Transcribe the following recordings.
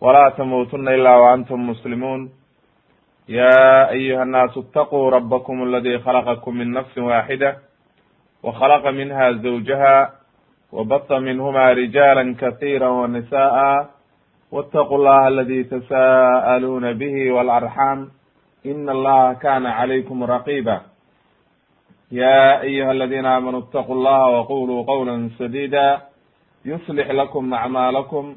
ولا تموتن إلا وأنتم مسلمون يا أيها الناس اتقوا ربكم الذي خلقكم من نفس واحدة وخلق منها زوجها وبط منهما رجالا كثيرا ونساء واتقوا الله الذي تساءلون به والأرحام إن الله كان عليكم رقيبا يا أيها الذين آمنوا اتقوا الله وقولوا قولا سديدا يصلح لكم أعمالكم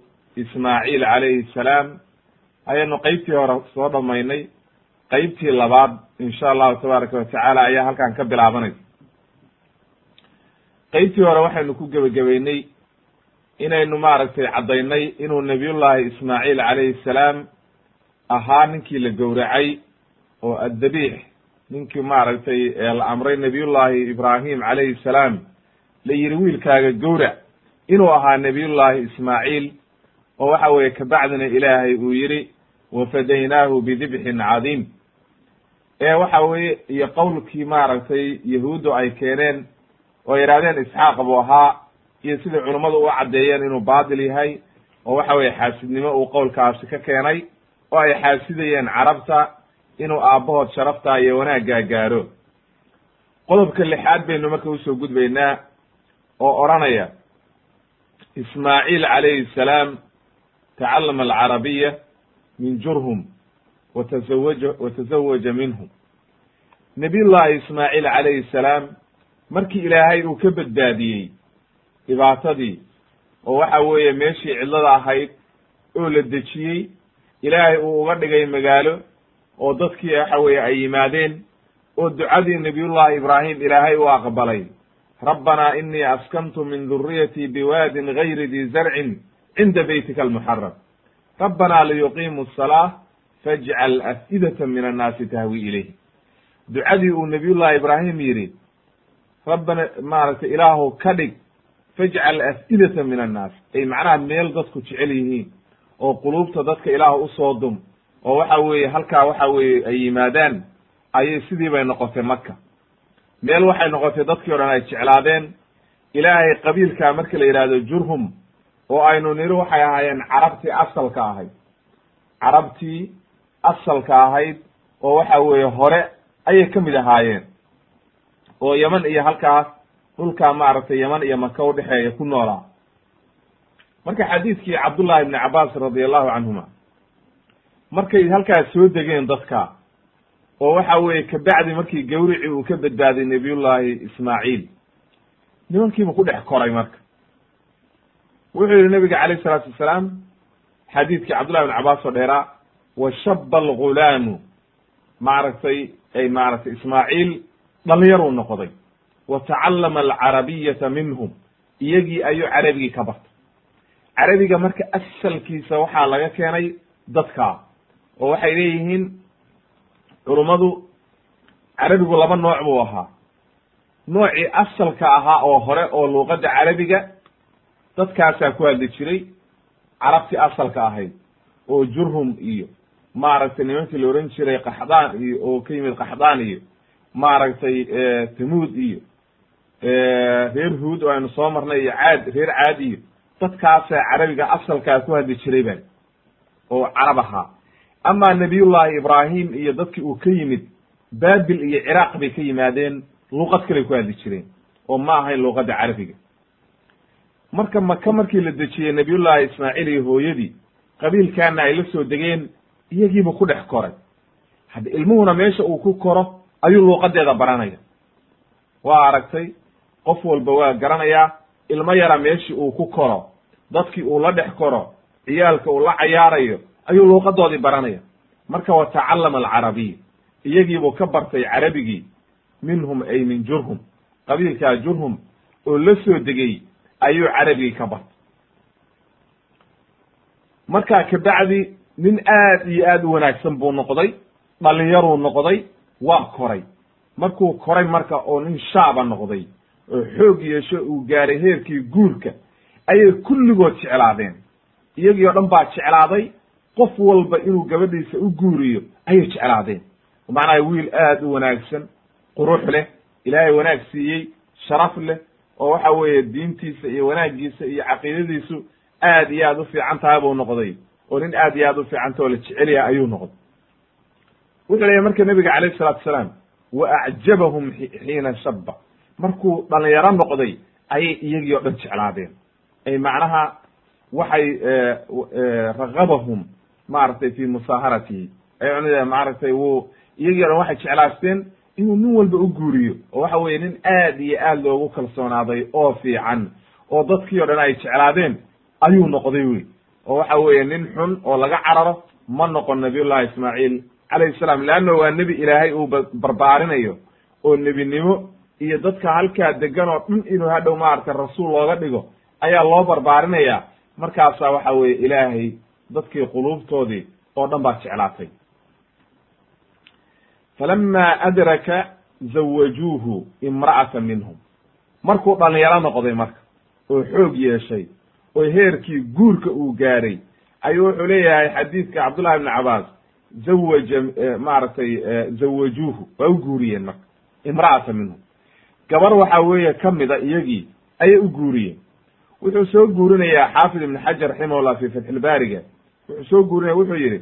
ismaaciil calayhi salaam. Ayaynu qeybtii hore soo dhamaynay qeybtii labaad in sha allahu tabaaraka watacaala ayaa halkan ka bilaabanaysa qeybtii hore waxaynu ku gebagabeynay inaynu maaragtay caddaynay inuu nabiyullahi ismaaciil calayhi salaam ahaa ninkii la gowracay oo addabiix ninkii maaragtay la amray nabiyullahi ibraahim calayhi salaam la yihi wiilkaaga gowrac. Inuu ahaa nabiyullahi ismaaciil oo waxa weeye kabacdina ilaahay uu yihi wafadaynaahu bidibxin cadiim. Ee waxa weeye iyo qowlkii maaragtay yahuuddu ay keeneen oo yidhahdeen isxaaq buu ahaa iyo sidai culummadu u caddeeyeen inuu baatil yahay oo waxa weye xaasidnimo uu qowlkaasi ka keenay oo ay xaasidayeen carabta inuu aabbahood sharaftaa iyo wanaaggaa gaaro qodobka lixaad baynu marka u soo gudbaynaa oo odhanaya ismaaciil calayhi salaam tacallama alcarabiya min jurhum watazawaja watazawaja minhum nabiyullahi ismaaciil calayhi salaam markii ilaahay uu ka badbaadiyey dhibaatadii oo waxa weeye meeshii cidlada ahayd oo la dejiyey ilaahay uu uga dhigay magaalo oo dadkii waxa weeye ay yimaadeen oo ducadii nabiyullahi ibraahim ilaahay u aqbalay rabbanaa inii askantu min duriyatii biwaadin gayri di zarcin cinda beytika almuxaram rabbanaa liyuqiimu asalaa fajcal af'idata min annaasi tahwi ilayh. Ducadii uu nabiyullahi ibraahim yidhi rabbana maaragtay ilaahu ka dhig fajcal af'idata min annaas. Ay macnaha meel dadku jecel yihiin oo quluubta dadka ilaah u soo dum oo waxa weeye halkaa waxa weeye ay yimaadaan ayay sidii bay noqotay maka meel waxay noqotay dadkii o dhan ay jeclaadeen ilaahay qabiilkaa marka la yidhahdo jurhum oo aynu niri waxay ahaayeen carabtii asalka ahayd. Carabtii asalka ahayd oo waxa weeye hore ayay ka mid ahaayeen. Oo yeman iyo halkaas dhulkaa maaragtay yeman iyo maka udhexeeya ku noolaa. Marka xadiidkii cabdullahi ibni cabaas radi allahu canhuma markay halkaas soo degeen dadka oo waxa weeye kabacdi markii gawricii uu ka badbaaday nabiyullahi ismaaciil nimankiibu ku dhex koray marka wuxuu yihi nabiga calayh salaatu wasalaam xadiidkii cabdullahi ibn cabaas oo dheeraa wa shaba algulaamu maaragtay ay maaragtay ismaaciil dhalinyaruu noqday. Wa tacallama alcarabiyata minhum. Iyagii ayuu carabigii ka bartay. Carabiga marka asalkiisa waxaa laga keenay dadka oo waxay leeyihiin culummadu carabigu laba nooc buu ahaa. Noocii asalka ahaa oo hore oo luuqadda carabiga dadkaasaa ku hadli jiray carabtii asalka ahayd oo jurhum iyo maaragtay nimankii la ohan jiray qaxdaan iyo oo ka yimid qaxdaan iyo maaragtay tamuud iyo reer huud oo aynu soo marnay iyo caad reer caad iyo dadkaasaa carabiga asalkaa ku hadli jiray ba oo carab ahaa. Amaa nabiyullahi ibraahim iyo dadkii uu ka yimid baabil iyo ciraaq bay ka yimaadeen luuqad kaley ku hadli jireen oo ma ahayn luuqadda carabiga marka maka markii la dejiyey nabiyullahi ismaaciil iyo hooyadii qabiilkaana ay la soo degeen iyagiibuu ku dhex koray. Hadda ilmuhuna meesha uu ku koro ayuu luuqadeeda baranaya. Waa aragtay qof walba waa garanayaa ilmo yara meeshii uu ku koro dadkii uu la dhex koro ciyaalka uu la cayaarayo ayuu luuqadoodii baranaya. Marka wa tacallama alcarabiy iyagiibuu ka bartay carabigii minhum ay min jurhum qabiilkaa jurhum oo la soo degay ayuu carabigii ka bartay markaa kabacdi nin aad iyo aad u wanaagsan buu noqday dhalinyaruu noqday waa koray. Markuu koray marka oo nin shaaba noqday oo xoog yeesho uu gaaray heerkii guurka ayay kulligood jeclaadeen. Iyagii o dhan baa jeclaaday qof walba inuu gabadhiisa u guuriyo ayay jeclaadeen. Macnaha wiil aad u wanaagsan qurux leh ilaahay wanaag siiyey sharaf leh oo waxa weeye diintiisa iyo wanaagiisa iyo caqiidadiisu aad iyo aad u fiican tahay buu noqday. oo nin aad iyo aad u fiicanta oo la jecelyaha ayuu noqday. wuxuu leeyahy marka nebiga calayh salatu salaam wa acjabahum xiina shaba markuu dhalinyaro noqday ayay iyagii o dhan jeclaadeen. ay macnaha waxay ragabahum maaragtay fi musaaharatihi ay maaragtay wuu iyagii o dhan waxay jeclaasteen inuu nin walba u guuriyo oo waxa weye nin aad iyo aad loogu kalsoonaaday oo fiican oo dadkii o dhan ay jeclaadeen ayuu noqday wey oo waxa weeye nin xun oo laga cararo ma noqon nabiyullahi ismaaciil calayhi salaam leanna waa nebi ilaahay uu barbaarinayo oo nebinimo iyo dadka halkaa degan oo dhan inuu hadhow maaragtay rasuul looga dhigo ayaa loo barbaarinaya markaasaa waxa weeye ilaahay dadkii quluubtoodii oo dhan baa jeclaatay falama adraka zawajuuhu imra'ata minhum markuu dhalinyaro noqday marka oo xoog yeeshay oo heerkii guurka uu gaaray ayuu wuxuu leeyahay xadiidka cabdullahi ibni cabaas zawaja maaragtay zawajuuhu waa u guuriyeen marka imra'ata minhum gabar waxa weeye kamida iyagii ayay u guuriyeen wuxuu soo guurinayaa xaafid ibn xajar raximahullah fi fatxilbaariga wuxuu soo guurinaya wuxuu yidhi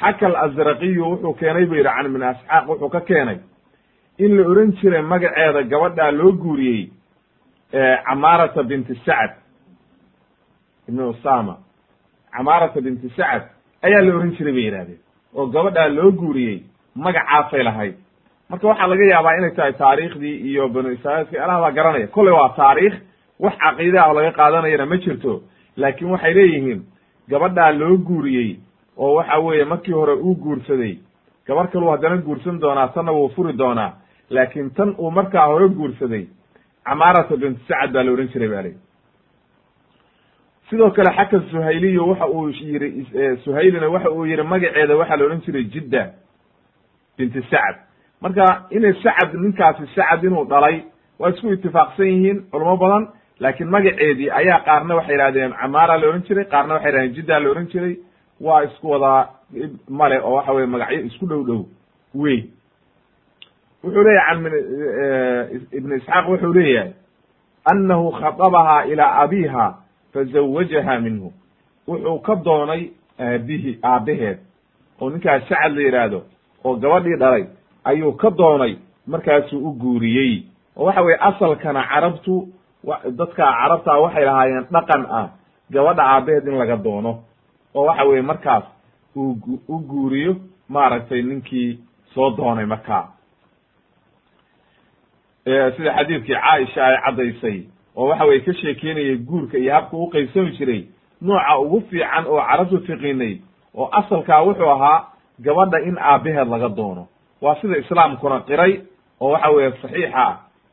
xaka alazraqiyu wuxuu keenay bu yidhi can ibn asxaaq wuxuu ka keenay in la oran jiray magaceeda gabadhaa loo guuriyey camaarata binti sacad. Ibn usama camaarata binti sacad ayaa la oran jiray bay yidhahdeen oo gabadhaa loo guuriyey magacaasay lahayd. Marka waxaa laga yaabaa inay tahay taariikhdii iyo banu israiilki alaha baa garanaya. Kolley waa taariikh wax caqiida ah oo laga qaadanayana ma jirto laakiin waxay leeyihiin gabadhaa loo guuriyey oo waxa weeye markii hore uu guursaday. Gabar kaluu haddana guursan doonaa tanna wuu furi doonaa. Laakiin tan uu markaa hore guursaday camaarata bint sacad baa la odhan jiray ba lii sidoo kale xaka suhayliyo waxa uu yiri suhaylina waxa uu yihi magaceeda waxaa la odhan jiray jidda binti sacad. Marka inay sacad ninkaasi sacad inuu dhalay waa isku itifaaqsan yihiin culamo badan laakiin magaceedii ayaa qaarna waxay yihahdeen camaara la odhan jiray qaarna waxay yihahdeen jidda la odhan jiray waa isku wadaa male oo waxa weye magacyo isku dhow dhow wey wuxuu leeyahy can ibn isxaaq wuxuu leeyahay annahu khadabahaa ilaa abiha fazawajaha minhu. Wuxuu ka doonay aabihi aabaheed oo ninkaas sacad la yidhaahdo oo gabadhii dhalay ayuu ka doonay markaasuu u guuriyey. Oo waxa weye asalkana carabtu dadka carabtaa waxay lahaayeen dhaqan ah gabadha aabaheed in laga doono oo waxa weye markaas uu u guuriyo maaragtay ninkii soo doonay markaa. Sida xadiidkii caaisha ay caddaysay oo waxa weye ka sheekeynayay guurka iyo habka u qaybsami jiray nooca ugu fiican oo carabtu tiqiinay oo asalkaa wuxuu ahaa gabadha in aabaheed laga doono. Waa sida islaamkuna qiray oo waxa weeye saxiixa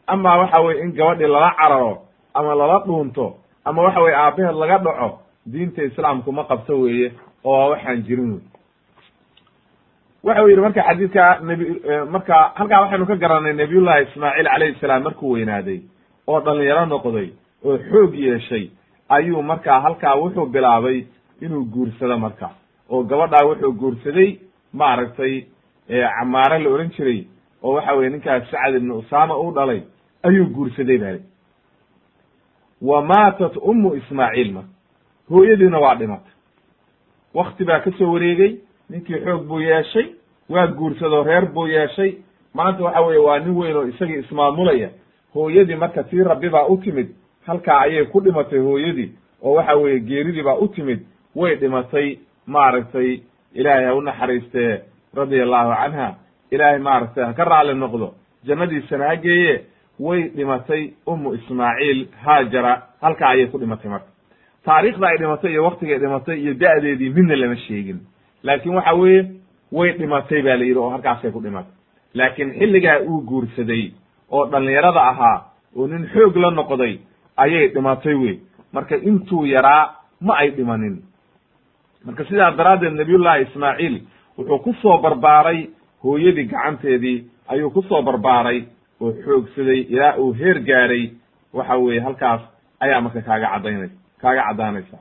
ama waxa weye in gabadhii lala cararo ama lala dhuunto ama waxa weye aabaheed laga dhaco diinta islaamku ma qabto weeye oo waxaan jirin wey waxa u yidhi marka xadiidka nebi marka halkaa waxaynu ka garanay nabiyullahi ismaaciil calayhi salaam markuu weynaaday oo dhalinyaro noqday oo xoog yeeshay ayuu markaa halkaa wuxuu bilaabay inuu guursado marka. Oo gabadhaa wuxuu guursaday maaragtay camaare la ohan jiray oo waxa weye ninkaas sacad ibnu usama uu dhalay ayuu guursaday bali wa maatat ummu ismaaciil marka hooyadiina waa dhimatay wakti baa ka soo wareegey ninkii xoog buu yeeshay waa guursadoo reer buu yeeshay. Maanta waxa weye waa nin weyn oo isagii ismaamulaya. Hooyadii marka tii rabbi baa u timid halkaa ayay ku dhimatay hooyadii oo waxa weeye geeridii baa u timid way dhimatay maaragtay ilaahay ha u naxariistee radia allahu canha. Ilaahay maaragtay ha ka raali noqdo jannadiisana ha geeye way dhimatay ummu ismaaciil haajara halkaa ayay ku dhimatay marka taariikhda ay dhimatay iyo waktigay dhimatay iyo da'deedii midna lama sheegin. Laakiin waxa weeye way dhimatay ba la yidhi oo halkaasay ku dhimatay. Laakiin xilligaa uu guursaday oo dhallinyarada ahaa oo nin xoog la noqday ayay dhimatay wey marka intuu yaraa ma ay dhimanin. Marka sidaa daraaddeed nabiyullahi ismaaciil wuxuu ku soo barbaaray hooyadii gacanteedii ayuu ku soo barbaaray oo xoogsaday ilaa uu heer gaaray. Waxa weeye halkaas ayaa marka kaaga caddaynaysa kaaga caddaanaysa.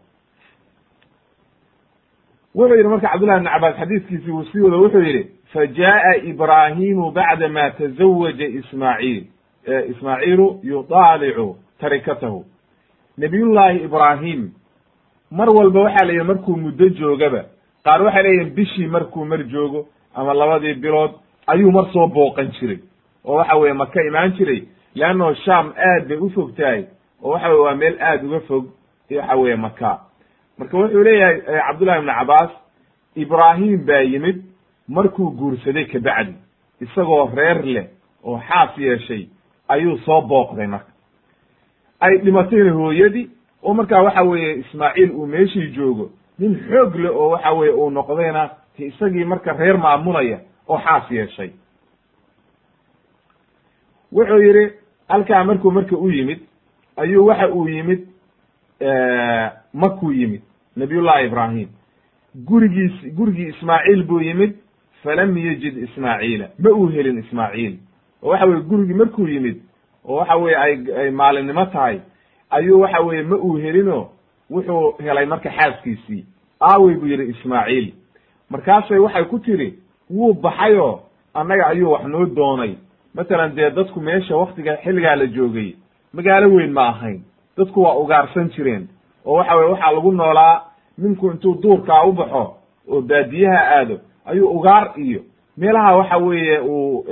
Wuxuu yidhi marka cabdullahi ibn cabaas xadiiskiisii uu sii wado wuxuu yidhi fa jaa'a ibraahimu bacda ma tazawaja ismaaciil ismaaciilu yudaalicu tarikatahu. Nabiyullaahi ibraahim mar walba waxaa la yidhi markuu muddo joogaba qaar waxay leeyihiin bishii markuu mar joogo ama labadii bilood ayuu mar soo booqan jiray. Oo waxa weye maka imaan jiray? Leannao sham aad bay u fog tahay oo waxa weye waa meel aad uga fog waxa weeye maka marka wuxuu leeyahay cabdullahi ibnu cabaas ibraahim baa yimid markuu guursaday kabacdi. Isagoo reer leh oo xaas yeeshay ayuu soo booqday marka. Ay dhimatayna hooyadii oo markaa waxa weeye ismaaciil uu meeshii joogo nin xoog leh oo waxa weye uu noqdayna isagii marka reer maamulaya oo xaas yeeshay. Wuxuu yidhi halkaa markuu marka u yimid ayuu waxa uu yimid makuu yimid. Nabiyullahi ibraahim. Gurigiis gurigii ismaaciil buu yimid. Falam yajid ismaaciila. Ma uu helin ismaaciil. Oo waxa weye gurigii markuu yimid. Oo waxa weye ay ay maalinimo tahay. Ayuu waxa weye ma uu helino wuxuu helay marka xaaskiisii. Aawey buu yidhi ismaaciil. Markaasay waxay ku tiri wuu baxayoo? Annaga ayuu wax noo doonay. Matalan dee dadku meesha waktiga xilligaa la joogay. Magaalo weyn ma ahayn dadku waa ugaarsan jireen oo waxa weye waxaa lagu noolaa ninku intuu duurkaa u baxo oo baadiyaha aado ayuu ugaar iyo meelaha waxa weeye uu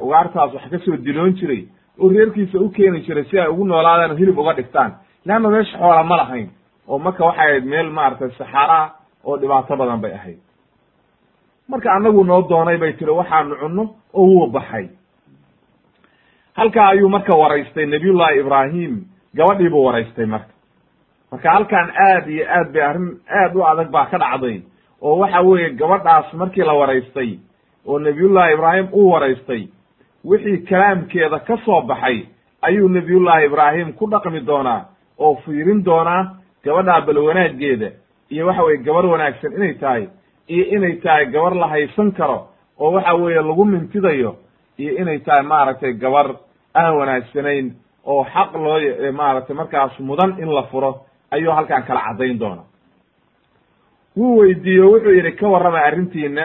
ugaartaas wax ka soo diloon jiray oo reerkiisa u keeni jiray si ay ugu noolaadaan hilib uga dhigtaan. Leanna meesha xoola ma lahayn oo marka waxay ahayd meel maaragtay saxaaraa oo dhibaato badan bay ahayd. Marka annagu noo doonay bay tiri waxaanu cunno oo wuu baxay. Halkaa ayuu marka waraystay nabiyullahi ibraahim gabadhii buu waraystay marka. Marka halkan aad iyo aad bay arrin aad u adag baa ka dhacday. Oo waxa weeye gabadhaas markii la waraystay oo nabiyullahi ibraahim uu waraystay wixii kalaamkeeda ka soo baxay ayuu nabiyullahi ibraahim ku dhaqmi doonaa oo fiirin doonaa gabadhaa bal wanaaggeeda iyo waxa weye gabar wanaagsan inay tahay iyo inay tahay gabar la haysan karo oo waxa weeye lagu mintidayo iyo inay tahay maaragtay gabar aan wanaagsanayn oo xaq loo maaragtay markaas mudan in la furo ayuu halkan kala caddayn doona wuu weydiiye wuxuu yidhi ka warrama arrintiina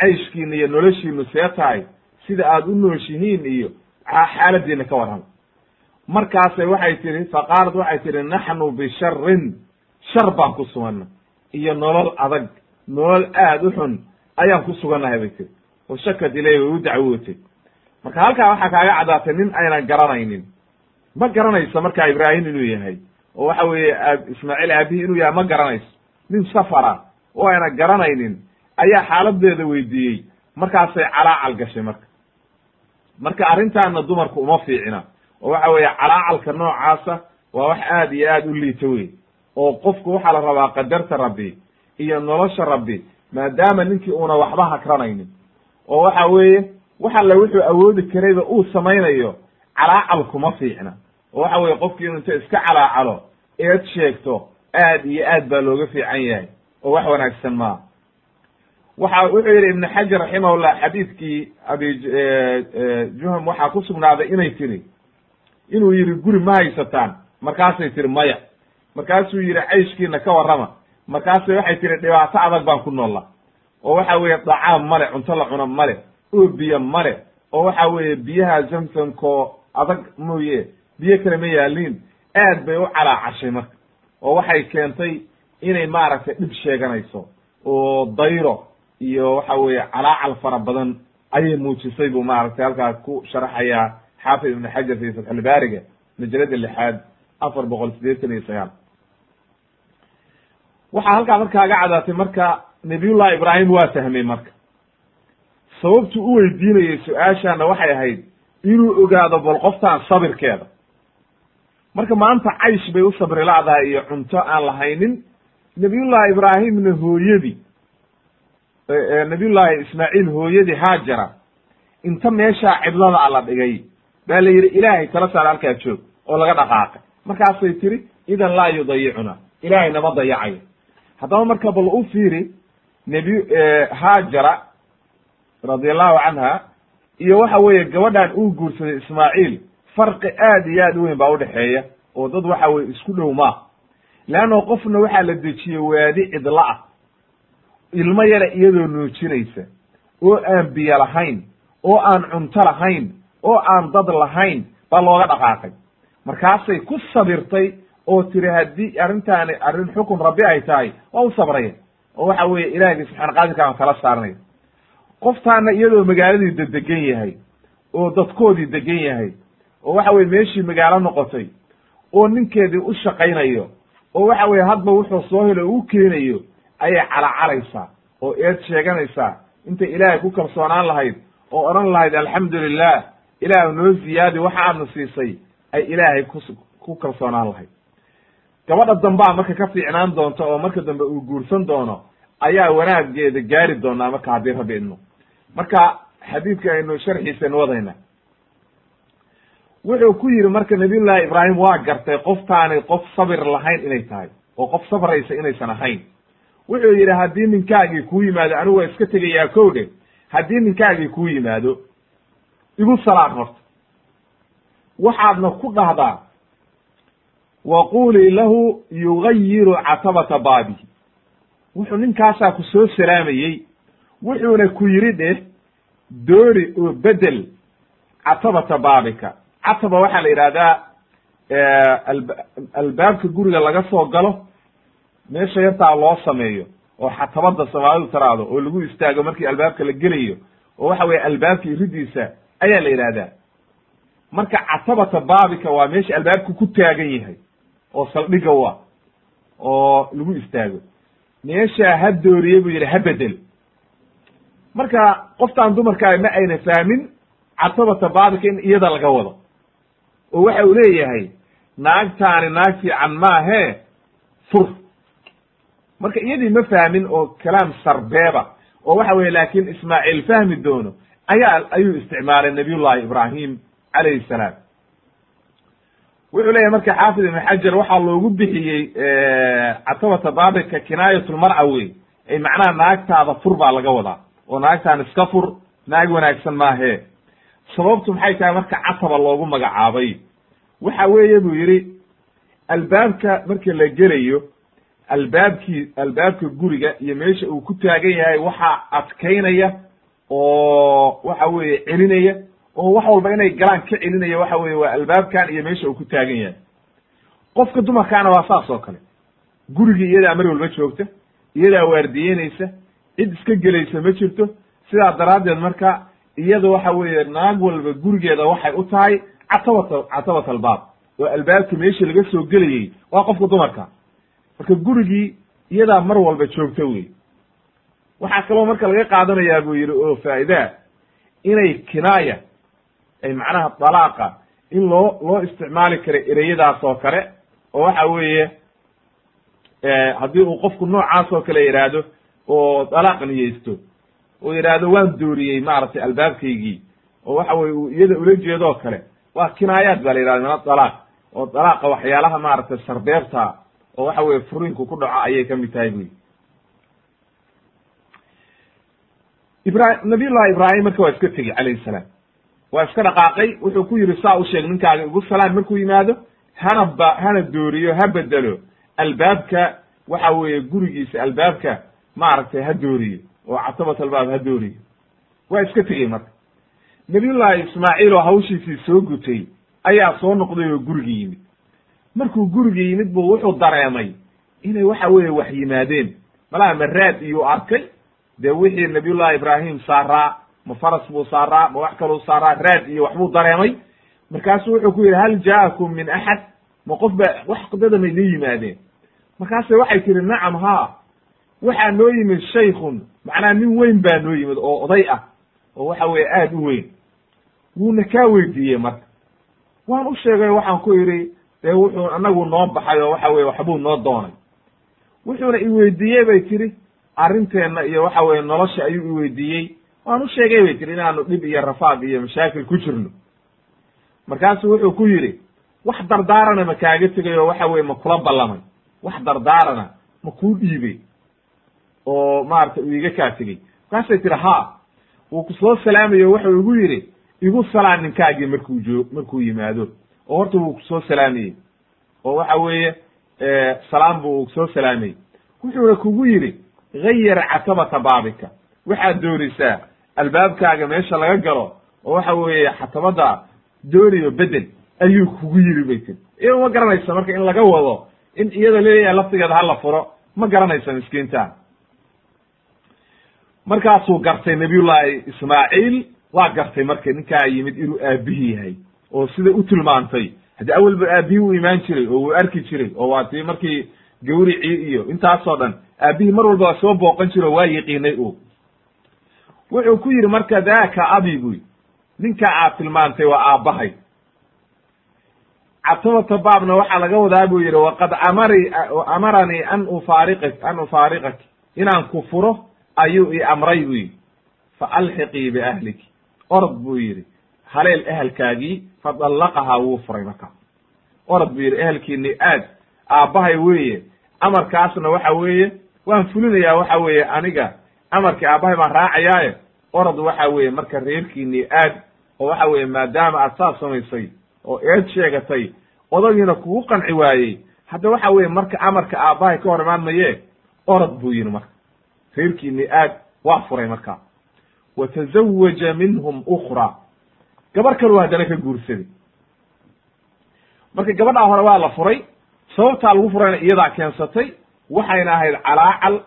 cayshkiina iyo noloshiinu see tahay sida aad u nooshihiin iyo xaaladiina ka warrama. Markaasay waxay tihi faqaalad waxay tihi naxnu bisharin shar baan ku suganna iyo nolol adag nolol aad u xun ayaan ku sugannahay bay tiri oo shakad ileyh way u dacwootay. Marka halkaa waxaa kaaga caddaatay nin aynan garanaynin ma garanayso markaa ibraahim inuu yahay? Oo waxa weeye ismaaciil aabihii inuu yahay ma garanayso. Nin safara oo ayna garanaynin ayaa xaaladeeda weydiiyey. Markaasay calaacal gashay marka. Marka arrintaana dumarku uma fiicina. Oo waxa weeye calaacalka noocaasa waa wax aad iyo aad u liita wey oo qofku waxaa la rabaa qadarta rabbi iyo nolosha rabbi maadaama ninkii uuna waxba hakranaynin oo waxa weeye wax alle wuxuu awoodi karayba uu samaynayo calaacal kuma fiicna oo waxa weye qofkii inu inta iska calaacalo eed sheegto aad iyo aad baa looga fiican yahay oo wax wanaagsan maaha. Waxa wuxuu yidhi ibn xajar raximahullah xadiidkii abi juham waxaa ku sugnaaday inay tiri inuu yidhi guri ma haysataan. Markaasay tiri maya. Markaasuu yidhi cayshkiina ka warrama. Markaasay waxay tihi dhibaato adag baan ku noolla oo waxa weeye dacaam male cunto la cuno male oo biyo male oo waxa weeye biyaha zamsamko adag mooye biyo kale ma yaaliin aad bay u calaacashay marka. Oo waxay keentay inay maaragtay dhib sheeganayso. Oo dayro iyo waxa weeye calaacal fara badan ayay muujisay buu maaragtay halkaas ku sharaxayaa xaafid ibn xajar fi fatxulbaariga majalada lixaad afar boqol sideetan iyo sagaal. Waxaa halkaa markaaga cadaatay marka nabiyullahi ibraahim waa fahmay marka. Sababtu u weydiinayay su'aashaana waxay ahayd inuu ogaado bal qoftaan sabirkeeda marka maanta caysh bay u sabri la'dahay iyo cunto aan lahaynin. Nabiyullahi ibraahimna hooyadii nabiyullahi ismaaciil hooyadii haajara. Inta meeshaa cidlada a la dhigay baa la yidhi ilaahay tala saar halkaa joog oo laga dhaqaaqay. Markaasay tiri idan laa yudayicuna ilaahay nama dayacayo. Haddaba marka bal u fiiri nebi haajara radiallahu canha iyo waxa weeye gabadhan uu guursaday ismaaciil farqi aad iyo aad u weyn baa udhexeeya oo dad waxa weye isku dhow maa leanno qofna waxaa la dejiyey waadi cidla ah ilmo yara iyadoo nuujinaysa oo aan biyo lahayn oo aan cunto lahayn oo aan dad lahayn baa looga dhaqaaqay. Markaasay ku sabirtay oo tiri haddii arrintaani arrin xukun rabbi ay tahay waa u sabraya. Oo waxa weeye ilaahgii qaadirka aan kala saarnay. Qoftaana iyadoo magaaladii dedegan yahay oo dadkoodii degan yahay oo waxa weye meeshii magaalo noqotay oo ninkeedii u shaqaynayo oo waxa weye hadba wuxuu soo helo u keenayo ayay calacalaysaa oo eed sheeganaysaa intay ilaahay ku kalsoonaan lahayd oo odhan lahayd alxamdu lilah ilaah noo ziyaadi waxa aadna siisay ay ilaahay ku ku kalsoonaan lahayd. Gabadha dambaa marka ka fiicnaan doonta oo marka dambe uu guursan doono ayaa wanaageeda gaari doonaa marka haddii rabbi idmo marka xadiidka aynu sharxiisaynu wadayna wuxuu ku yidhi marka nabiyullaahi ibraahim waa gartay qoftaanay qof sabir lahayn inay tahay oo qof sabraysa inaysan ahayn. Wuxuu yidhi haddii ninkaagii kuu yimaado anigu waa iska tegayaa kow dhe haddii ninkaagii kuu yimaado igu salaad horta waxaadna ku dhahdaa wa qulii lahu yugayiru catabata baabihi. Wuxuu ninkaasaa ku soo salaamayey wuxuuna ku yidhi dheh doori oo bedel catabata baabika cataba waxaa la yidhahdaa albaabka guriga laga soo galo meesha yartaa loo sameeyo oo xatabada soomaalidu taraado oo lagu istaago markii albaabka la gelayo oo waxa weye albaabka iridiisa ayaa la yidhahdaa marka catabata baabika waa meesha albaabka ku taagan yahay oo saldhiga u ah oo lagu istaago. Meeshaa ha dooriye buu yidhi ha bedel. Marka qoftaan dumarkaa ma ayna fahmin catabata baabika in iyada laga wado oo waxa uu leeyahay naagtaani naag fiican maahee fur. Marka iyadii ma fahmin oo kalaam sarbeeba oo waxa weye laakin ismaaciil fahmi doono ayaa ayuu isticmaalay nabiyullahi ibraahim calayhi salaam. Wuxuu leeyahy marka xaafid ibn xajar waxaa loogu bixiyey catabata baabika kinaayatulmar'a wey ay macnaha naagtaada fur baa laga wadaa oo naagtaan iska fur naag wanaagsan maahee sababtu maxay tahay marka cataba loogu magacaabay? Waxa weeye buu yidhi albaabka marka la gelayo albaabkii albaabka guriga iyo meesha uu ku taagan yahay waxaa adkaynaya oo waxa weeye celinaya oo wax walba inay galaan ka celinaya waxa weye waa albaabkan iyo meesha uu ku taagan yahay. Qofka dumarkaana waa saas oo kale. Gurigii iyadaa mar walba joogta iyadaa waardiyeynaysa cid iska gelaysa ma jirto sidaa daraaddeed marka iyada waxa weeye naag walba gurigeeda waxay u tahay catabata catabat albaab oo albaabka meesha laga soo gelayey waa qofka dumarka. Marka gurigii iyadaa mar walba joogta wey waxaa kaloo marka laga qaadanayaa buu yidhi oo faa'idaa inay kinaaya ay macnaha dalaaqa in loo loo isticmaali karo ereyadaas oo kale oo waxa weeye haddii uu qofku noocaas oo kale yidhaahdo oo dalaaq niyeysto oo yidhaahdo waan dooriyey maaragtay albaabkaygii. oo waxa weye uu iyada ula jeedoo kale waa kinaayaat baa la yidhahda min adalaaq oo dalaaqa waxyaalaha maaragtay sarbeebta oo waxa weye furiinku ku dhaco ayay ka mid tahay buyi ibra nabiyullahi ibraahim marka waa iska tegey calayhi salaam. Waa iska dhaqaaqay wuxuu ku yidhi saa u sheeg ninkaaga igu salaan markuu yimaado hana ba hana dooriyo ha bedelo. Albaabka waxa weeye gurigiisa albaabka maaragtay ha dooriyo oo catabat albaab ha dooriyo waa iska tegey marka. Nabiyullahi ismaaciil oo hawshiisii soo gutay ayaa soo noqday oo gurigii yimid. Markuu gurigii yimid buu wuxuu dareemay inay waxa weeye wax yimaadeen. Malaha maraad iyuu arkay. Dee wixii nabiyullahi ibraahim saaraa ma faras buu saaraa ma wax kaluu saaraa raad iyo waxbuu dareemay. Markaasu wuxuu ku yidhi hal ja'akum min axad ma qof ba wax dada may la yimaadeen. Markaase waxay tihi nacam ha waxaa noo yimid shaykhun macnaha nin weyn baa noo yimid oo oday ah oo waxa weeye aada u weyn. Wuuna kaa weydiiyey marka. Waan u sheegay waxaan ku idhi dee wuxuu anagu noo baxay oo waxa weye waxbuu noo doonay. Wuxuuna iweydiiyey bay tiri arrinteenna iyo waxa weye nolosha ayuu iweydiiyey waan u sheegay bay tiri inaanu dhib iyo rafaad iyo mashaakil ku jirno. Markaasu wuxuu ku yidhi wax dardaarana ma kaaga tegay oo waxa weye ma kula ballamay. Wax dardaarana ma kuu dhiibey oo maaragtay uu iga kaa tegey markaasay tiri ha wuu ku soo salaamayo wuxuu igu yidhi igu salaan ninkaagii markuu joo markuu yimaado. Oo horta wuu ku soo salaamayey oo waxa weeye salaam buu soo salaamayey wuxuuna kugu yidhi gayar catabata baabika. Waxaad doonaysaa albaabkaaga meesha laga galo oo waxa weeye xatabada doonayo bedel ayuu kugu yiri bay tiri iyado ma garanaysa marka in laga wado in iyada la leeyahay laftigeeda hala furo ma garanaysa miskiinta markaasuu gartay nabiyullaahi ismaaciil waa gartay marka ninkaa yimid inuu aabihi yahay oo sida u tilmaantay. Haddii awalba aabihii u imaan jiray oo uu arki jiray oo waa tii markii gawricii iyo intaasoo dhan aabihii mar walba soo booqan jiro o waa yiqiinay u wuxuu ku yidhi marka daaka abi buy ninka aad tilmaantay waa aabbahay. Catabata baabna waxaa laga wadaa buu yidhi waqad amari amaranii an ufaariqak an ufaariqak inaan ku furo ayuu i amray buu yidhi fa alxiqii biahliki orod buu yidhi haleel ehelkaagii fa dallaqahaa wuu furay markaa orod buu yidhi ehelkiini aad aabbahay weeye amarkaasna waxa weeye waan fulinayaa waxa weeye aniga amarkii aabbahay baan raacayaaye. Orod waxa weeye marka reerkiinii aad oo waxa weeye maadaama aad saas samaysay oo eed sheegatay odagiina kugu qanci waayey hadda waxa weeye marka amarka aabbahay ka hor imaan maye orod buu yidhi marka reerkiinii aad waa furay markaa. Wa tazawaja minhum ukra gabar kaluu haddana ka guursaday. Marka gabadhaa hore waa la furay sababtaa lagu furayna iyadaa keensatay waxayna ahayd calaacal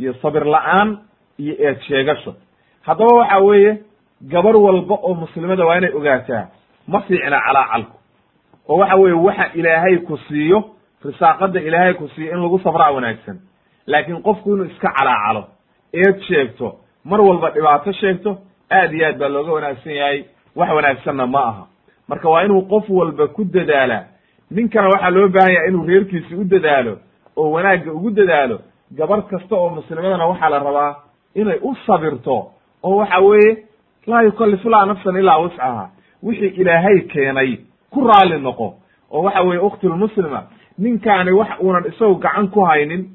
iyo sabir la'aan iyo eed sheegasho. Haddaba waxa weeye gabar walba oo muslimada waa inay ogaataa ma fiicna calaacalku oo waxa weeye waxa ilaahay ku siiyo risaaqada ilaahay ku siiyo in lagu sabraa wanaagsan laakiin qofku inuu iska calaacalo eed sheegto mar walba dhibaato sheegto aad iyo aad baa looga wanaagsan yahay wax wanaagsanna ma aha. Marka waa inuu qof walba ku dadaalaa ninkana waxaa loo baahan yahay inuu reerkiisi u dadaalo oo wanaagga ugu dadaalo gabar kasta oo muslimadana waxaa la rabaa inay u sabirto oo waxa weeye laa yukallifu laa nafsan ilaa wuscaha wixii ilaahay keenay ku raali noqo. Oo waxa weeye ukhtilmuslima ninkaani wax uunan isagu gacan ku haynin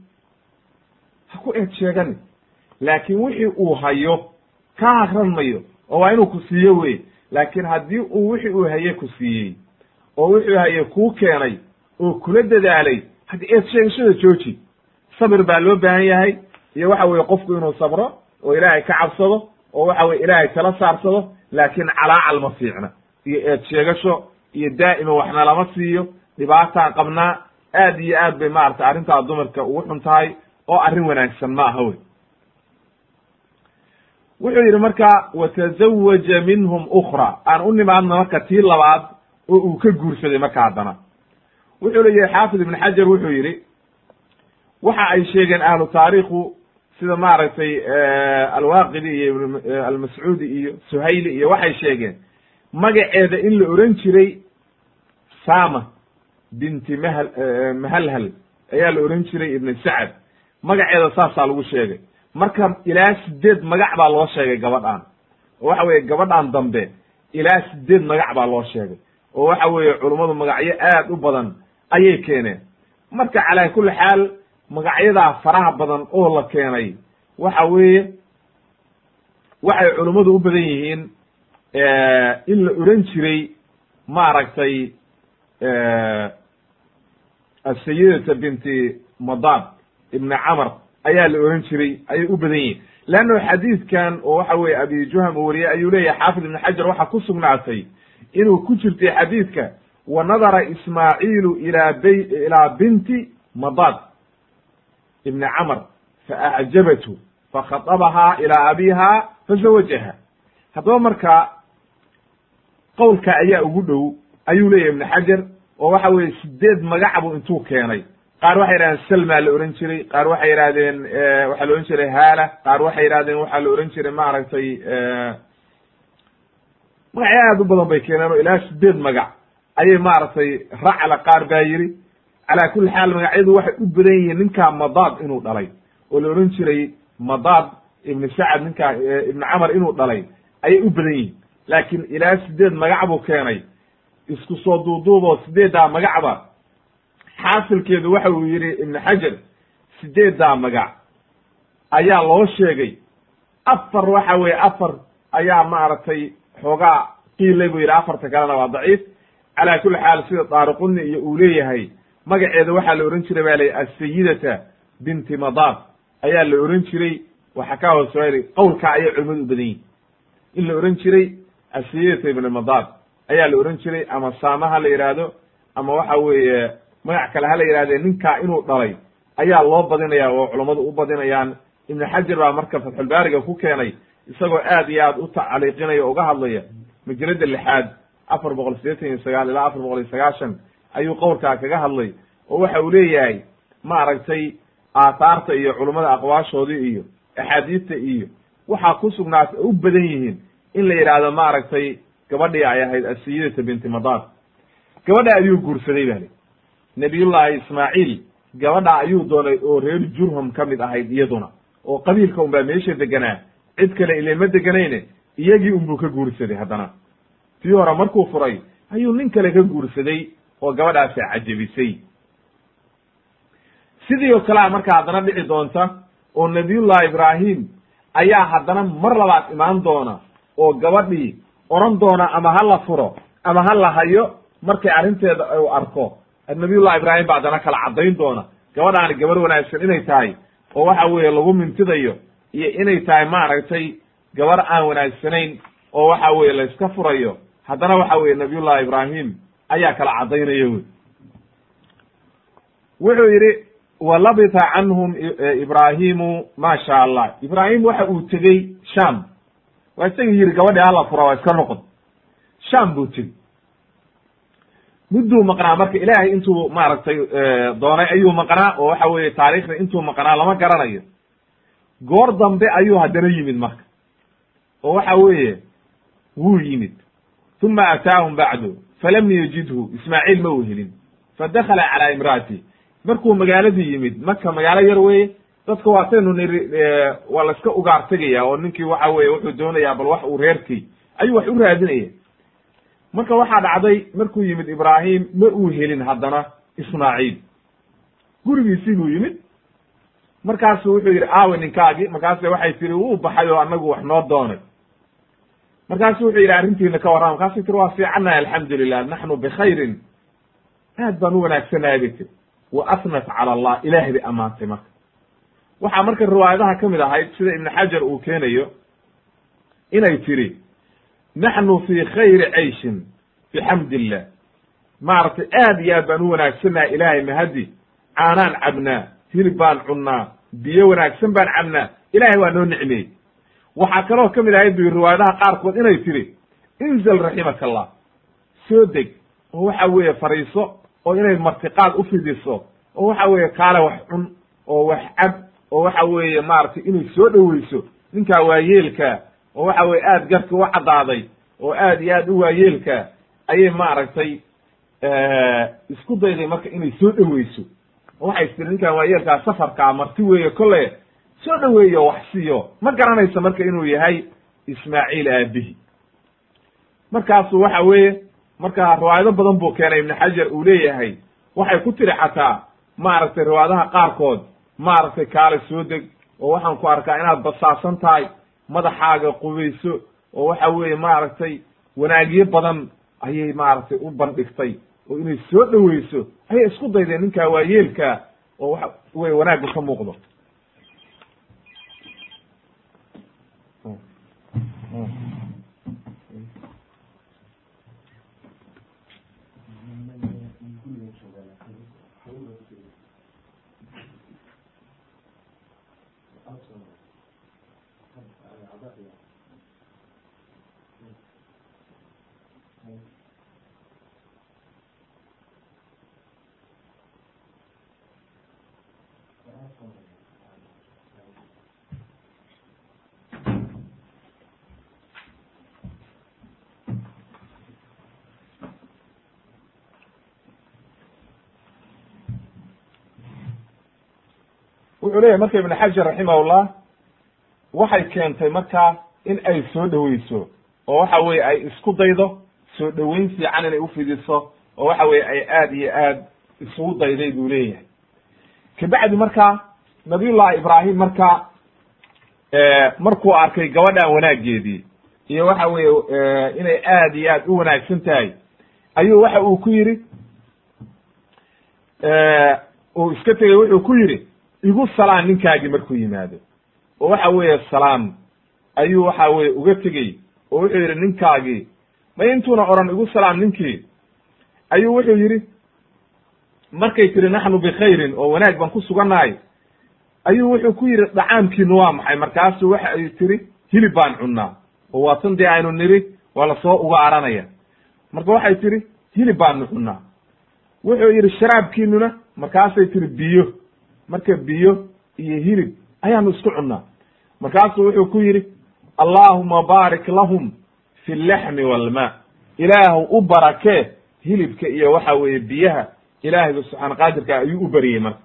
ha ku eed sheeganin laakiin wixii uu hayo kaa hagran mayo oo waa inuu ku siiyo wey laakiin haddii uu wixii uu haye ku siiyey oo wuxuu haye kuu keenay oo kula dadaalay haddi eed sheegashada jooji sabir baa loo baahan yahay. Iyo waxa weeye qofku inuu sabro oo ilaahay ka cabsado oo waxa weye ilaahay tala saarsado laakiin calaacal ma fiicna. Iyo eed sheegasho iyo daa'ima waxna lama siiyo. Dhibaataan qabnaa aad iyo aad bay maaragtay arrintaa dumarka ugu xun tahay oo arrin wanaagsan ma aha wey. Wuxuu yidhi marka watazawaja minhum ukra aan u nimaadno marka tii labaad oo uu ka guursaday marka haddana. Wuxuu leeyahay xaafid ibn xajar wuxuu yidhi waxa ay sheegeen ahlu taariikhu sida maaragtay alwaqidi iyo almascuudi iyo suhayli iyo waxay sheegeen magaceeda in la oran jiray sama binti mah mahalhal ayaa la oran jiray ibn sacad magaceeda saasaa lagu sheegay. Marka ilaa sideed magac baa loo sheegay gabadhan oo waxa weeye gabadhan dambe ilaa sideed magac baa loo sheegay. Oo waxa weeye culummadu magacyo aad u badan ayay keeneen. Marka calaa kulli xaal magacyadaa faraha badan oo la keenay waxa weeye waxay culummadu u badan yihiin in la oran jiray maaragtay asayidata binti madad ibni camr ayaa la oran jiray ayay u badan yihiin. Leanno xadiidkan oo waxa weye abi juham uu wariyey ayuu leeyahay xaafid ibn xajar waxaa ku sugnaatay inuu ku jirtay xadiidka wa nadara ismaaciilu ilaa bay ilaa binti madad ibni camr faacjabathu fakhadabahaa ilaa abiha fazawajaha haddaba marka qowlka ayaa ugu dhow ayuu leeyahay ibn xajar oo waxa weeye sideed magac intuu keenay qaar waxay yidhahdeen salma la ohan jiray. Qaar waxay yidhahdeen waxaa la ohan jiray haala. Qaar waxay yidhahdeen waxaa la ohan jiray maaragtay magacyo aad u badan bay keeneen oo ilaa sideed magac ayay maaragtay racla qaar baa yidhi. Calaa kulli xaal magacyadu waxay u badan yihiin ninkaa madaad inuu dhalay oo la ohan jiray madaad ibni sacad ninkaa ibni camar inuu dhalay ayay u badan yihiin. Laakiin ilaa sideed magac buu keenay. Isku soo duuduuboo sideeddaa magacba xaasilkeedu waxa uu yidhi ibnu xajar sideeddaa magac ayaa loo sheegay. Afar waxa weeye afar ayaa maaragtay xoogaa qiilay buu yidhi afarta kalena waa daciif. Calaa kulli xaal sida daariquni iyo uu leeyahay magaceeda waxaa la ohan jiray ba la asayidata binti madaad. Ayaa la ohan jiray waxa ka hooseyli qowlkaa ayay culimadu u badan yihiin in la ohan jiray asayidata ibni madaad. Ayaa la ohan jiray ama saama ha la yidhaahdo ama waxa weeye magac kale ha la yidhahdee ninkaa inuu dhalay ayaa loo badinaya oo culammadu u badinayaan. Ibnu xajar baa marka fatxulbaariga ku keenay isagoo aad iyo aad u tacliiqinaya o uga hadlaya majalada lixaad afar boqol sideetan iyo sagaal ilaa afar boqol iyo sagaashan ayuu qowlkaa kaga hadlay oo waxa uu leeyahay maaragtay aathaarta iyo culummada aqwaashoodii iyo axaadiista iyo waxaa ku sugnaat u badan yihiin in la yidhaahdo maaragtay gabadhii ay ahayd asiyidata binti madaad. Gabadha ayuu guursaday ba li nabiyullaahi ismaaciil gabadha ayuu doonay oo reer jurhum ka mid ahayd iyaduna oo qabiilka unbaa meesha deganaa cid kale ile ma deganayne iyagii unbuu ka guursaday haddana. Tii hore markuu furay ayuu nin kale ka guursaday oo gabadhaasi cajabisay. Sidii oo kalea marka haddana dhici doonta oo nabiyullahi ibraahim ayaa haddana mar labaad imaan doona oo gabadhii oran doona ama ha la furo ama ha la hayo markay arrinteeda u arko nabiyullahi ibraahim ba haddana kala caddayn doona. Gabadhaani gabar wanaagsan inay tahay oo waxa weeye lagu mintidayo iyo inay tahay maaragtay gabar aan wanaagsanayn oo waxa weye la iska furayo haddana waxa weye nabiyullahi ibraahim ayaa kala caddaynaya wey. Wuxuu yidhi walabita canhum ibraahimu ma sha allah ibraahim waxa uu tegey sham waa isaga yidhi gabadhii hala fura waa iska noqon. Sham buu tegey mudduu maqnaa marka ilaahay intuu maaragtay doonay ayuu maqnaa oo waxa weye taarikhda intuu maqnaa lama garanayo. Goor dambe ayuu haddana yimid marka. Oo waxa weeye wuu yimid. Uma ataahum bacdu falam yajidhu ismaaciil ma uu helin fadakala calaa imraati. Markuu magaaladii yimid maka magaalo yar weye dadka waataynu niri waa la iska ugaar tegaya oo ninkii waxa weye wuxuu doonayaa bal wax uu reerkii ayuu wax u raadinaya marka waxaa dhacday markuu yimid ibraahim ma uu helin haddana ismaaciil. Gurigiisii buu yimid. Markaasu wuxuu yidhi aawe ninkaagii. Markaase waxay tiri wuu baxay oo anagu wax noo doonay. Markaasu wuxuu yidhi arrintiina ka warrama. Markaasay tiri waa fiicannahay alxamdulilah naxnu bikhayrin. Aad baan u wanaagsanahay bay tiri wa asnat cala allah. Ilaahay bay ammaantay marka. Waxaa marka riwaayadaha ka mid ahayd sida ibnu xajar uu keenayo inay tiri naxnu fii khayri cayshin bixamdi illah maaragtay aad iyo aad baan u wanaagsannahay ilaahay mahadi caanaan cabnaa hilib baan cunnaa biyo wanaagsan baan cabnaa ilaahay waa noo nicmeeyey waxaa kaloo ka mid ahayd bu riwaayadaha qaarkood inay tiri inzal raximaka allah soo deg oo waxa weeye fariiso oo inay martiqaad u fidiso oo waxa weeye kaale wax cun oo wax cab oo waxa weeye maaragtay inay soo dhoweyso ninkaa waayeelka oo waxa weye aad garka u caddaaday oo aad iyo aad u waayeelka ayay maaragtay isku dayday marka inay soo dhoweyso oo waxay tiri ninkan waayeelkaa safarkaa marti weeye kolle soo dhoweeyo wax siiyo. Ma garanayso marka inuu yahay ismaaciil aabihi markaasu waxa weeye marka riwaayado badan buu keenay ibnu xajar uu leeyahay. Waxay ku tiri xataa maaragtay riwaayadaha qaarkood maaragtay kaale soo deg oo waxaan ku arkaa inaad basaasan tahay madaxaaga qubayso oo waxa weeye maaragtay wanaagyo badan ayay maaragtay u bandhigtay oo inay soo dhoweyso ayay isku daydeen ninkaa waayeelka oo waxa wey wanaaggu ka muuqdo. Hmm. Hmm. Wuxuu leeyahy marka ibn xajar raximahullah waxay keentay markaa in ay soo dhoweyso oo waxa weye ay isku daydo soo dhoweyn fiican inay ufidiso oo waxa weye ay aad iyo aad isugu dayday buu leeyahay. Kabacdi markaa nabiyullahi ibraahim marka markuu arkay gabadhan wanaageedii iyo waxa weye inay aad iyo aad u wanaagsan tahay ayuu waxa uu ku yidhi uu iska tegey wuxuu ku yidhi igu salaan ninkaagii markuu yimaado. Oo waxa weeye salaam ayuu waxa weye uga tegey. Oo wuxuu yidhi ninkaagii ma intuuna odhan igu salaam ninkii? Ayuu wuxuu yidhi markay tiri naxnu bikhayrin oo wanaag baan ku sugannahay ayuu wuxuu ku yidhi dhacaamkiinu waa maxay? Markaasu waxa ay tiri hilib baan cunnaa. Oo waa tan dee aynu niri waa la soo uga aranaya marka waxay tiri hilib baanu cunnaa. Wuxuu yidhi sharaabkiinuna markaasay tiri biyo marka biyo iyo hilib ayaanu isku cunnaa. Markaasuu wuxuu ku yidhi allaahuma baarik lahum fi llexmi walmaa ilaahu u barakee hilibka iyo waxa weeye biyaha ilaahayba subxaana qaadirka ayuu u beriyey marka.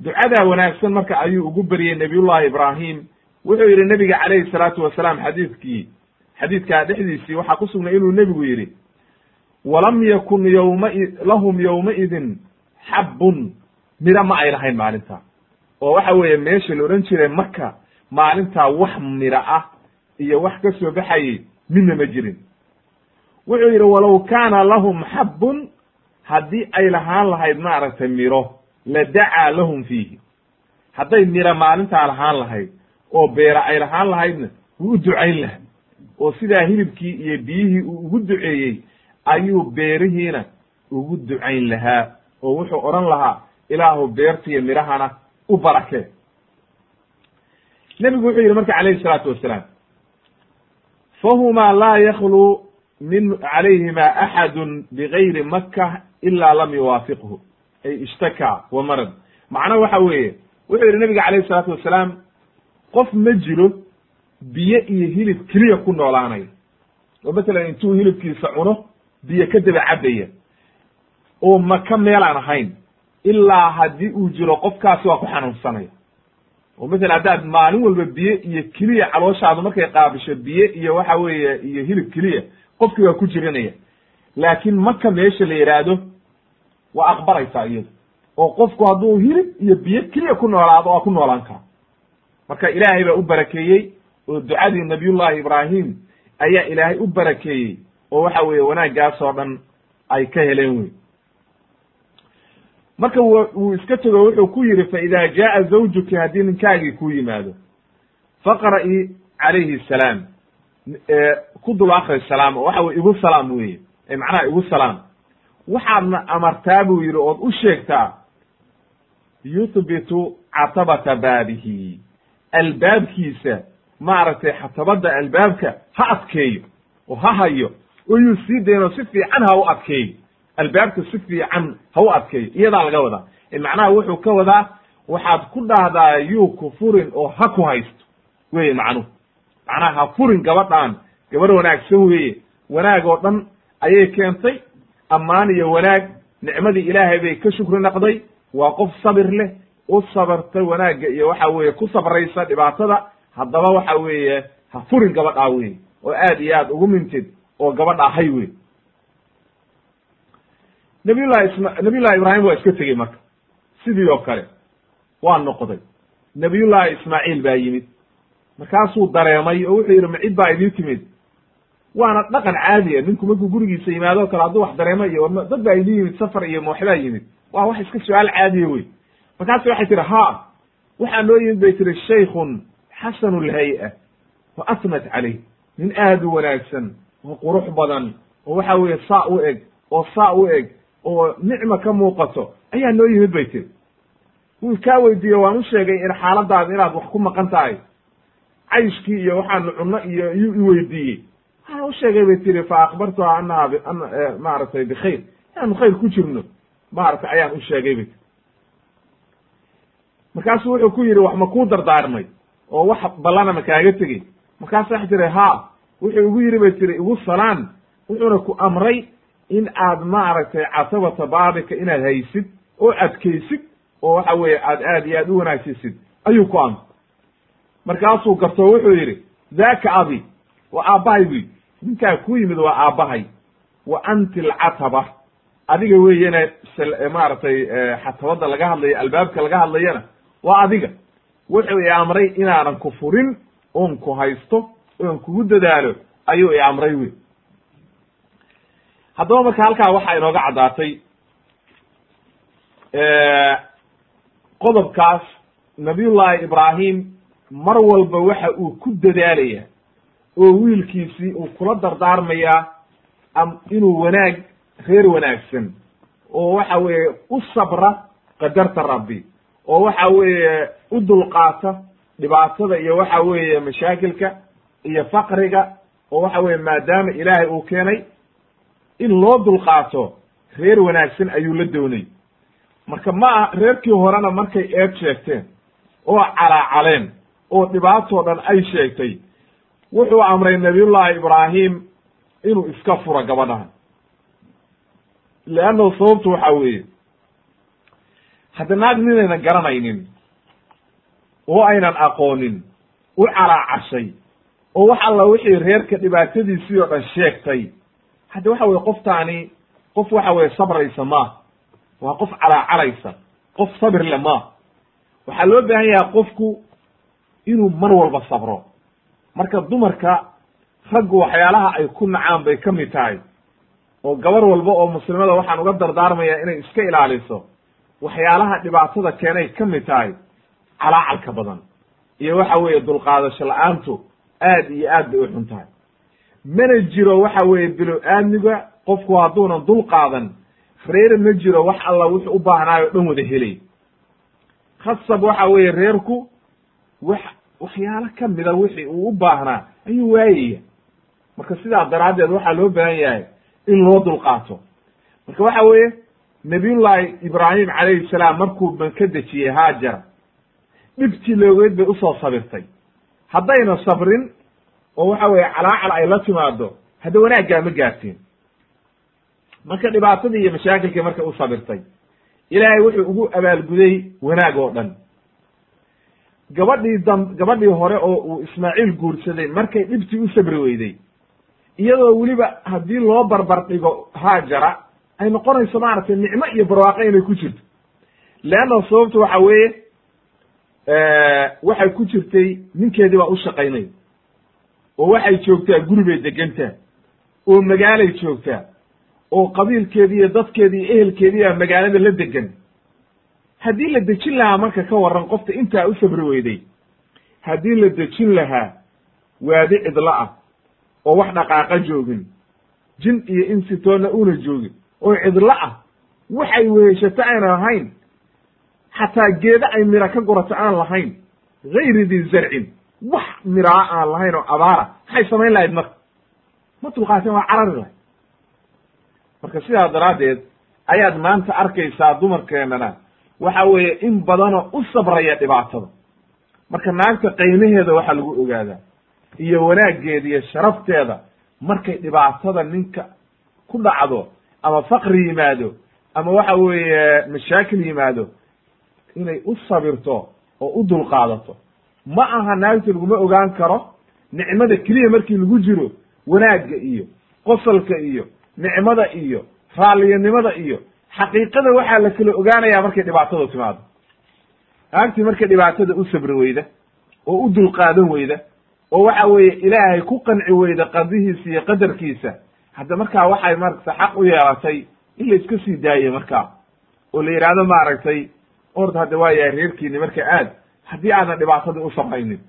Ducadaa wanaagsan marka ayuu ugu beriyey nabiyullahi ibraahim. Wuxuu yidhi nebiga calayhi salaatu wasalaam xadiidkii xadiidkaa dhexdiisii waxaa ku sugnay inuu nebigu yidhi walam yakun yowma lahum yowmaidin xabbun miro ma ay lahayn maalintaa oo waxa weeye meesha la odhan jiray maka maalintaa wax miro ah iyo wax ka soo baxayey midna ma jirin. Wuxuu yidhi walow kaana lahum xabbun haddii ay lahaan lahayd maaragtay miro la dacaa lahum fiihi. Hadday miro maalintaa lahaan lahayd oo beera ay lahaan lahaydna wuu u ducayn laha oo sidaa hilibkii iyo biyihii uu ugu duceeyey ayuu beerihiina ugu ducayn lahaa. Oo wuxuu odhan lahaa ilaahu beertiiyo midhahana u barakee nebigu wuxuu yidhi marka calayhi salaatu wasalaam fahumaa laa yakluu min calayhima axadun bigayri maka ila lam yuwaafiqhu. Ay ishtakaa wa marad. Macna waxa weeye wuxuu yidhi nabiga calayhi salaatu wasalaam qof ma jiro biyo iyo hilib keliya ku noolaanaya. Oo masalan intuu hilibkiisa cuno biyo ka daba cabaya oo maka meelaan ahayn ilaa haddii uu jiro qofkaasi waa ku xanuunsanaya oo masalan haddaad maalin walba biyo iyo keliya calooshaadu markay qaabisho biyo iyo waxa weeye iyo hilib keliya qofkii waa ku jirinaya. Laakiin maka meesha la yidhaahdo waa aqbalaysaa iyadu. Oo qofku hadduu hilib iyo biyo keliya ku noolaado waa ku noolaan kara marka ilaahay baa u barakeeyey oo ducadii nabiyullahi ibraahim ayaa ilaahay u barakeeyey oo waxa weeye wanaaggaas oo dhan ay ka heleen wey marka wuu iska tego wuxuu ku yidhi fa ida jaaa zawjuki haddii ninkaagii ku yimaado. Faqra'i calayhi salaam. Ku dul akri salaam. Oo waxa weye igu salaam weye macnaha igu salaam. Waxaadna amartaa buu yidhi ood u sheegtaa yuthbitu catabata baabihi. Albaabkiisa maaragtay xatabadda albaabka ha adkeeyo oo ha hayo oo sii daynoo si fiican ha u adkeeyo albaabka si fiican ha u adkeeyo iyadaa laga wadaa. Macnaha wuxuu ka wadaa waxaad ku dhahdaa yuu ku furin oo ha ku haysto weye macnuhu. Macnaha ha furin gabadhaan gabarh wanaagsan weeye. Wanaag oo dhan ayay keentay ammaan iyo wanaag nicmadii ilaahay bay ka shukri naqday waa qof sabir leh u sabarta wanaagga iyo waxa weeye ku sabraysa dhibaatada haddaba waxa weeye ha furin gabadhaa weye oo aad iyo aad ugu mintid oo gabadhaa hay wey nabiyullahi isma nabiyullahi ibraahim waa iska tegey marka. Sidii oo kale waa noqday. Nabiyullahi ismaaciil baa yimid. Markaasuu dareemay oo wuxuu yidhi ma cid baa idii timid. Waana dhaqan caadiya ninku markuu gurigiisa yimaado o kale hadduu wax dareemo iyo dad baa idii yimid safar iyo mooxbaa yimid. Waa wax iska su'aal caadiya wey. Markaasu waxay tihi ha waxaa noo yimid bay tihi shaykun xasanu lhay-a wa asnat calayh. Nin aad u wanaagsan oo qurux badan oo waxa weeye saa u eg oo saa u eg oo nicma ka muuqato ayaa noo yimid bay tiri. Wuu kaa weydiiye waan u sheegay in xaaladaada inaad wax ku maqan tahay. Cayshkii iyo waxaanu cunno iyo iyuu i weydiiyey. Waxaan u sheegay bay tiri fa akbartuha anaha maaragtay bikhayr inaanu khayr ku jirno maaragtay ayaan u sheegay bay tiri. Markaasuu wuxuu ku yidhi wax ma kuu dardaarmay? oo wax ballana ma kaaga tegey. Markaasu waxay tiri ha wuxuu igu yidhi bay tiri igu salaan. Wuxuuna ku amray in aad maaragtay casabata baabika inaad haysid oo adkaysid oo waxa weeye aad aad iyo aad u wanaagsisid ayuu ku amray. Markaasuu garto wuxuu yidhi daka abi waa aabbahay bu yidhi. Ninkaa ku yimid waa aabbahay. Wa anti alcataba. Adiga weeyana maaragtay xatabada laga hadlayo albaabka laga hadlayana waa adiga. Wuxuu i amray inaanan ku furin oon ku haysto oon kugu dadaalo ayuu i amray wey haddaba marka halkaa waxaa inooga caddaatay qodobkaas nabiyullaahi ibraahim mar walba waxa uu ku dadaalaya oo wiilkiisii uu kula dardaarmayaa am inuu wanaag reer wanaagsan oo waxa weeye u sabra qadarta rabbi oo waxa weeye u dulqaata dhibaatada iyo waxa weeye mashaakilka iyo faqriga oo waxa weye maadaama ilaahay uu keenay in loo dulqaato reer wanaagsan ayuu la doonay. Marka ma ah reerkii horena markay eed sheegteen oo calaacaleen oo dhibaatoo dhan ay sheegtay wuxuu amray nabiyullaahi ibraahim inuu iska furo gabadhahan leannahu sababtu waxa weeye hadda naag ninaynan garanaynin oo aynan aqoonin u calaacashay oo wax alla wixii reerka dhibaatadiisii oo dhan sheegtay hadda waxa weye qoftaani qof waxa weye sabraysa ma. Waa qof calaacalaysa qof sabir le ma. Waxaa loo baahan yahay qofku inuu mar walba sabro. Marka dumarka raggu waxyaalaha ay ku nacaan bay ka mid tahay. Oo gabar walba oo muslimada waxaan uga dardaarmayaa inay iska ilaaliso waxyaalaha dhibaatada keenay ka mid tahay calaacalka badan. Iyo waxa weeye dulqaadasho la'aantu aad iyo aad bay u xun tahay mana jiro waxa weeye bilo-aadmiga qofku hadduunan dul qaadan reer ma jiro wax alla wuxuu u baahnaayo dhan wada helay. Khasab waxa weeye reerku wax waxyaalo ka mida wixii uu u baahnaa ayuu waayaya marka sidaa daraaddeed waxaa loo baahan yahay in loo dulqaato marka waxa weeye nabiyullaahi ibraahim calayhi salaam markuu ban ka dejiyey haajara dhibtii loogeed bay u soo sabirtay. Haddayna sabrin oo waxa weeye calaacal ay la timaado hadda wanaaggaa ma gaartiin marka dhibaatadii iyo mashaakilkii markay u sabirtay ilaahay wuxuu ugu abaalguday wanaag oo dhan. Gabadhii dam gabadhii hore oo uu ismaaciil guursaday markay dhibtii u sabri weyday iyadoo weliba haddii loo barbar dhigo haajara ay noqonayso maaragtay nicmo iyo barwaaqo inay ku jirto. Leanna sababtu waxa weeye waxay ku jirtay ninkeedii baa u shaqaynay oo waxay joogtaa guri bay degantaa oo magaalay joogtaa oo qabiilkeedii iyo dadkeedii iyo ehelkeedii baa magaalada la degan. Haddii la dejin lahaa marka ka waran qofta intaa u sabri weyday. Haddii la dejin lahaa waadi cidlo ah oo wax dhaqaaqa joogin jin iyo insitoona una joogin oo cidlo ah waxay weheshato aynan lahayn xataa geeda ay mira ka gurato aan lahayn gayri di zarcin wax miraa aan lahayn oo abaara. Maxay samayn lahayd marka? Ma dulqaateen waa carari lahayd. Marka sidaa daraaddeed ayaad maanta arkaysaa dumarkeennana. Waxa weeye in badanoo u sabraya dhibaatada. Marka naagta qaymaheeda waxaa lagu ogaadaa iyo wanaaggeeda iyo sharafteeda markay dhibaatada ninka ku dhacdo ama faqri yimaado ama waxa weeye mashaakil yimaado inay u sabirto oo u dulqaadato ma aha naagta laguma ogaan karo nicmada keliya markii lagu jiro wanaagga iyo qosolka iyo nicmada iyo raalliyanimada iyo xaqiiqada waxaa la kala ogaanayaa markay dhibaatada timaado. Naagtii markay dhibaatada u sabri weyda oo u dulqaadan weyda oo waxa weeye ilaahay ku qanci weyda qadihiisa iyo qadarkiisa hadda markaa waxay marata xaq u yeelatay in la iska sii daayey markaa oo la yidhaahdo maaragtay ord hadda waa yahay reerkiini marka aad haddii aadan dhibaatadii u samaynin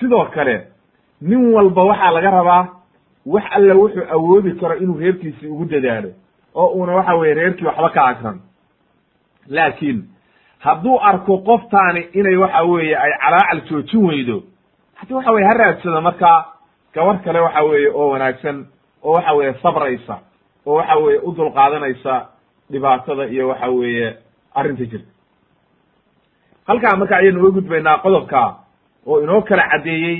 sidoo kale nin walba waxaa laga rabaa wax alla wuxuu awoodi karo inuu reerkiisii ugu dadaalo oo uuna waxa weye reerkii waxba ka agran laakiin hadduu arko qoftaani inay waxa weeye ay calaacal joojin weydo haddi waxa weye ha raadsado markaa gabar kale waxa weeye oo wanaagsan oo waxa weeye sabraysa oo waxa weeye u dulqaadanaysa dhibaatada iyo waxa weeye arrinta jirta halkaa marka ayaynu uga gudbaynaa qodobka oo inoo kala caddeeyey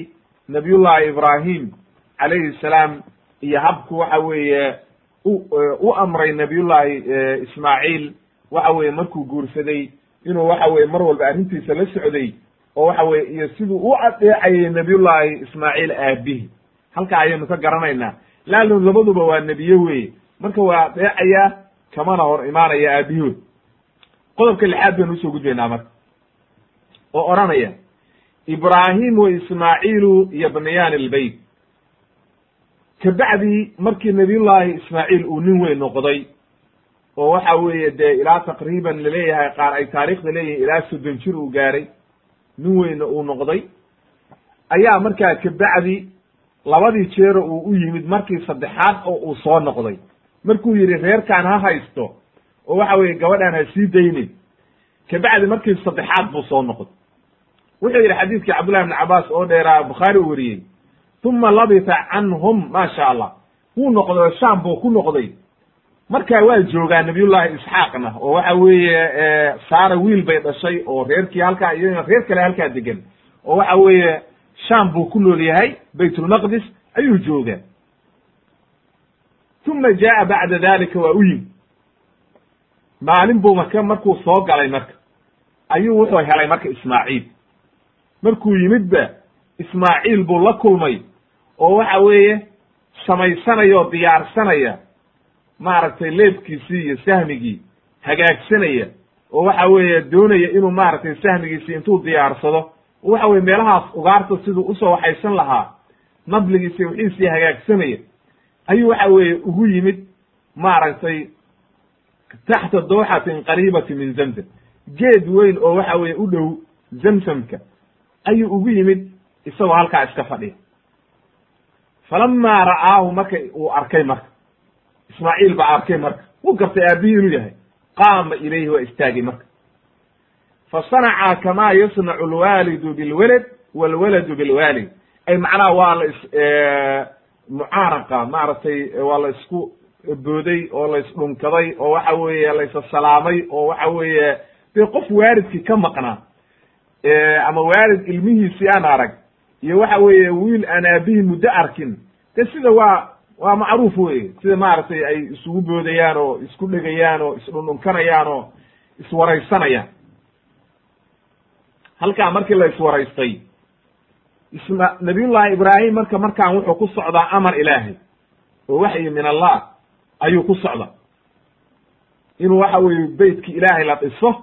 nabiyullahi ibraahim calayhi salaam iyo habku waxa weeye u u amray nabiyullahi ismaaciil waxa weeye markuu guursaday inuu waxa weye mar walba arrintiisa la socday oo waxa weye iyo siduu u adeecayay nabiyullaahi ismaaciil aabihi halkaa ayaynu ka garanaynaa. Laannu labaduba waa nebiye weye marka waa adeecayaa kamana hor imaanaya aabihood qodobka lixaad baynu u soo gudbaynaa marka oo odhanaya ibraahim wa ismaaciilu yabniyaan ilbeyt kabacdii markii nabiyullaahi ismaaciil uu nin weyn noqday oo waxa weeye dee ilaa taqriiban la leeyahay qaar ay taariikhda leeyihiin ilaa soddon jir uu gaaray nin weynna uu noqday ayaa markaa kabacdi labadii jeero uu u yimid markii saddexaad oo uu soo noqday. Markuu yidhi reerkaan ha haysto oo waxa weeye gabadhaan ha sii daynin. Kabacdi markii saddexaad buu soo noqday wuxuu yidhi xadiidkii cabdullahi ibn cabaas oo dheeraa bukhaari u wariyey uma labita canhum ma sha allah. Wuu noqday oo sham buu ku noqday. Markaa waa joogaa nabiyullahi isxaaqna oo waxa weeye saara wiil bay dhashay oo reerkii halkaa iyo reer kale halkaa degan oo waxa weeye sham buu ku nool yahay baytulmaqdis ayuu joogaa. Uma jaa bacda dalika waa u yimi maalin buu marka markuu soo galay marka ayuu wuxuu helay marka ismaaciil markuu yimidba ismaaciil buu la kulmay oo waxa weeye samaysanaya oo diyaarsanaya maaragtay leebkiisii iyo sahmigii hagaagsanaya oo waxa weeye doonaya inuu maaragtay sahmigiisii intuu diyaarsado. Waxa weye meelahaas ugaarta siduu u soo waxaysan lahaa nabligiisi wixiisii hagaagsanaya ayuu waxa weeye ugu yimid maaragtay taxta dooxatin qariibati min zamzam geed weyn oo waxa weeye u dhow zamsamka ayuu ugu yimid isagoo halkaa iska fadhiya falama ra'aahu marka uu arkay marka ismaaciil baa arkay marka wuu gartay aabihii inuu yahay. Qaama ilayhi waa istaagay marka. Fa sanaca kama yasnacu alwaalidu bilwalad walwaladu bilwaalid. Ay macnaha waa la is mucaaraqa maaragtay waa la isku booday oo la isdhunkaday oo waxa weeye la salaamay oo waxa weeye dee qof waalidkii ka maqnaa ama waalid ilmihiisii aan arag iyo waxa weeye wiil aan aabihii muddo arkin de sida waa waa macruuf weye sida maaragtay ay isugu boodayaan oo isku dhegayaan oo isdhundhunkanayaan oo iswaraysanayaan. Halkaa markii la iswaraystay isma nabiyullahi ibraahim marka markaan wuxuu ku socdaa amar ilaahay oo waxyi min allah ayuu ku socda inuu waxa weeye beytkii ilaahay la dhiso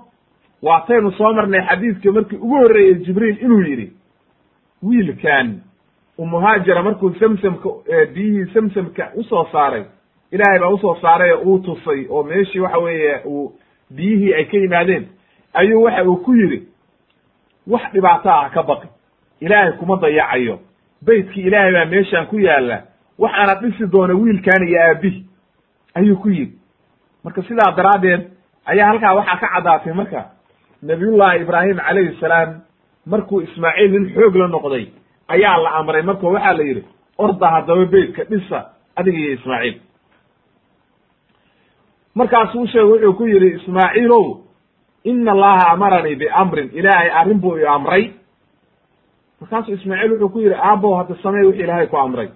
waataynu soo marnay xadiidka markii ugu horreeyey jibriil inuu yidhi wiilkan umuhaajira markuu samsamka biyihii samsamka u soo saaray ilaahay baa u soo saaray oo uu tusay oo meeshii waxa weeye uu biyihii ay ka yimaadeen ayuu waxa uu ku yidhi wax dhibaato ah ka baqi ilaahay kuma dayacayo beytkii ilaahay baa meeshaan ku yaalla waxaana dhisi doona wiilkan iyo aabihi ayuu ku yidhi. Marka sidaa daraaddeed ayaa halkaa waxaa ka caddaatay marka nabiyullahi ibraahim calayhi salaam markuu ismaaciil nin xoog la noqday ayaa la amray. Marka waxaa la yidhi orda haddaba beytka dhisa adiga iyo ismaaciil. Markaasuu sheegay wuxuu ku yidhi ismaaciilow ina allaha amaranii biamrin ilaahay arrin buu i amray. Markaasuu ismaaciil wuxuu ku yidhi aabbow hadda samey wixii ilaahay ku amray.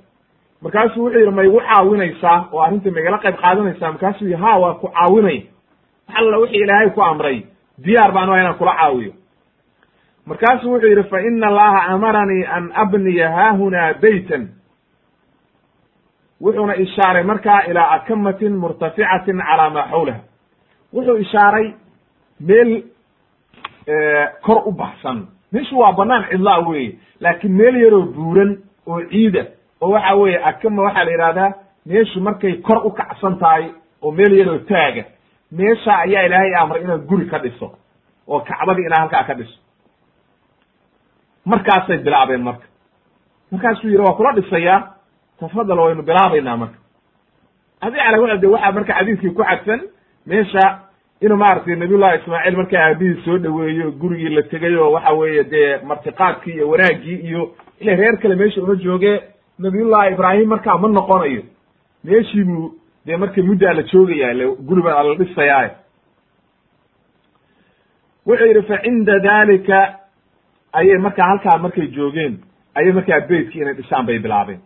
Markaasuu wuxuu yidhi ma igu caawinaysaa oo arrinta maigala qayb qaadanaysaa markaasuu yidhi ha waa ku caawinay. Wax alla wixii ilaahay ku amray diyaar baan waa inaan kula caawiyo. Markaasuu wuxuu yidhi fa ina allaha amaranii an abniya haahunaa beytan wuxuuna ishaaray markaa ilaa akamatin murtaficatin calaa maa xawlaha wuxuu ishaaray meel kor u baxsan. Meeshu waa banaan cidlaa weye laakiin meel yaroo buuran oo ciida oo waxa weeye akama waxaa la yidhahdaa meeshu markay kor u kacsan tahay oo meel yaroo taaga meesha ayaa ilaahay amray inaad guri ka dhiso oo kacbadii inaa halkaa ka dhiso. Markaasay bilaabeen marka. Markaasuu yidhi waa kula dhisayaa tafadal waynu bilaabaynaa marka. Adi cala wa de waxaa marka xadiiskii ku xadsan meesha inuu maaragtay nabiyullahi ismaaciil markaa aabihii soo dhoweeyo gurigii la tegay oo waxa weeye dee martiqaadkii iyo wanaaggii iyo ila reer kale meesha uma jooge nabiyullahi ibraahim markaa ma noqonayo. Meeshii buu dee marka muddaa la joogaya ile guri baa la dhisayaaye wuxuu yidhi fa cinda dalika ayay markaa halkaa markay joogeen. Ayay markaa beytkii inay dhisaan bay bilaabeen.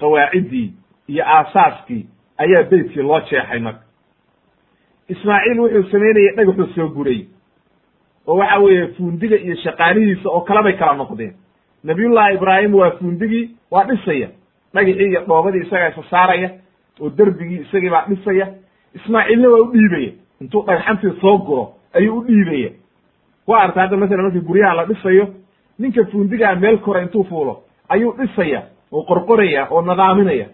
Qawaaciddii iyo aasaaskii ayaa beytkii loo jeexay marka. Ismaaciil wuxuu samaynayey dhagaxuu soo guray. Oo waxa weeye fuundiga iyo shaqaalihiisa oo kale bay kala noqdeen. Nabiyullahi ibraahim waa fuundigii waa dhisaya. Dhagixii iyo dhoobadii isagaa isa saaraya oo derbigii isagii baa dhisaya. Ismaaciilna waa u dhiibaya. Intuu dhagxantii soo guro ayuu u dhiibaya. Waa arta hadda masalan markii guryaha la dhisayo ninka fuundigaa meel kora intuu fuulo ayuu dhisaya oo qorqoraya oo nadaaminaya.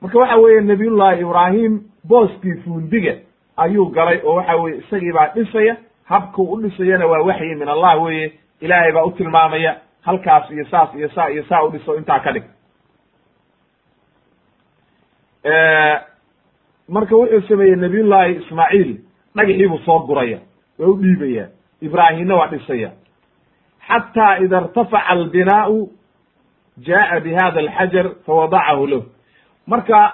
Marka waxa weeye nabiyullahi ibraahim booskii fuundiga ayuu galay oo waxa weye isagii baa dhisaya. Habkuu u dhisayana waa waxyi min allah weye ilaahay baa u tilmaamaya halkaas iyo saas iyo saa iyo saa u dhiso intaa ka dhig marka wuxuu sameeyey nabiyullahi ismaaciil dhagixii buu soo guraya waa u dhiibaya ibraahimna waa dhisaya. Xataa ida irtafaca albinaau jaa bi hada alxajar fawadacahu lahu. Marka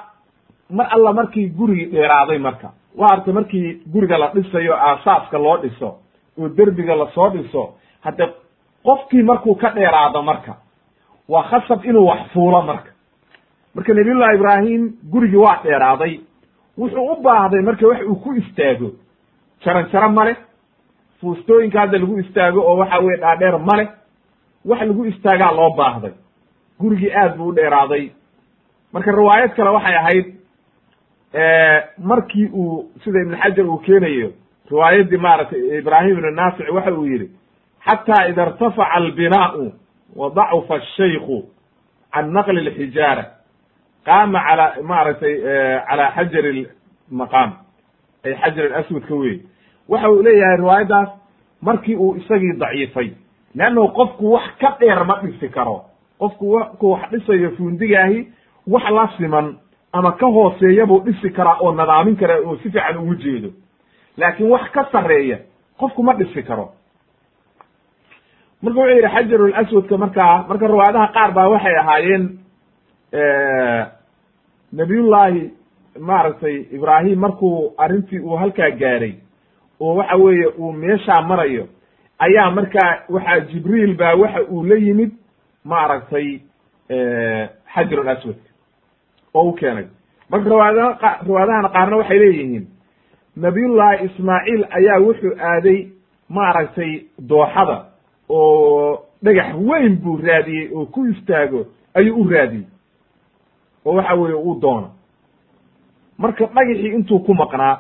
mar alla markii gurigii dheeraaday marka waa arta markii guriga la dhisayo aasaaska loo dhiso oo derbiga la soo dhiso hadde qofkii markuu ka dheeraado marka waa khasab inuu wax fuulo marka marka nabiyullahi ibraahim gurigii waa dheeraaday wuxuu u baahday marka wax uu ku istaago. Jaran jaro male fuustooyinka hadda lagu istaago oo waxa weye dhaadheer male wax lagu istaagaa loo baahday. Gurigii aad buu u dheeraaday. Marka riwaayad kale waxay ahayd markii uu sida ibn xajar uu keenayo riwaayaddii maaragtay ibraahim ibn naafic waxa uu yidhi xata ida irtafaca albinaau wa dacufa ashayku can naqli lxijaara qaama ala maaragtay cala xajari maqaam ay xajar aswadka wey waxa uu leeyahay riwaayaddaas markii uu isagii daciifay leannahu qofku wax ka dheer ma dhisi karo. Qofku wku wax dhisayo fuundigaahi wax la siman ama ka hooseeya buu dhisi karaa oo nadaamin karaa oo si fiican ugu jeedo. Laakiin wax ka sarreeya qofku ma dhisi karo. Marka wuxuu yidhi xajarul aswadka markaa marka riwaayadaha qaar baa waxay ahaayeen nabiyullahi maaragtay ibraahim markuu arrintii uu halkaa gaaray oo waxa weeye uu meeshaa marayo ayaa markaa waxaa jibriil baa waxa uu la yimid maaragtay xajarul aswadka oo u keenay. Marka riwaayadaha riwaayadahana qaarna waxay leeyihiin nabiyullahi ismaaciil ayaa wuxuu aaday maaragtay dooxada oo dhagax weyn buu raadiyey oo ku istaago ayuu u raadiyey oo waxa weeye uu doono. Marka dhagaxii intuu ku maqnaa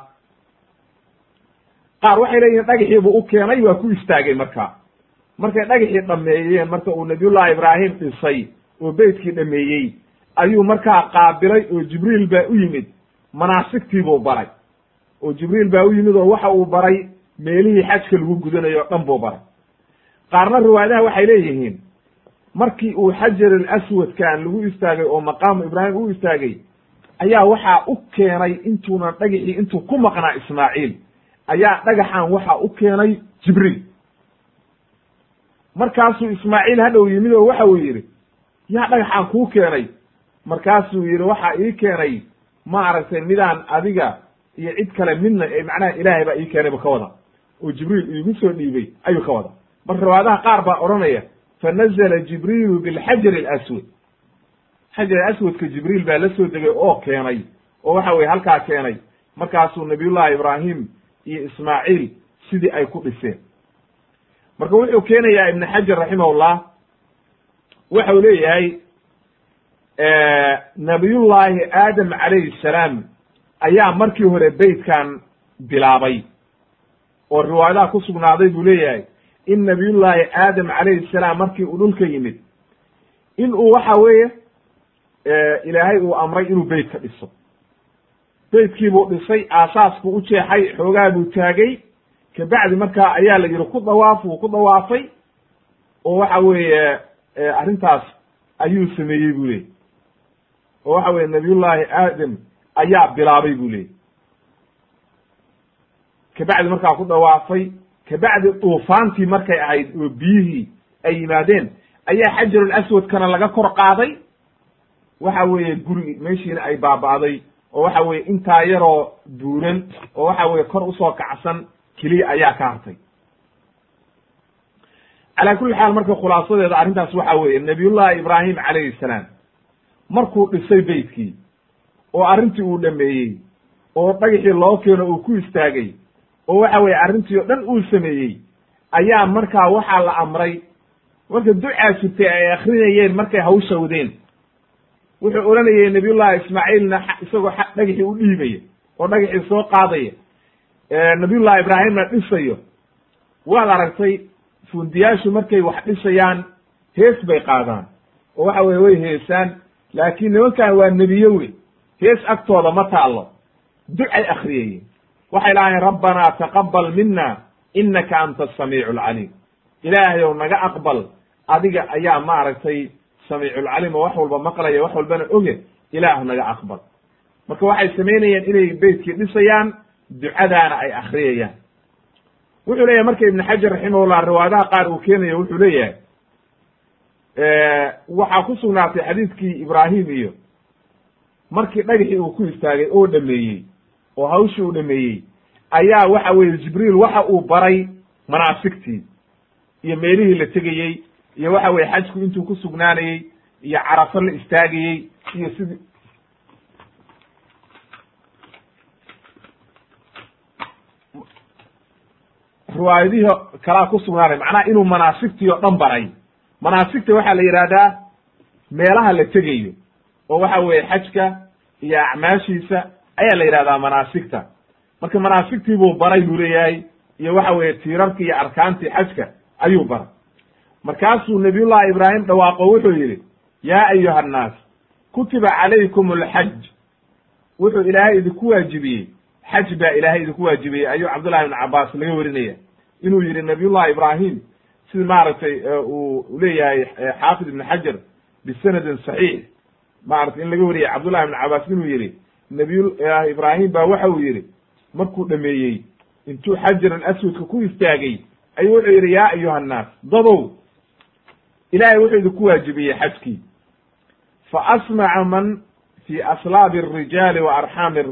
qaar waxay leeyihiin dhagaxii buu u keenay waa ku istaagay marka. Markay dhagaxii dhameeyeen marka uu nabiyullahi ibraahim dhisay oo beytkii dhameeyey ayuu markaa qaabilay oo jibriil baa u yimid. Manaasigtii buu baray. Oo jibriil baa u yimid oo waxa uu baray meelihii xajka lagu gudanayo o dhan buu baray. Qaarna riwaayadaha waxay leeyihiin markii uu xajar aswadkan lagu istaagay oo maqaamu ibraahim u istaagay ayaa waxaa u keenay intuunan dhagaxii intuu ku maqnaa ismaaciil ayaa dhagaxan waxa u keenay jibriil. Markaasuu ismaaciil hadhow yimid oo waxa uu yidhi yaa dhagaxaan kuu keenay. Markaasuu yidhi waxa ii keenay maaragtay midaan adiga iyo cid kale midna ee macnaha ilaahay baa ii keenay bu ka wada oo jibriil iigu soo dhiibay ayuu ka wada marka riwaayadaha qaar baa odhanaya fanazla jibriilu bilxajar alaswad xajar aswadka jibriil baa la soo degay oo keenay oo waxa weye halkaa keenay markaasuu nabiyullahi ibraahim iyo ismaaciil sidii ay ku dhiseen marka wuxuu keenayaa ibn xajar raximahullah waxa uu leeyahay nabiyullahi aadam calayhi salaam ayaa markii hore beytkan bilaabay oo riwaayadaha ku sugnaaday buu leeyahay in nabiyullahi aadam calayhi salaam markii uu dhulka yimid in uu waxa weeye ilaahay uu amray inuu beyt ka dhiso. Beytkii buu dhisay aasaas buu u jeexay xoogaa buu taagay. Kabacdi markaa ayaa la yidhi ku dawaaf wuu ku dawaafay oo waxa weeye arrintaas ayuu sameeyey buu leeyay oo waxa weye nabiyullahi aadam ayaa bilaabay buu leeyay kabacdi markaa ku dawaafay kabacdi duufaantii markay ahayd oo biyihii ay yimaadeen ayaa xajarul aswadkana laga kor qaaday. Waxa weeye gurigi meeshiina ay baaba'day oo waxa weye intaa yaroo buuran oo waxa weye kor u soo kacsan keliya ayaa ka hartay. Calaa kulli xaal marka khulaasadeeda arrintaas waxa weeye nabiyullahi ibraahim calayhi salaam markuu dhisay beytkii oo arrintii uu dhameeyey oo dhagaxii loo keeno uu ku istaagay oo waxa weye arrintii o dhan uu sameeyey ayaa markaa waxaa la amray. Marka ducaa jirtay ay akrinayeen markay hawsha wadeen. Wuxuu odhanayay nabiyullahi ismaaciilna isagoo dhagaxii u dhiibaya oo dhagaxii soo qaadaya. Nabiyullahi ibraahimna dhisayo. Waad aragtay fundiyaashu markay wax dhisayaan hees bay qaadaan. Oo waxa weye way heesaan laakiin nimankan waa nebiyo wey. Hees agtooda ma taallo. Ducay akriyayeen waxay lahaayeen rabbanaa taqabal mina inaka anta asamiicu alcaliim ilaahay ow naga aqbal adiga ayaa maaragtay samiiculcaliim oo wax walba maqlaya wax walbana oge ilaah naga aqbal. Marka waxay samaynayeen inay beytkii dhisayaan ducadaana ay akriyayaan wuxuu leeyahay marka ibn xajar raximahullah riwaayadaha qaar uu keenayo wuxuu leeyahay waxaa ku sugnaatay xadiidkii ibraahim iyo markii dhagaxii uu ku istaagay oo dhameeyey oo hawshii uu dhameeyey ayaa waxa weeye jibriil waxa uu baray manaasigtii iyo meelihii la tegayey iyo waxa weye xajku intuu ku sugnaanayey iyo carafo la istaagayey iyo sidii riwaayadihii kalaa ku sugnaanay macnaha inuu manaasigtii oo dhan baray. Manaasigta waxaa la yidhahdaa meelaha la tegayo oo waxa weeye xajka iyo acmaashiisa ayaa la yidhahdaa manaasigta. Marka manaasigtii buu baray buu leeyahay iyo waxa weeye tiirarkii iyo arkaantii xajka ayuu baray. Markaasuu nabiyullahi ibraahim dhawaaqo wuxuu yidhi yaa ayuha annaas kutiba calaykum alxaj wuxuu ilaahay idinku waajibiyey. Xaj baa ilaahay idinku waajibiyey ayuu cabdullahi ibn cabaas laga warinaya. Inuu yidhi nabiyullahi ibraahim sida maaragtay uu leeyahay xaafid ibn xajar bisanadin saxiix. Maratay in laga wariyay cabdullahi ibn cabaas inuu yidhi nabiyullahi ibraahim baa waxa uu yidhi markuu dhameeyey intuu xajaran aswadka ku istaagay ayuu wuxuu yidhi yaa ayuha annaas dadow ilaahay wuxuu idinku waajibiyey xajkii. Fa asmaca man fi aslaabi arijaali wa arxaami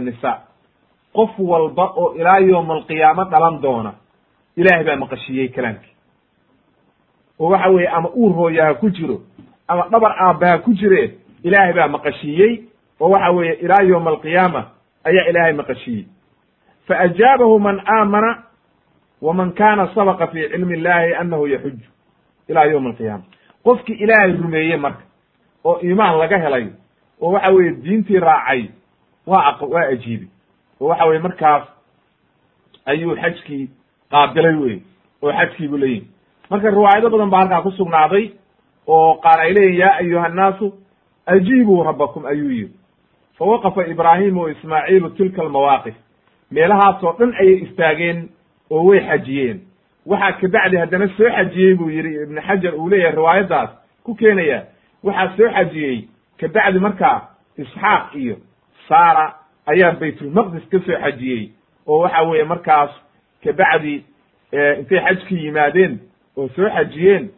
nisa qof walba oo ilaa yowma alqiyaamo dhalan doona ilaahay baa maqashiyey kalaamkii. Oo waxa weeye ama uur hooya ha ku jiro ama dhabar aabba ha ku jire ilaahay baa maqashiyey oo waxa weeye ilaa yowma alqiyaama ayaa ilaahay maqashiyey. Faajaabahu man aamana waman kana sabaqa fi cilmi illahi anahu yaxuju ilaa yowma alqiyaama qofkii ilaahay rumeeye marka oo iimaan laga helay oo waxa weeye diintii raacay waa waa ajiibi. Oo waxa weye markaas ayuu xajkii qaabilay wey oo xajkii buu leeyihi marka riwaayado badan baa halkaa ku sugnaaday oo qaar ay leeyihiin ya ayuha annaasu ajiibuu rabbakum ayuu yidhi fawaqafa ibraahimu wa ismaaciilu tilka almawaaqif meelahaasoo dhan ayay istaageen oo way xajiyeen waxaa kabacdi haddana soo xajiyey buu yidhi ibnu xajar uu leeyahay riwaayaddaas ku keenaya waxaa soo xajiyey kabacdi markaa isxaaq iyo saara ayaa baytulmaqdis ka soo xajiyey oo waxa weeye markaas kabacdi intay xajkii yimaadeen oo soo xajiyeen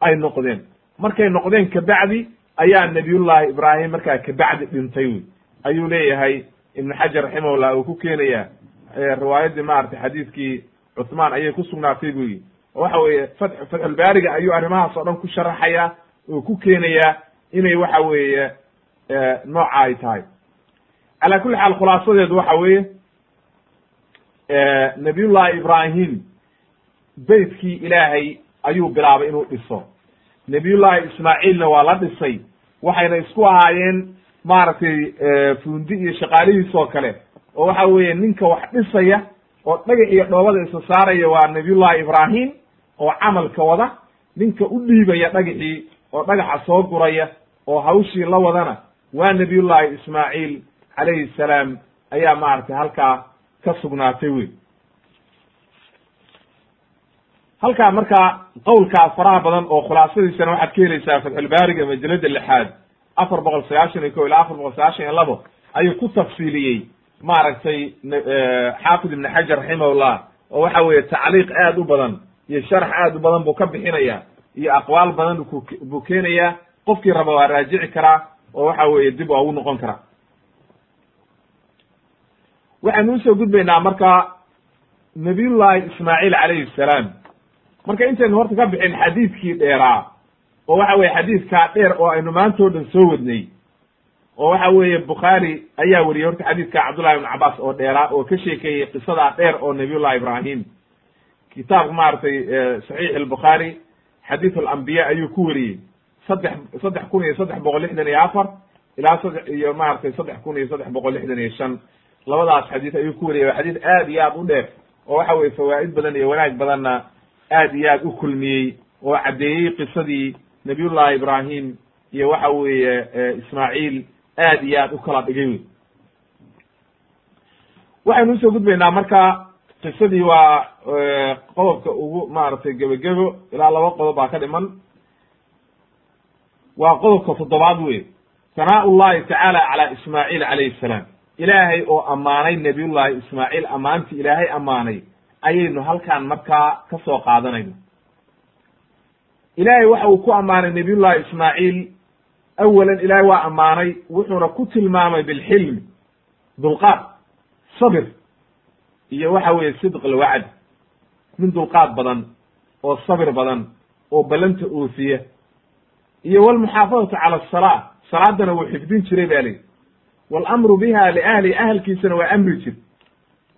ay noqdeen markay noqdeen kabacdi ayaa nabiyullahi ibraahim markaa kabacdi dhintay wey ayuu leeyahay ibnu xajar raximahullah uu ku keenaya riwaayaddii maaragtay xadiidkii cuthmaan ayay ku sugnaatay buu yihi oo waxa weeye fat fatxulbaariga ayuu arrimahaas oo dhan ku sharaxaya oo ku keenaya inay waxa weeye nooca ay tahay. Cala kulli xaal khulaasadeedu waxa weeye nabiyullahi ibraahim beytkii ilaahay ayuu bilaabay inuu dhiso. Nabiyullahi ismaaciilna waa la dhisay waxayna isku ahaayeen maaragtay fuundi iyo shaqaalihiis oo kale. Oo waxa weeye ninka wax dhisaya oo dhagax iyo dhoobada isa saaraya waa nabiyullahi ibraahim oo camalka wada ninka u dhiibaya dhagaxii oo dhagaxa soo guraya oo hawshii la wadana waa nabiyullahi ismaaciil calayhi salaam. Ayaa maaragtay halkaa ka sugnaatay wey halkaa markaa qowlkaa faraha badan oo khulaasadiisana waxaad ka helaysaa fatxulbaariga majalada lixaad afar boqol sagaashan iyo ko ilaa afar boqol sagaashan iyo labo ayuu ku tafsiiliyey maaragtay xaafid ibn xajar raximahullah oo waxa weeye tacliiq aad u badan iyo sharx aad u badan buu ka bixinaya iyo aqwaal badan buu keenaya qofkii raba waa raajici karaa oo waxa weeye dib waa ugu noqon karaa waxaynu u soo gudbaynaa marka nabiyullahi ismaaciil calayhi salaam. Marka intaynu horta ka bixin xadiidkii dheeraa oo waxa weye xadiidkaa dheer oo aynu maantao dhan soo wadnay oo waxa weeye bukhaari ayaa weriyey horta xadiidka cabdullahi ibn cabaas oo dheeraa oo ka sheekeeyey qisadaa dheer oo nabiyullahi ibraahim. Kitaabka maaragtay saxiix albukhaari xadiid alambiya ayuu ku weriyey saddex saddex kun iyo saddex boqol lixdan iyo afar ilaa saddex iyo maaragtay saddex kun iyo saddex boqol lixdan iyo shan. Labadaas xadiis ayuu ku wariyay waa xadiis aad iyo aad u dheer oo waxa weye fawaa'id badan iyo wanaag badanna aad iyo aad u kulmiyey oo caddeeyey qisadii nabiyullahi ibrahim iyo waxa weeye ismaaciil aad iyo aad u kala dhigay. Wey waxaynu u soo gudbaynaa marka qisadii waa qodobka ugu maaragtay gebagebo ilaa laba qodob baa ka dhiman. Waa qodobka toddobaad wey sanaa llahi tacaala calaa ismaaciil calayhi salaam. Ilaahay oo ammaanay nebiyullahi ismaaciil ammaantii ilaahay ammaanay ayaynu halkaan markaa ka soo qaadanayna ilaahay waxa uu ku ammaanay nebiyullahi ismaaciil. Awalan ilaahay waa ammaanay wuxuuna ku tilmaamay bilxilmi dulqaad sabir iyo waxa weeye sidq alwacd. Min dulqaad badan oo sabir badan oo ballanta oofiya. Iyo walmuxaafadatu cala asalaa salaadana wuu xifdin jiray ba lihi walamru biha liahli ahalkiisana waa amri jir.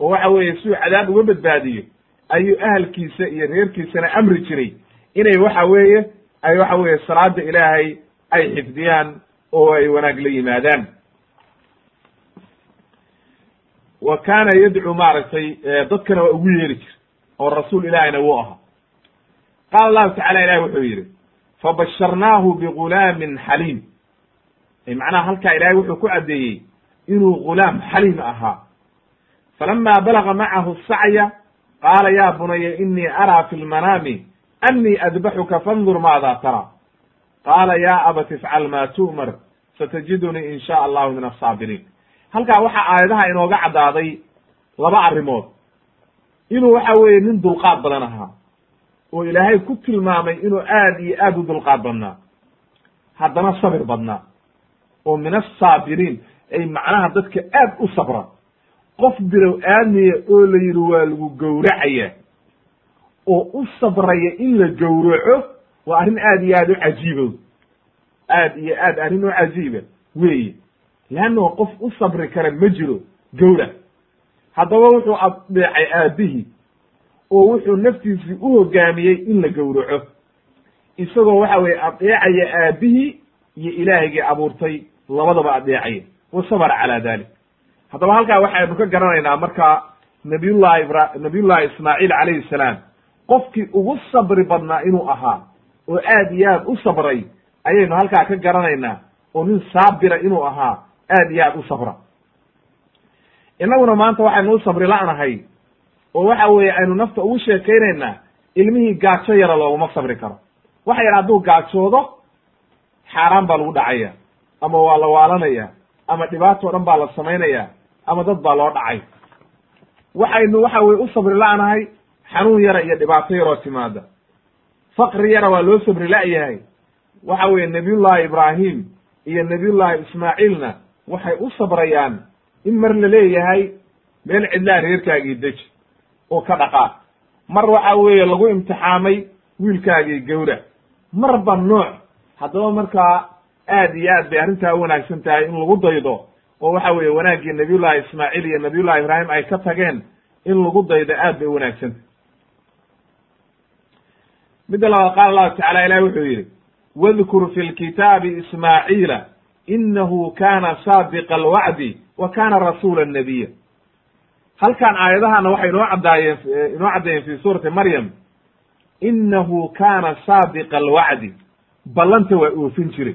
Oo waxa weeye siduu cadaab uga badbaadiyo ayuu ahalkiisa iyo reerkiisana amri jiray inay waxa weeye ay waxa weeye salaada ilaahay ay xifdiyaan oo ay wanaag la yimaadaan. Wa kaana yadcuu maaragtay dadkana waa ugu yeeri jir oo rasuul ilaahayna wuu ahaa. Qaala allahu tacala ilahi wuxuu yidhi fabasharnaahu bigulaamin xaliim. Macnaha halkaa ilaahay wuxuu ku caddeeyey inuu gulaam xaliim ahaa. Falama balaga macahu sacya qaala ya bunaya inii araa fi lmanaami annii adbaxuka fandur maada tara qaala ya abat ifcal ma tu'mar satajidunii in sha allahu min asaabiriin halkaa waxaa aayadaha inooga caddaaday laba arrimood inuu waxa weeye nin dulqaad badan ahaa oo ilaahay ku tilmaamay inuu aad iyo aad u dulqaad badnaa haddana sabir badnaa oo min asaabiriin ay macnaha dadka aad u sabra qof bilow aadmiya oo la yidhi waa lagu gowracaya oo u sabraya in la gowraco waa arrin aad iyo aad u cajiibo aad iyo aad arrin u cajiiba weeye. Leannao qof u sabri kara ma jiro gowrac. Haddaba wuxuu adeecay aabihii oo wuxuu naftiisii u hogaamiyey in la gowraco. Isagoo waxa weye adeecaya aabihii iyo ilaahigii abuurtay labadaba adeecaya wa sabra calaa dalik haddaba halkaa waxaynu ka garanaynaa marka nabiyullahi ibra nabiyullahi ismaaciil calayhi salaam qofkii ugu sabri badnaa inuu ahaa oo aad iyo aad u sabray ayaynu halkaa ka garanaynaa oo nin saabira inuu ahaa aad iyo aad u sabra. Innaguna maanta waxaynu u sabri la'nahay oo waxa weeye aynu nafta ugu sheekaynaynaa ilmihii gaajo yara looguma sabri karo. Waxa yar hadduu gaajoodo xaaraan baa lagu dhacaya ama waa la waalanaya ama dhibaato dhan baa la samaynaya ama dad baa loo dhacay. Waxaynu waxa weye u sabri la'nahay xanuun yara iyo dhibaato yaroo timaada faqri yara waa loo sabri la'yahay waxa weeye nabiyullahi ibraahim iyo nabiyullahi ismaaciilna waxay u sabrayaan in mar la leeyahay meel cidlaa reerkaagii deji oo ka dhaqaaq mar waxa weeye lagu imtixaamay wiilkaagii gawra. Marba nooc. Haddaba markaa aad iyo aad bay arrintaa u wanaagsan tahay in lagu daydo oo waxa weeye wanaaggii nabiyullahi ismaaciil iyo nabiyullahi ibraahim ay ka tageen in lagu daydo aad bay u wanaagsantah midda labaad qaala allahu tacala ilahi wuxuu yidhi wadkur fi lkitaabi ismaaciila inahu kana saadiqa alwacdi wa kana rasuula nabiya halkan aayadahana waxay inoo caddaayeen inoo caddeeyeen fi suurati maryam inahu kana saadiqa alwacdi ballanta waa oofin jiray.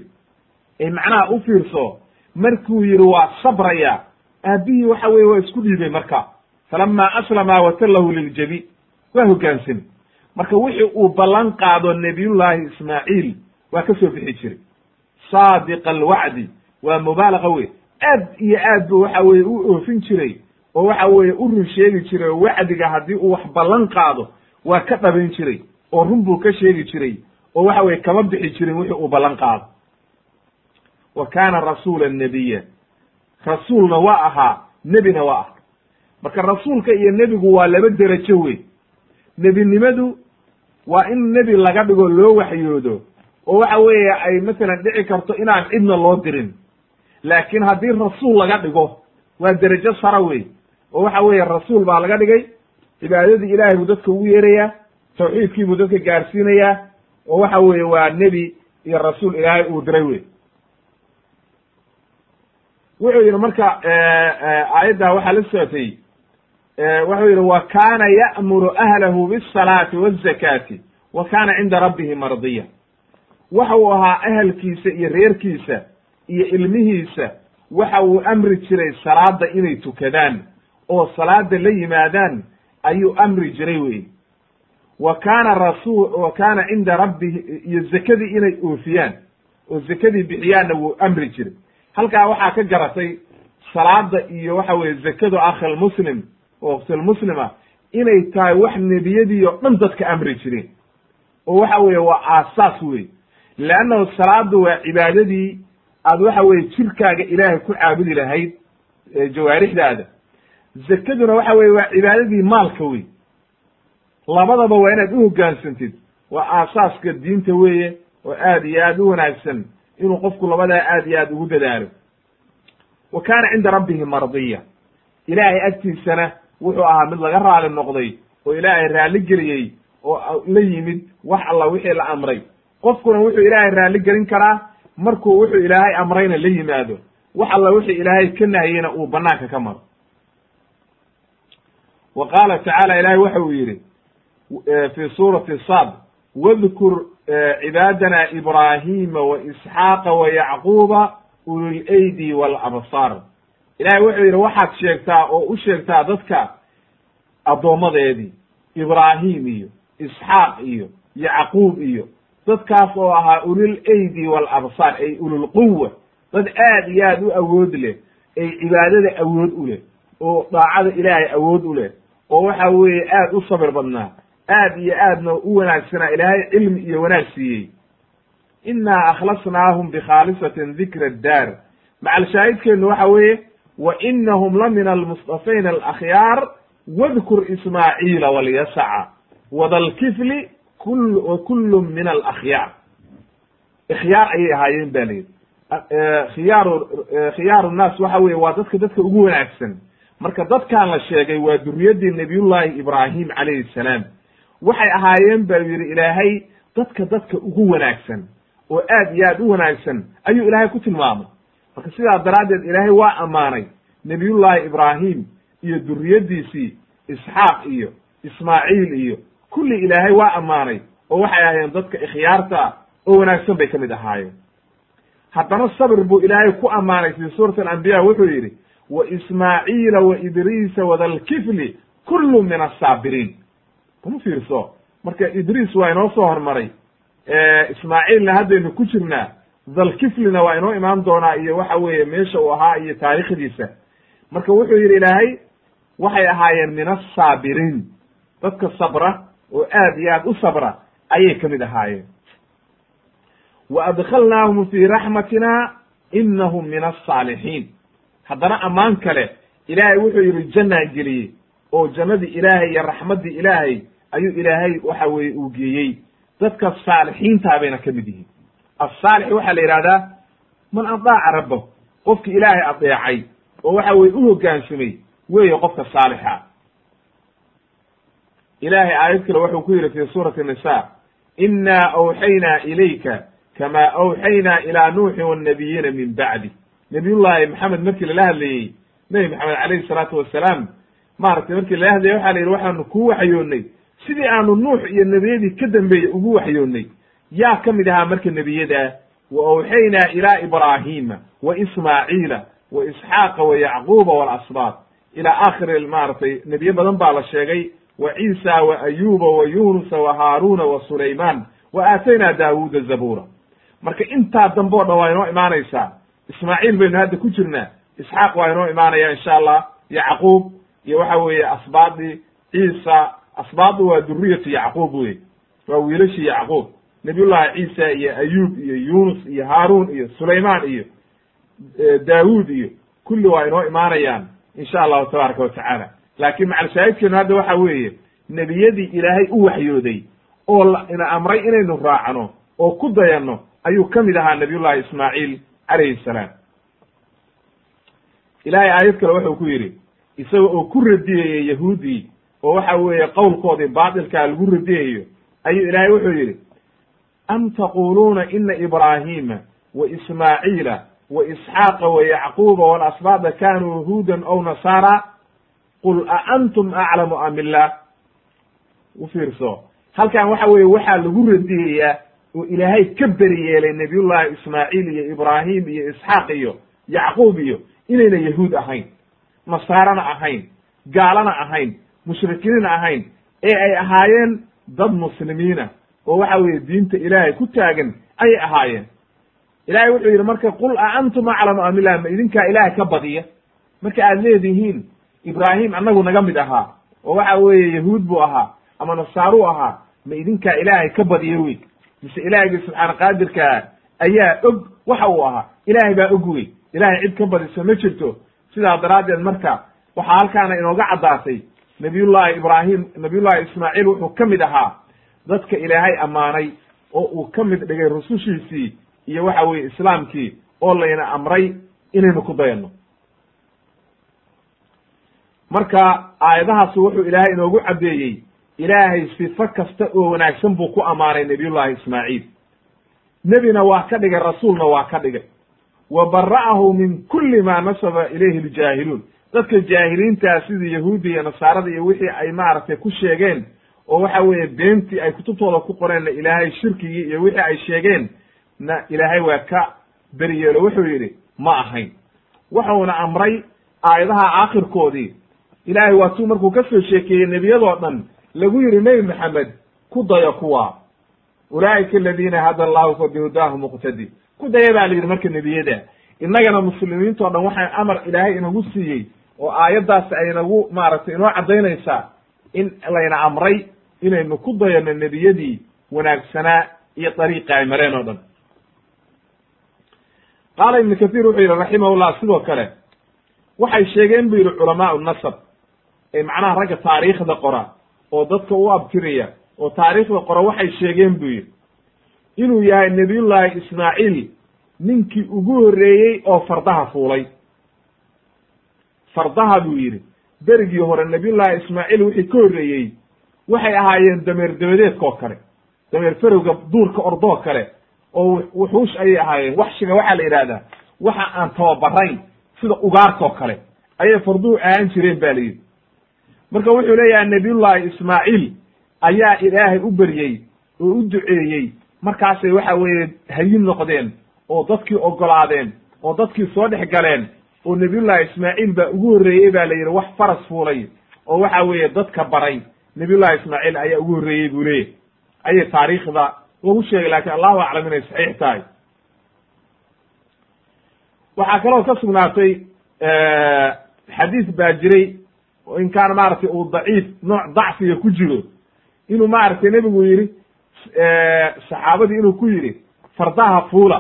Ee macnaha u fiirso markuu yidhi waa sabraya aabbihii waxa weye waa isku dhiibay marka falama aslama watallahu liljabi waa hogaansami marka wixii uu ballan qaado nabiyullahi ismaaciil waa ka soo bixi jiray. Saadiqa alwacdi waa mubaalaqa wey aad iyo aad bu waxa weye u oofin jiray oo waxa weeye u run sheegi jiray oo wacdiga haddii uu wax ballan qaado waa ka dhabin jiray oo run buu ka sheegi jiray oo waxa weye kama bixi jirin wixii uu ballan qaado. Wa kaana rasuula nabiya rasuulna waa ahaa nebina waa ah marka rasuulka iyo nebigu waa laba derajo wey nebinimadu waa in nebi laga dhigo loo waxyoodo. Oo waxa weeye ay masalan dhici karto inaan cidna loo dirin. Laakiin haddii rasuul laga dhigo waa derajo sara wey oo waxa weeye rasuul baa laga dhigay. Cibaadadii ilaahay buu dadka ugu yeerayaa. Tawxiidkii buu dadka gaarsiinayaa. Oo waxa weeye waa nebi iyo rasuul ilaahay uu diray wey wuxuu yidhi marka aayaddaa waxaa la socotay wuxuu yidhi wa kaana ya'muru ahlahu biasalaati wazakaati wa kaana cinda rabbihi mardiya. Waxa uu ahaa ahelkiisa iyo reerkiisa iyo ilmihiisa waxa uu amri jiray salaada inay tukadaan. Oo salaada la yimaadaan ayuu amri jiray wey wa kaana rasul wa kaana cinda rabbihi iyo zakadii inay oofiyaan oo zakadii bixiyaanna wuu amri jiray. Halkaa waxaa ka garatay salaada iyo waxa weeye zakadu akhi lmuslim oo khtilmuslima inay tahay wax nebiyadii oo dhan dadka amri jireen. Oo waxa weeye waa aasaas wey leannahu salaadu waa cibaadadii aad waxa weye jirkaaga ilaahay ku caabudi lahayd jawaarixdaada. Zakaduna waxa weye waa cibaadadii maalka wey labadaba waa inaad u hoggaansantid. Waa aasaaska diinta weeye oo aad iyo aad u wanaagsan inuu qofku labadaa aad iyo aad ugu dadaalo. Wa kaana cinda rabbihi mardiya. Ilaahay agtiisana wuxuu ahaa mid laga raali noqday oo ilaahay raalli geliyey oo la yimid wax alla wixii la amray. Qofkuna wuxuu ilaahay raalli gelin karaa markuu wuxuu ilaahay amrayna la yimaado. Wax alla wixii ilaahay ka nahiyeyna uu banaanka ka maro. Wa qaala tacaala ilaahay waxa uu yidhi fi suurati sad wadkur cibaadana ibraahima wa isxaaqa wa yacquuba ulileydi walabsaar ilahay wuxuu yidhi waxaad sheegtaa oo u sheegtaa dadka addoommadeedii ibraahim iyo isxaaq iyo yacquub iyo dadkaas oo ahaa ulil eydi walabsaar ay ululquwa dad aad iyo aad u awood leh ay cibaadada awood u leh oo daacada ilaahay awood u leh oo waxa weeye aad u sabir badnaa aad iyo aadna u wanaagsanaa ilaahay cilmi iyo wanaag siiyey. Innaa akhlasnaahum bikhaalisatin dikra addaar macal shaahidkeennu waxa weeye wa inahum la min almustafayn alakhyaar wadkur ismaaciila walyasaca wadalkifli kul wa kullu min alakhyaar ikhyaar ayay ahaayeen ba layidhi. Khiyaaru khiyaaru nnaas waxa weye waa dadka dadka ugu wanaagsan. Marka dadkan la sheegay waa duriyadii nabiyullahi ibraahim calayhi salaam. Waxay ahaayeen ba yidhi ilaahay dadka dadka ugu wanaagsan oo aad iyo aad u wanaagsan ayuu ilaahay ku tilmaamay marka sidaa daraaddeed ilaahay waa ammaanay nebiyullahi ibraahim iyo duriyaddiisii isxaaq iyo ismaaciil iyo kulli ilaahay waa ammaanay oo waxay ahaayeen dadka ikhyaarta oo wanaagsan bay ka mid ahaayeen. Haddana sabir buu ilaahay ku ammaanay fii suurati alambiya wuxuu yidhi wa ismaaciila wa idriisa wadalkifli kullu min asaabiriin kuma fiirso. Marka idriis waa inoo soo hormaray ismaaciilna haddaynu ku jirnaa dalkiflina waa inoo imaan doonaa iyo waxa weeye meesha uu ahaa iyo taarikhdiisa marka wuxuu yidhi ilaahay waxay ahaayeen min asaabiriin dadka sabra oo aad iyo aad u sabra ayay ka mid ahaayeen. Wa adkhalnaahum fii raxmatina inahum min alsaalixiin haddana ammaan kale ilaahay wuxuu yidhi jannaa geliyey oo jannadii ilaahay iyo raxmaddii ilaahay ayuu ilaahay waxa weeye uu geeyey. Dadka saalixiintaa bayna ka mid yihiin asaalix waxaa la yidhahdaa man adaaca rabbahu qofki ilaahay adeecay oo waxa weye u hoggaansamay weeye qofka saalixa ilaahay aayad kale wuxuu ku yidhi fi suurati nisa inaa awxaynaa ilayka kamaa awxaynaa ilaa nuuxin wannabiyiina min bacdi nabiyullaahi maxamed markii lala hadlayey nebi maxamed calayhi salaatu wasalaam maaragtay markii lala hadlayay waxa la yidhi waxaanu kuu waxyoonnay sidii aanu nuux iyo nebiyadii ka dambeeyey ugu waxyoonnay yaa ka mid ahaa marka nebiyada wa awxaynaa ilaa ibraahiima wa ismaaciila wa isxaaqa wa yacquuba waalasbaat ilaa aakhiri maaragtay nebiye badan baa la sheegay wa ciisa wa ayuuba wa yunusa wa haaruuna wa sulaymaan wa aataynaa daawuuda zabuura. Marka intaa dambe o dhan waa inoo imaanaysaa ismaaciil baynu hadda ku jirnaa isxaaq waa inoo imaanaya insha allah yacquub iyo waxa weeye asbaadii ciisa asbaadu waa duriyatu yacquub wey waa wiilashii yacquub nabiyullahi ciisa iyo ayuub iyo yunus iyo haaruun iyo sulaymaan iyo daawuud iyo kulli waa inoo imaanayaan insha allahu tabaaraka wa tacaala. Laakiin macalshaahidkeenu hadda waxa weeye nebiyadii ilaahay u waxyooday oo ina amray inaynu raacno oo ku dayanno ayuu ka mid ahaa nabiyullahi ismaaciil calayhi salaam. Ilaahay aayad kale wuxuu ku yidhi isaga oo ku radiyayey yahuuddii oo waxa weeye qowlkoodii baatilkaa lagu radiyayo ayuu ilaahay wuxuu yidhi am taquluuna ina ibraahima wa ismaaciila wa isxaaqa wa yacquuba walasbaada kanuu yahuudan ow nasaara qul a antum aclamu am illah u fiirso halkan waxa weeye waxaa lagu radiyayaa oo ilaahay ka beri yeelay nabiyullahi ismaaciil iyo ibraahim iyo isxaaq iyo yacquub iyo inayna yahuud ahayn nasaarana ahayn gaalana ahayn mushrikiinna ahayn ee ay ahaayeen dad muslimiina oo waxa weeye diinta ilaahay ku taagan ayay ahaayeen. Ilahay wuxuu yidhi marka qul a antum aclamu am illah ma idinkaa ilaahay ka badiya. Marka aad leedihiin ibraahim annagu naga mid ahaa oo waxa weeye yahuud buu ahaa ama nasaaruu ahaa ma idinkaa ilaahay ka badiya wey mise ilaahigii subxaana qaadirkaa ayaa og waxa uu ahaa. Ilaahay baa og wey ilahay cid ka badisa ma jirto. Sidaa daraaddeed marka waxaa halkaana inooga caddaatay nabiyullahi ibraahim nabiyullahi ismaaciil wuxuu ka mid ahaa dadka ilaahay ammaanay oo uu ka mid dhigay rusushiisii iyo waxa weeye islaamkii oo layna amray inaynu ku dayanno. Marka aayadahaasi wuxuu ilaahay inoogu caddeeyey ilaahay sifo kasta oo wanaagsan buu ku ammaanay nabiyullahi ismaaciil. Nebina waa ka dhigay rasuulna waa ka dhigay. Wa bara'ahu min kulli ma nasaba ilayhi ljaahiluun dadka jaahiliintaa sidii yahuudda iyo nasaarada iyo wixii ay maaragtay ku sheegeen oo waxa weeye beentii ay kutubtooda ku qoreenna ilaahay shirkigii iyo wixii ay sheegeen na ilaahay waa ka beriyeelo wuxuu yidhi ma ahayn. Wuxuuna amray aayadaha aakhirkoodii. Ilaahay waa tuu markuu ka soo sheekeeyey nebiyadoo dhan lagu yidhi nebi maxamed ku dayo kuwa. Ulaa'ika aladiina hada allahu fa bihudaahu muqtadi. Ku daya baa la yidhi marka nebiyada. Innagana muslimiintao dhan waxaa amar ilaahay inagu siiyey oo aayaddaas ay nagu maaragtay inoo caddaynaysaa in layna amray inaynu ku dayano nebiyadii wanaagsanaa iyo dariiqa ay mareen oo dhan. Qaala ibnu kathiir wuxuu yidhi raximahullah sidoo kale waxay sheegeen bu yidhi culamaau nasab ee macnaha ragga taariikhda qora oo dadka u abtiraya oo taariikhda qora waxay sheegeen buu yidhi inuu yahay nebiyullaahi ismaaciil ninkii ugu horreeyey oo fardaha fuulay. Fardaha buu yidhi berigii hore nabiyullaahi ismaaciil wixii ka horreeyey waxay ahaayeen dameer dabadeedka oo kale dameer ferowga duurka ordoo kale oo wuxuush ayay ahaayeen. Waxshiga waxaa la yidhahdaa waxa aan tababarayn sida ugaartoo kale ayay farduhu ahaan jireen ba la yidhi. Marka wuxuu leeyahay nabiyullaahi ismaaciil ayaa ilaahay u beryey oo u duceeyey markaasay waxa weeye hayin noqdeen oo dadkii ogolaadeen oo dadkii soo dhex galeen oo nabiyullahi ismaaciil baa ugu horreeyey baa la yidhi wax faras fuulay oo waxa weeye dadka baray nabiyullahi ismaaciil ayaa ugu horreeyey buu leeyahy ayay taariikhda lagu sheegay laakiin allahu aclam inay saxiix tahay. Waxaa kaloo ka sugnaatay xadiis baa jiray in kaana maaragtay uu daciif nooc dacfiga ku jiro. Inuu maaragtay nebigu yidhi saxaabadii inuu ku yidhi fardaha fuula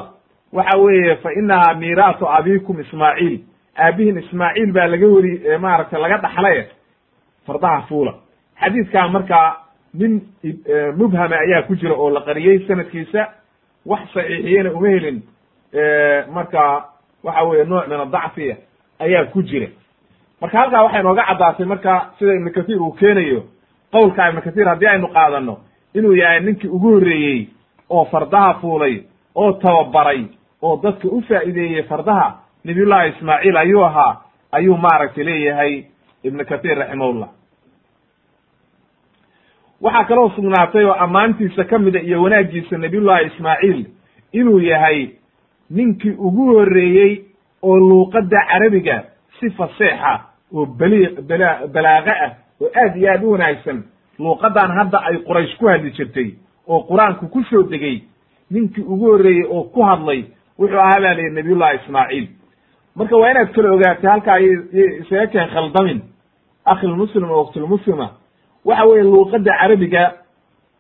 waxa weeye fa inahaa miiraasu abikum ismaaciil. Aabihin ismaaciil baa laga weri maaragtay laga dhaxlay fardaha fuula xadiidkaa markaa nin mubhama ayaa ku jira oo la qariyey sanadkiisa wax saxiixiyena uma helin marka waxa weeye nooc min adacfiya ayaa ku jira. Marka halkaa waxay nooga caddaatay marka sida ibnu kathiir uu keenayo qowlka ibnu kathiir haddii aynu qaadano inuu yahay ninkii ugu horreeyey oo fardaha fuulay oo tababaray oo dadka u faa'iideeyey fardaha nabiyullahi ismaaciil ayuu ahaa ayuu maaragtay leeyahay ibnu kathiir raximahullah waxaa kaloo sugnaatay oo ammaantiisa ka mida iyo wanaaggiisa nabiyullahi ismaaciil inuu yahay ninkii ugu horreeyey oo luuqadda carabiga si faseexa oo bali bala balaaqa ah oo aad iyo aad u wanaagsan. Luuqadan hadda ay quraysh ku hadli jirtay oo qur'aanku ku soo degey ninkii ugu horreeyey oo ku hadlay wuxuu ahaa baa layihi nabiyullahi ismaaciil. Marka waa inaad kala ogaatay halkaa y isaga keen khaldamin akhilmuslim oo waktilmuslima waxa weeye luuqadda carabiga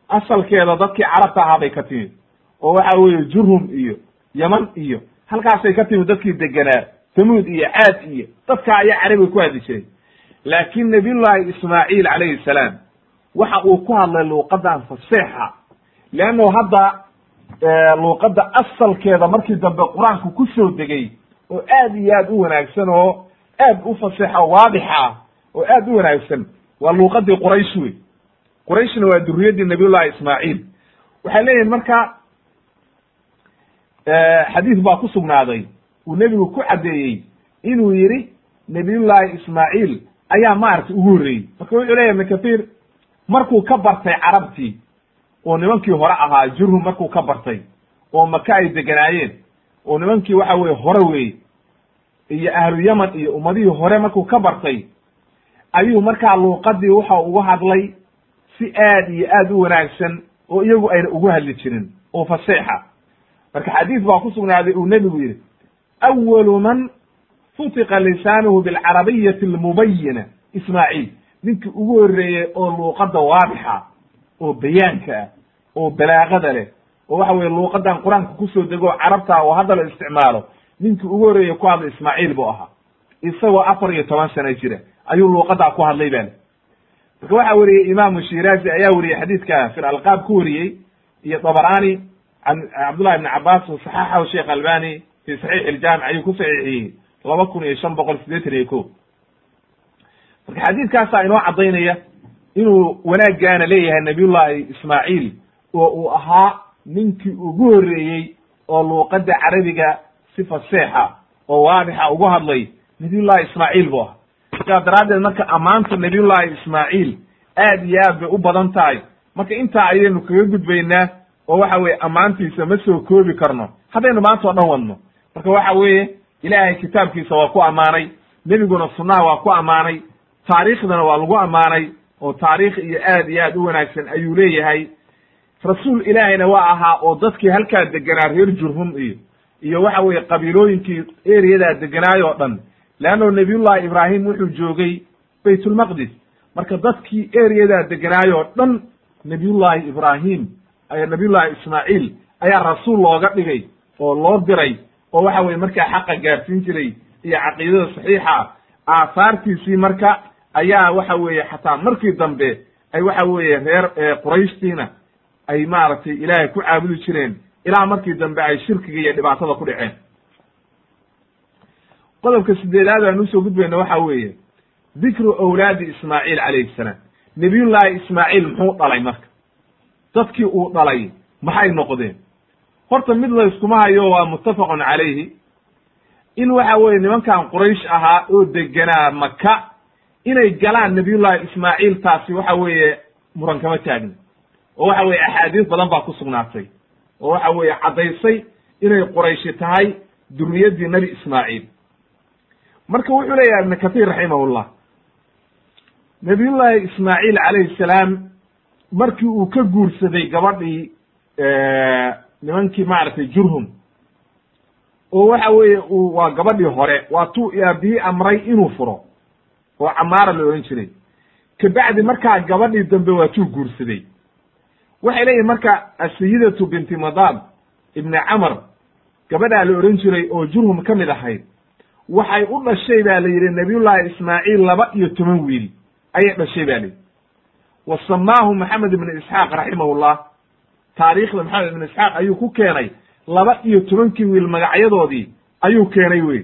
asalkeeda dadkii carabta ahaa bay ka timid. oo waxa weeye jurhum iyo yaman iyo halkaasay ka timid dadkii degenaa tamuud iyo caad iyo dadka ayaa carabiga ku hadli jiray. Laakiin nabiyullahi ismaaciil calayhi salaam waxa uu ku hadlay luuqadan faseexa leanno hadda luuqadda asalkeeda markii dambe qur'aanku ku soo degey oo aad iyo aad u wanaagsan oo aad u faseexa waadixa oo aad u wanaagsan waa luuqadii quraysh wey. Qurayshna waa duriyaddii nabiyullahi ismaaciil. Waxay leeyihiin marka xadiis baa ku sugnaaday. Uu nebigu ku caddeeyey inuu yidhi nabiyullahi ismaaciil ayaa maaragtay ugu horreeyey. Marka wuxuu leyahy ibn kathir markuu ka bartay carabtii oo nimankii hore ahaa jurhum markuu ka bartay oo maka ay deganaayeen oo nimankii waxa weye hore weeye iyo ahlu yaman iyo ummadihii hore markuu ka bartay ayuu markaa luuqadii waxa ugu hadlay si aad iyo aad u wanaagsan oo iyagu ayna ugu hadli jirin oo faseexa marka xadiis baa ku sugnaaday uu nebigu yidhi awalu man futiqa lisaanuhu bilcarabiyati almubayina ismaaciil ninkii ugu horreeyey oo luuqadda waadixa oo bayaanka ah oo balaaqada leh oo waxa weye luuqadan qur'aanka ku soo dego carabta oo hadda la isticmaalo ninkii ugu horreeyey ku hadlay ismaaciil buu ahaa. Isagoo afar iyo toban sano jira ayuu luuqadaa ku hadlay bale marka waxaa weriyey imaamu shiraazi ayaa weriyey xadiidka fi lalqaab ku weriyey iyo dabarani can cabdullahi ibni wa saxaxahu sheekh albani fi saxiix iljaamic ayuu ku saxiixiyey laba kun iyo shan boqol siddeetan iyo ko marka xadiidkaasaa inoo caddaynaya inuu wanaaggaana leeyahay nabiyullahi ismaaciil oo uu ahaa ninkii ugu horreeyey oo luuqadda carabiga si faseexa oo waadixa ugu hadlay nabiyullahi ismaaciil buu ahaa sidaa daraaddeed marka ammaanta nabiyullahi ismaaciil aad iyo aad bay u badan tahay. Marka intaa ayaynu kaga gudbaynaa oo waxa weye ammaantiisa ma soo koobi karno. Haddaynu maanta o dhan wadno. Marka waxa weeye ilaahay kitaabkiisa waa ku ammaanay nebiguna sunnaha waa ku ammaanay taariikhdana waa lagu ammaanay oo taariikh iyo aad iyo aad u wanaagsan ayuu leeyahay. Rasuul ilaahayna waa ahaa oo dadkii halkaa deganaa reer jurhum iyo iyo waxa weeye qabiilooyinkii eriyadaa deganaayo o dhan leanno nabiyullahi ibraahim wuxuu joogay baytulmaqdis marka dadkii eriyadaa deganaayo o dhan nabiyullahi ibraahim nabiyullahi ismaaciil ayaa rasuul looga dhigay oo loo diray oo waxa weye markaa xaqa gaarsiin jiray iyo caqiidada saxiixa aahaartiisii marka ayaa waxa weeye xataa markii dambe ay waxa weeye reer qurayshtiina ay maaragtay ilaahay ku caabudi jireen ilaa markii dambe ay shirkiga iyo dhibaatada ku dhaceen qodobka sideedaad aan u soo gudbayna waxa weeye. Dikru awlaadi ismaaciil calayhi salaam. Nabiyullaahi ismaaciil muxuu dhalay marka. Dadkii uu dhalay maxay noqdeen? Horta mid la yskuma hayo waa muttafaqun calayhi. In waxa weeye nimankan quraysh ahaa oo deganaa maka inay galaan nabiyullahi ismaaciil taasi waxa weeye muran kama taagna oo waxa weye axaadiis badan baa ku sugnaatay. Oo waxa weeye caddaysay inay qurayshi tahay duriyaddii nebi ismaaciil marka wuxuu leeyahay ibnu kahiir raximahullah. Nabiyullaahi ismaaciil calayhi salaam markii uu ka guursaday gabadhii nimankii maaragtay jurhum oo waxa weeye uu waa gabadhii hore waa tuu aabihii amray inuu furo oo camaara la odhan jiray. Kabacdi markaa gabadhii dambe waa tuu guursaday. Waxay leeyihiin marka asayidatu binti madad ibni camar gabadhaa la odhan jiray oo jurhum ka mid ahayd waxay u dhashay ba la yidhi nabiyullahi ismaaciil laba iyo toban wiil. Ayay dhashay ba la yidhi. Wa samaahu maxamed ibnu isxaaq raximahullah. Taariikhda maxamed ibnu isxaaq ayuu ku keenay laba iyo tobankii wiil magacyadoodii ayuu keenay wey.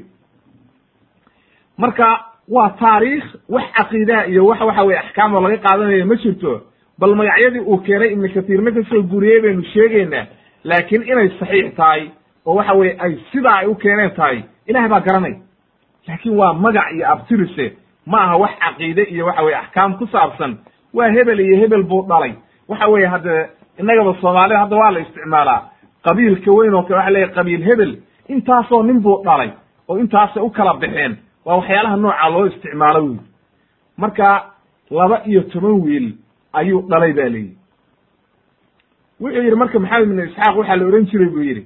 Marka waa taariikh wax caqiidaha iyo wax waxa weye axkaamo laga qaadanayo ma jirto bal magacyadii uu keenay ibnu katiirna ka soo guriyey baynu sheegaynaa laakiin inay saxiix tahay oo waxa weye ay sidaa ay u keeneen tahay. Ilahay baa garanay laakiin waa magac iyo abtirise. Ma aha wax caqiide iyo waxa weye axkaam ku saabsan. Waa hebel iyo hebel buu dhalay. Waxa weeye hadde innagaba soomaalida hadda waa la isticmaalaa. Qabiilka weyn oo kale waxa leeyahy qabiil hebel intaasoo nin buu dhalay oo intaasay u kala baxeen. Waa waxyaalaha nooca loo isticmaalo wey marka laba iyo toban wiil ayuu dhalay ba leyihi wuxuu yidhi marka maxamed ibnu isxaaq waxaa la odhan jiray buu yidhi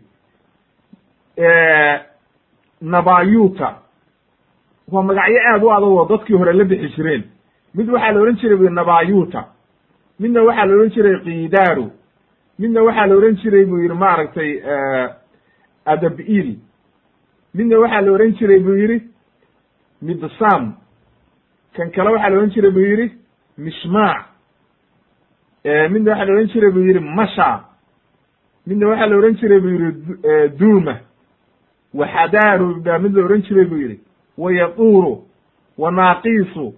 nabayuta waa magacyo aad u adag oo dadkii hore la bixi jireen. Mid waxaa la odhan jiray nabayuta midna waxaa la odhan jiray kidaru midna waxaa la odhan jiray buu yidhi maaragtay adabil midna waxaa la odhan jiray buu yidhi mibsam kan kale waxaa la odhan jiray buu yidhi mishmaac. Midna waxaa la odhan jiray buu yidhi masha. Midna waxaa la odhan jiray buu yidhi duma waxadaru baa mid la odhan jiray buu yidhi wa yaduuru wa naaqisu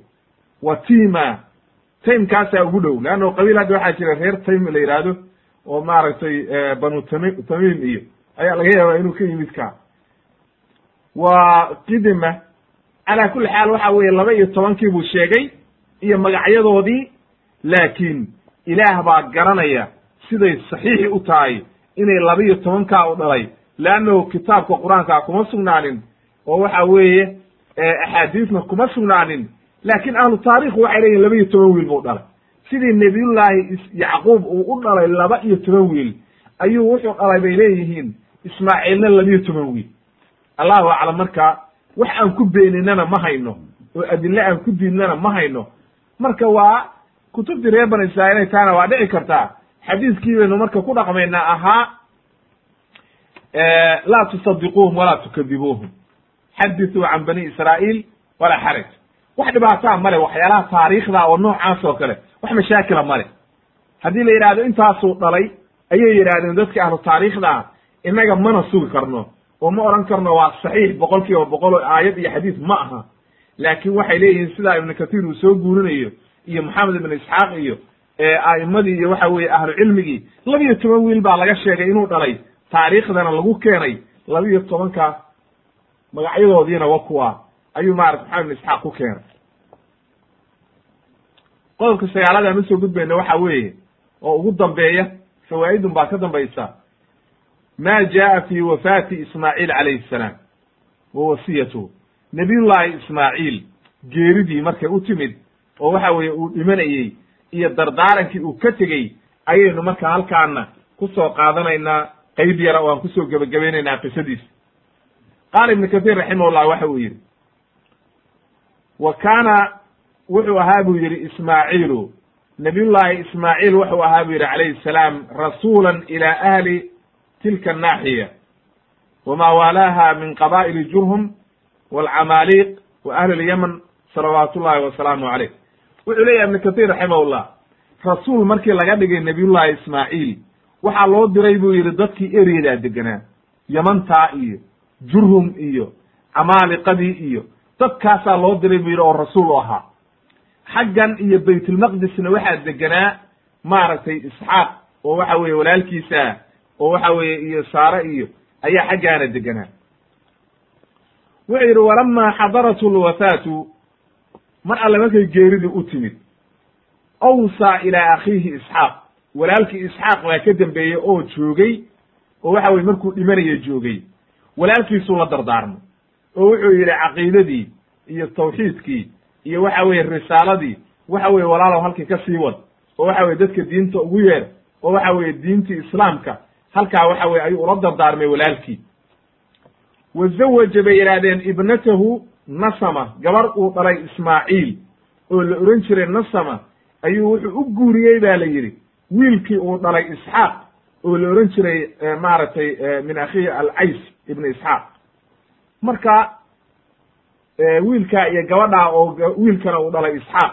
wa tima. Taymkaasaa ugu dhow leanno qabiil hadda waxaa jira reer taym la yidhaahdo oo maaragtay banu tami tamiim iyo ayaa laga yaabaa inuu ka yimid ka. Waa qidima calaa kulli xaal waxa weeye laba iyo tobankii buu sheegay iyo magacyadoodii laakiin ilaah baa garanaya siday saxiixi u tahay inay laba iyo tobankaa u dhalay. Leannahu kitaabka qur'aankaa kuma sugnaanin oo waxa weeye axaadiisna kuma sugnaanin. Laakiin ahlu taarikhu waxay leeyihiin laba iyo toban wiil buu dhalay. Sidii nebiyullaahi yacquub uu u dhalay laba iyo toban wiil ayuu wuxuu dhalay bay leeyihiin ismaaciilna laba iyo toban wiil. Allahu aclam marka wax aan ku beeninana ma hayno oo adille aan ku diidnana ma hayno. Marka waa kutubtii reer bani israa'iil ay waa dhici kartaa. Xadiiskii baynu marka ku dhaqmaynaa ahaa laa tusadiquuhum walaa tukadibuuhum xadithuu can bani israa'iil walaa xaraj. Wax dhibaataa male waxyaalaha taariikhda oo noocaas oo kale wax mashaakila male haddii la yidhahdo intaasuu dhalay ayay yidhahdeen dadka ahlu taariikhda ah innaga mana sugi karno oo ma odhan karno waa saxiix boqol kiiba boqol aayad iyo xadiis ma aha. Laakiin waxay leeyihiin sidaa ibnu katiir uu soo guurinayo iyo maxamed ibnu isxaaq iyo a'immadii iyo waxa weeye ahlu cilmigii laba iyo toban wiil baa laga sheegay inuu dhalay. Taariikhdana lagu keenay laba iyo tobankaas magacyadoodiina wa kuwa ayuu maarata maxamed ibn isxaaq ku keenay. Qodobka sagaalada aan u soo gudbayna waxa weeye oo ugu dambeeya fawaa'idun baa ka dambaysa. Ma jaa fi wafaati ismaaciil calayhi salaam wa wasiyatuhu nabiyullaahi ismaaciil geeridii markay u timid oo waxa weeye uu dhimanayey iyo dardaarankii uu ka tegey ayaynu marka halkaana ku soo qaadanaynaa qayb yara oo aan ku soo gebagabaynaynaa qisadiisa qaala ibnu kathiir raximahullah waxa uu yidhi wa kaana wuxuu ahaa buu yidhi ismaaciilu. Nabiyullaahi ismaaciil wuxuu ahaa buu yidhi calayhi salaam rasuulan ila ahli tilka annaaxiya wama waalaaha min qabaa'ili jurhum waalcamaaliiq wa ahli lyaman salawaatu ullahi wasalaamu caleyh wuxuu leeyahay ibnu kathiir raximahullah rasuul markii laga dhigay nabiyullaahi ismaaciil waxaa loo diray buu yidhi dadkii eryadaa deganaa yamantaa iyo jurhum iyo camaaliqadii iyo dadkaasaa loo diray buu yidhi oo rasuul u ahaa. Xaggan iyo baytulmaqdisna waxaa deganaa maaragtay isxaaq oo waxa weeye walaalkiisa oo waxa weeye iyo saare iyo ayaa xaggaana deganaa. Wuxuu yidhi walamaa xadaratu lwafaatu mar alle markay geeridii u timid awsaa ilaa akhiihi isxaaq. Walaalkii isxaaq baa ka dambeeyey oo joogay oo waxa weye markuu dhimanaya joogay walaalkiisuu la dardaarmay oo wuxuu yidhi caqiidadii iyo tawxiidkii iyo waxa weeye risaaladii waxa weye walaalow halkii ka sii wad oo waxa weye dadka diinta ugu yeer oo waxa weeye diintii islaamka halkaa waxa weye ayuu ula dardaarmay walaalkii. Wa zawaja bay yidhaahdeen ibnatahu nasama gabar uu dhalay ismaaciil oo la ohan jiray nasama ayuu wuxuu u guuriyey ba la yidhi wiilkii uu dhalay isxaaq oo la ohan jiray maaragtay min akhiihi alcays ibn isxaaq marka wiilkaa iyo gabadhaa oo wiilkana uu dhalay isxaaq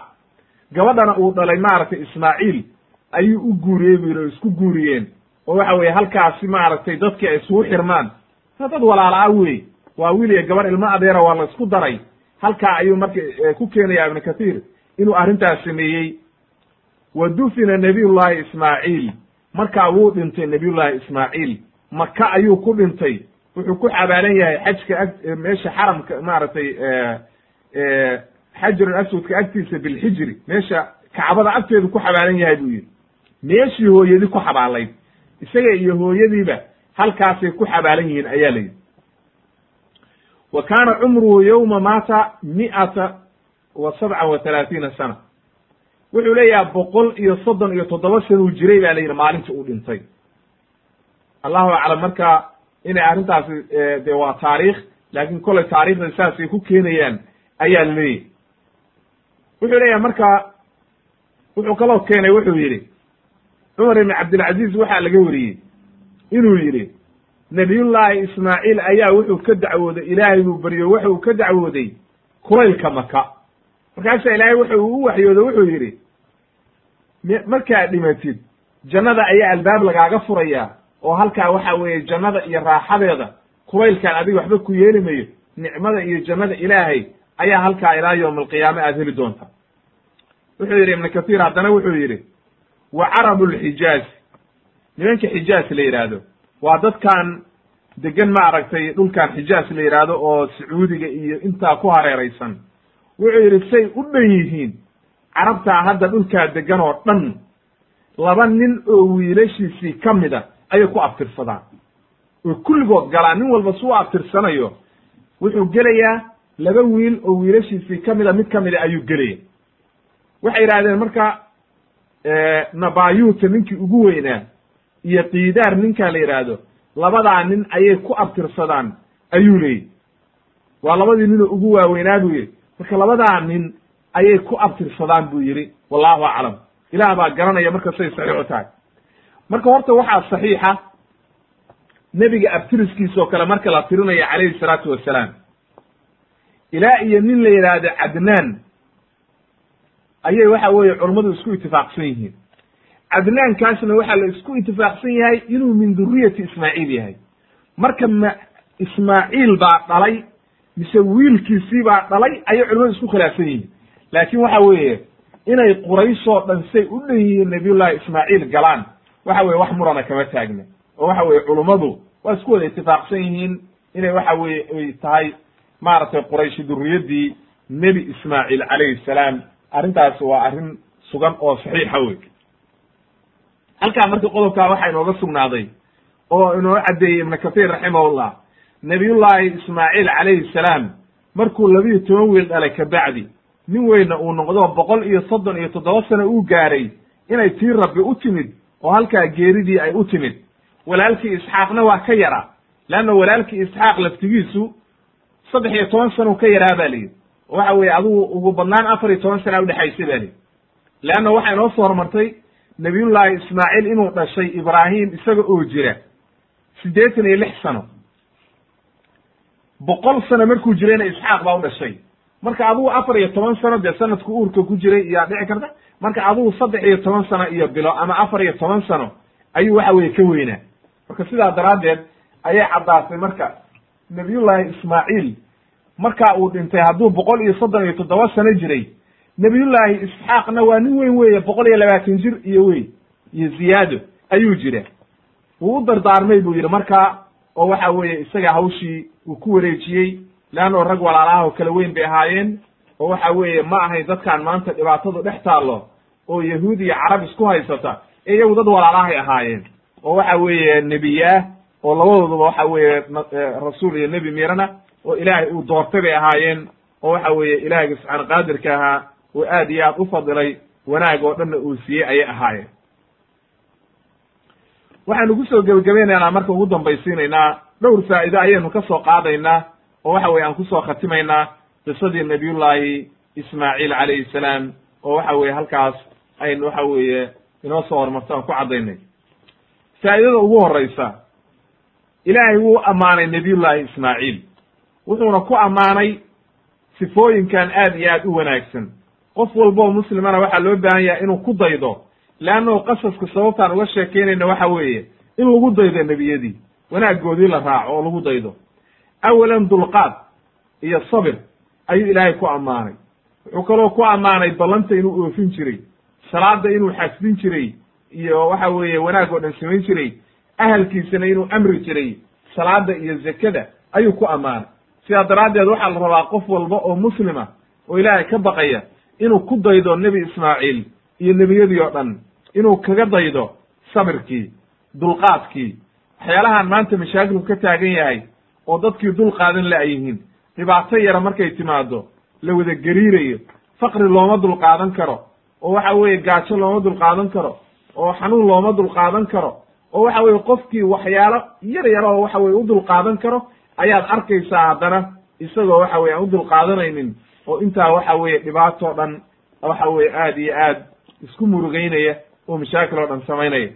gabadhana uu dhalay maaragtay ismaaciil. Ayuu u guuriyey bu yidhi oo isku guuriyeen. Oo waxa weye halkaasi maaragtay dadkii ay isugu xirmaan. Dad walaala-a wey waa wiil iyo gabar ilmo adeera waa la isku daray. Halkaa ayuu marka ku keenaya ibnu kathiir inuu arrintaas sameeyey. Wa dufina nabiyullahi ismaaciil. Markaa wuu dhintay nabiyullahi ismaaciil. Maka ayuu ku dhintay wuxuu ku xabaalan yahay xajka meesha xaramka maaragtay xajarul aswadka agtiisa bilxijri meesha kacbada agteedu ku xabaalan yahay buu yidhi. Meeshii hooyadii ku xabaalayd. Isaga iyo hooyadiiba halkaasay ku xabaalan yihiin ayaa la yidhi. Wa kaana cumruhu yowma maata mi'ata wa sabcan wa talaatiina sana. Wuxuu leeyaha boqol iyo soddon iyo toddoba sanuu jiray ba la yidhi maalintii uu dhintay. Allahu aclam marka inay arrintaasi de waa taariikh laakiin kolay taarikhda saasay ku keenayaan ayaa la leeyahy wuxuu leeyahay marka wuxuu kaloo keenay wuxuu yidhi cumar ibn cabdilcaziz waxaa laga wariyey. Inuu yidhi nabiyullaahi ismaaciil ayaa wuxuu ka dacwooday ilaahay buu baryo wuxuu ka dacwooday kulaylka maka markaasaa ilaahay wuxuu u waxyooday wuxuu yidhi markaad dhimatid jannada ayaa albaab lagaaga furayaa oo halkaa waxa weeye jannada iyo raaxadeeda kulaylkaan adiga waxba ku yeeli mayo nicmada iyo jannada ilaahay ayaa halkaa ilaa yowma alqiyaame aad heli doontaa wuxuu yidhi ibnu kathiir haddana wuxuu yidhi wa carabu lxijaaz nimanka xijaaz la yidhaahdo waa dadkan degan maaragtay dhulkan xijaaz la yidhaahdo oo sacuudiga iyo intaa ku hareeraysan. Wuxuu yidhi say u dhan yihiin carabtaa hadda dhulkaa degan oo dhan laba nin oo wiilashiisii ka mida ayay ku abtirsadaan. Oo kulligood galaan nin walba su u abtirsanayo wuxuu gelayaa laba wiil oo wiilashiisii ka mida mid ka mida ayuu gelaya waxay yidhahdeen marka nabayuta ninkii ugu weynaa iyo kiidaar ninkaa la yidhaahdo labadaa nin ayay ku abtirsadaan ayuu leeyihi waa labadii ninoo ugu waaweynaa buu yihi marka labadaa nin ayay ku abtirsadaan buu yidhi. Wallahu aclam. Ilaah baa garanaya marka say saxiixu tahay marka horta waxaa saxiixa nebiga abtiriskiisa oo kale marka la tirinayo calayhi salaatu wasalaam ilaa iyo nin la yidhaahdo cadnaan ayay waxa weeye culummadu isku itifaaqsan yihiin. Cadnaankaasna waxaa la isku itifaaqsan yahay inuu min duriyati ismaaciil yahay. Marka ma ismaaciil baa dhalay mise wiilkiisii baa dhalay ayay culimmadu isku khilaafsan yihiin. Laakin waxa weeye inay qurayshoo dhan say u dhan yihiin nabiyullahi ismaaciil galaan waxa weye wax murana kama taagna. oo waxa weye culummadu waa isku wada itifaaqsan yihiin inay waxa weye ay tahay maaragtay qurayshi durriyaddii nebi ismaaciil calayhi salaam. Arrintaas waa arrin sugan oo saxiixa wey halkaa marka qodobkaa waxaa inooga sugnaaday oo inoo caddeeyey ibnu kathiir raximahullah nabiyullaahi ismaaciil calayhi salaam markuu labiyo toban wiil dhalay kabacdi nin weynna uu noqdo boqol iyo soddon iyo toddoba sano uu gaaray inay tii rabbi u timid oo halkaa geeridii ay u timid. Walaalkii isxaaqna waa ka yaraa leanna walaalkii isxaaq laftigiisu saddex iyo toban sano ka yaraa ba layidhi waxa weeye adugu ugu badnaan afar iyo toban sana udhexaysa ba lihi leanna waxaa inoo soo hormartay nabiyullaahi ismaaciil inuu dhashay ibraahim isaga oo jira siddeetan iyo lix sano. Boqol sano markuu jirayna isxaaq baa u dhashay marka adugu afar iyo toban sano dee sanadku uurka ku jiray iyaa dhici karta. Marka adugu saddex iyo toban sano iyo bilo ama afar iyo toban sano ayuu waxa weye ka weynaa. Marka sidaa daraaddeed ayay caddaatay marka nabiyullaahi ismaaciil. Markaa uu dhintay hadduu boqol iyo soddon iyo toddoba sano jiray nabiyullaahi isxaaqna waa nin weyn weeye boqol iyo labaatan jir iyo weyn iyo ziyaado ayuu jira. Wuu u dardaarmay buu yidhi markaa oo waxa weeye isaga hawshii uu ku wareejiyey leanno rag walaalaha oo kala weyn bay ahaayeen oo waxa weeye ma ahayn dadkaan maanta dhibaatadu dhex taallo oo yahuud iyo carab isku haysata iyagu dad walaalahay ahaayeen oo waxa weeye nebiyaah oo labadooduba waxa weeye rasuul iyo nebi mirana oo ilaahay uu doortay bay ahaayeen oo waxa weeye ilaahayga subxaana qaadirka ahaa oo aad iyo aad u fadilay wanaag oo dhanna uu siiyey ayay ahaayeen waxaanu ku soo gebagabaynaynaa marka ugu dambaysiinaynaa dhowr faa'ido ayaynu ka soo qaadaynaa oo waxa weye aan ku soo khatimaynaa qisadii nabiyullaahi ismaaciil calayhi salaam oo waxa weye halkaas aynu waxa weeye inoo soo hormarto aan ku caddaynay. Faa'idada ugu horraysa ilaahay wuu ammaanay nabiyullaahi ismaaciil. Wuxuuna ku ammaanay sifooyinkan aad iyo aad u wanaagsan. Qof walboo muslimana waxaa loo baahan yahay inuu ku daydo leannahu qasaska sababtaan uga sheekeynayna waxa weeye in lagu daydo nebiyadii wanaaggoodii la raaco oo lagu daydo awalan dulqaad iyo sabir ayuu ilaahay ku ammaanay wuxuu kaloo ku ammaanay ballanta inuu oofin jiray salaada inuu xasbin jiray iyo waxa weeye wanaag oo dhan samayn jiray ahalkiisana inuu amri jiray salaada iyo zakada ayuu ku ammaanay sidaa daraaddeed waxaa la rabaa qof walba oo muslima oo ilaahay ka baqaya inuu ku daydo nebi ismaaciil iyo nebiyadii oo dhan inuu kaga daydo sabirkii dulqaadkii waxyaalahan maanta mashaakilku ka taagan yahay oo dadkii dul qaadan la yihiin. Dhibaato yara markay timaado la wada gariirayo. Faqri looma dulqaadan karo oo waxa weeye gaajo looma dulqaadan karo oo xanuun looma dulqaadan karo oo waxa weye qofkii waxyaalo yar yar oo waxa weye u dulqaadan karo ayaad arkaysaa haddana isagoo waxa weye aan u dulqaadanaynin oo intaa waxa weeye dhibaato dhan waxa weye aad iyo aad isku murugeynaya oo mashaakil oo dhan samaynaya.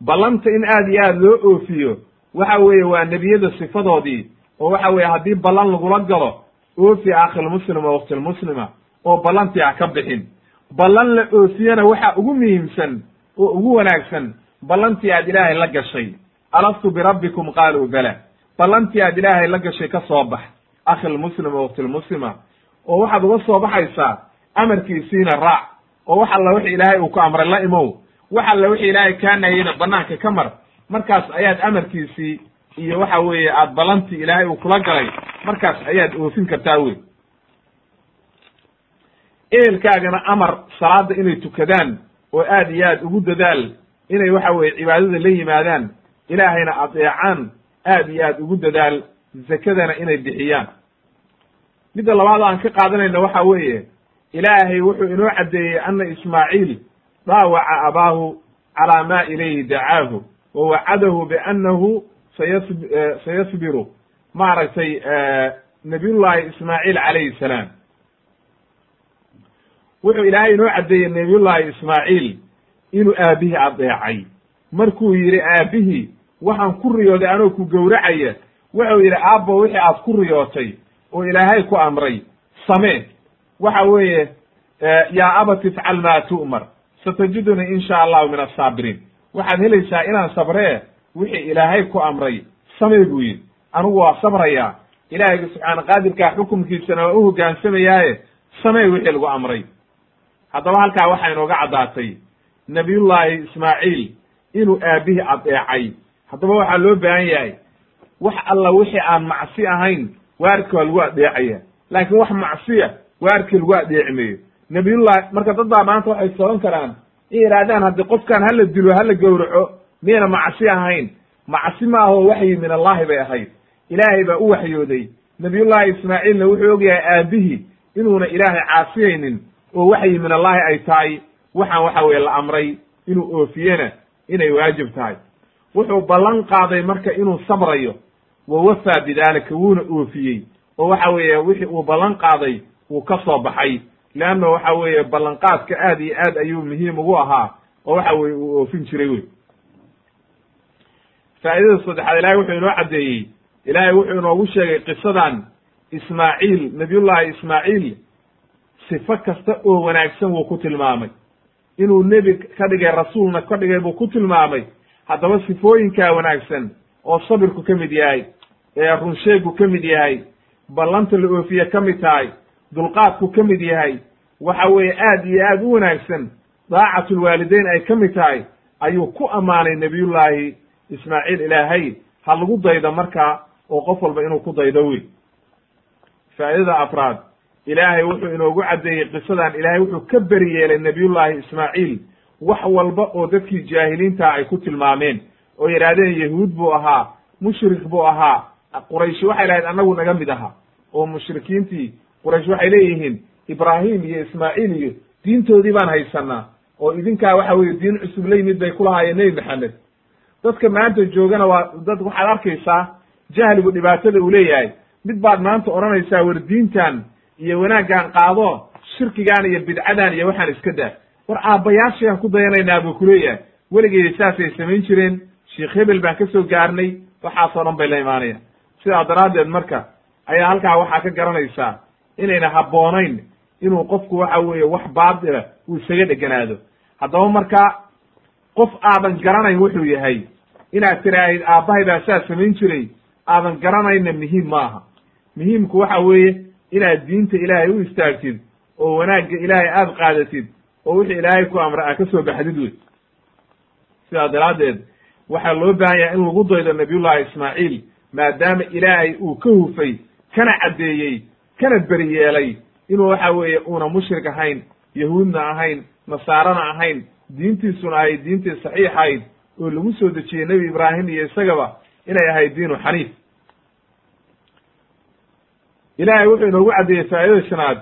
Ballanta in aad iyo aad loo oofiyo waxa weeye waa nebiyada sifadoodii oo waxa weeye haddii ballan lagula galo oofi akhilmuslima waktilmuslima oo ballantii ha ka bixin. Ballan la oofiyana waxa ugu muhiimsan oo ugu wanaagsan ballantii aad ilaahay la gashay. Alastu birabbikum qaaluu bala. Ballantii aad ilaahay la gashay ka soo bax. Akhilmuslima waktilmuslima oo waxaad uga soo baxaysaa amarkiisiina raac. Oo wax alla wixi ilaahay uu ku amray la imow. Wax alla wixi ilaahay kaa nahiyeyna banaanka ka mar markaas ayaad amarkiisii iyo waxa weeye aad ballantii ilaahay uu kula galay markaas ayaad oofin kartaa wey ehelkaagana amar salaada inay tukadaan oo aad iyo aad ugu dadaal inay waxa weeye cibaadada la yimaadaan ilaahayna adeecaan aad iyo aad ugu dadaal zakadana inay bixiyaan. Midda labaad aan ka qaadanayna waxa weeye ilaahay wuxuu inoo caddeeyey ana ismaaciil dhaawaca abaahu calaa ma ilayhi dacaahu wa wacadahu biannahu sayas sayasbiru maaragtay nabiyullahi ismaaciil calayhi salaam wuxuu ilaahay inoo caddeeyey nabiyullahi ismaaciil inuu aabihii adeecay markuu yidhi aabihii waxaan ku riyooday anoo ku gowracaya wuxuu yidhi aabbo wixii aad ku riyootay oo ilaahay ku amray samee waxa weeye yaa abati ifcal maa tu'mar satajidunii in sha allahu min asaabiriin waxaad helaysaa inaan sabree wixii ilaahay ku amray. Samee buu yidhi. Anigu waa sabrayaa. Ilaahayga subxaana qaadirkaa xukumkiisana waa u hoggaansamayaaye samee wixii lagu amray. Haddaba halkaa waxaa inooga caddaatay nabiyullaahi ismaaciil inuu aabihii adeecay haddaba waxaa loo baahan yahay wax alla wixii aan macsi ahayn waarki waa lagu adeecaya laakiin wax macsiya waarkii lagu adeeci nabiyullahi marka dad baa maanta waxay soban karaan in yidhaahdaan haddii qofkan hala dilo hala gowraco miyayna macsi ahayn? Macsi ma aho waxyi min allahi bay ahayd. Ilaahay baa u waxyooday. Nabiyullahi ismaaciilna wuxuu ogyahay aabihii inuuna ilaahay caasiyaynin oo waxyi min allahi ay tahay waxaan waxa weye la amray inuu oofiyena inay waajib tahay. Wuxuu ballan qaaday marka inuu sabrayo wa wafaa bidalika wuuna oofiyey. Oo waxa weeye wixii uu ballan qaaday wuu ka soo baxay leanna waxa weeye ballanqaadka aad iyo aad ayuu muhiim ugu ahaa oo waxa weye uu oofin jiray wey faa'idada saddexaad ilahay wuxuu inoo caddeeyey. Ilaahay wuxuu inoogu sheegay qisadan ismaaciil nabiyullahi ismaaciil sifo kasta oo wanaagsan wuu ku tilmaamay. Inuu nebi ka dhigay rasuulna ka dhigay buu ku tilmaamay. Haddaba sifooyinkaa wanaagsan oo sabirku ka mid yahay ee runsheegu ka mid yahay ballanta la oofiye ka mid tahay dulqaadku ka mid yahay waxa weeye aad iyo aad u wanaagsan daacatulwaalideyn ay ka mid tahay ayuu ku ammaanay nebiyullaahi ismaaciil ilaahay ha lagu daydo markaa oo qof walba inuu ku daydo wey faa'idada afraad ilaahay wuxuu inoogu caddeeyey qisadan ilaahay wuxuu ka beri yeelay nebiyullaahi ismaaciil wax walba oo dadkii jaahiliintaa ay ku tilmaameen oo yidhaahdeen yahuud buu ahaa mushrik buu ahaa qurayshi waxay lahayd annagu naga mid aha oo mushrikiintii quraysh waxay leeyihiin ibraahim iyo ismaaciil iyo diintoodii baan haysanaa oo idinkaa waxa weye diin cusub la yimid bay kulahaayeen nebi maxamed. Dadka maanta joogana waa dad waxaad arkaysaa jahligu dhibaatada uu leeyahay. Mid baad maanta odhanaysaa war diintan iyo wanaaggaan qaado shirkigaan iyo bidcadan iyo waxaan iska daa. War aabbayaashayaan ku dayanaynaa buu kuleeyahay weligeeda saasay samayn jireen sheikh hebel baan ka soo gaarnay waxaasoo dhan bay la imaanayaan. Sidaa daraaddeed marka ayaa halkaa waxaa ka garanaysaa inayna habboonayn inuu qofku waxa weeye wax baatila uu isaga dheganaado. Haddaba marka qof aadan garanayn wuxuu yahay inaad tiraahid aabbahay baa saa samayn jiray aadan garanayna muhiim ma aha. Muhiimku waxa weeye inaad diinta ilaahay u istaagtid oo wanaagga ilaahay aada qaadatid oo wixii ilaahay ku amra aad ka soo baxdid wey sidaa daraaddeed waxaa loo baahan yahay in lagu daydo nabiyullahi ismaaciil maadaama ilaahay uu ka hufay kana caddeeyey kana beri yeelay inuu waxa weeye uuna mushrik ahayn yahuudna ahayn nasaarana ahayn diintiisuna ahayd diintii saxiixayd oo lagu soo dejiyey nebi ibraahim iyo isagaba inay ahayd diinu xaniif. Ilaahay wuxuu inoogu caddeeyey faa'idada shanaad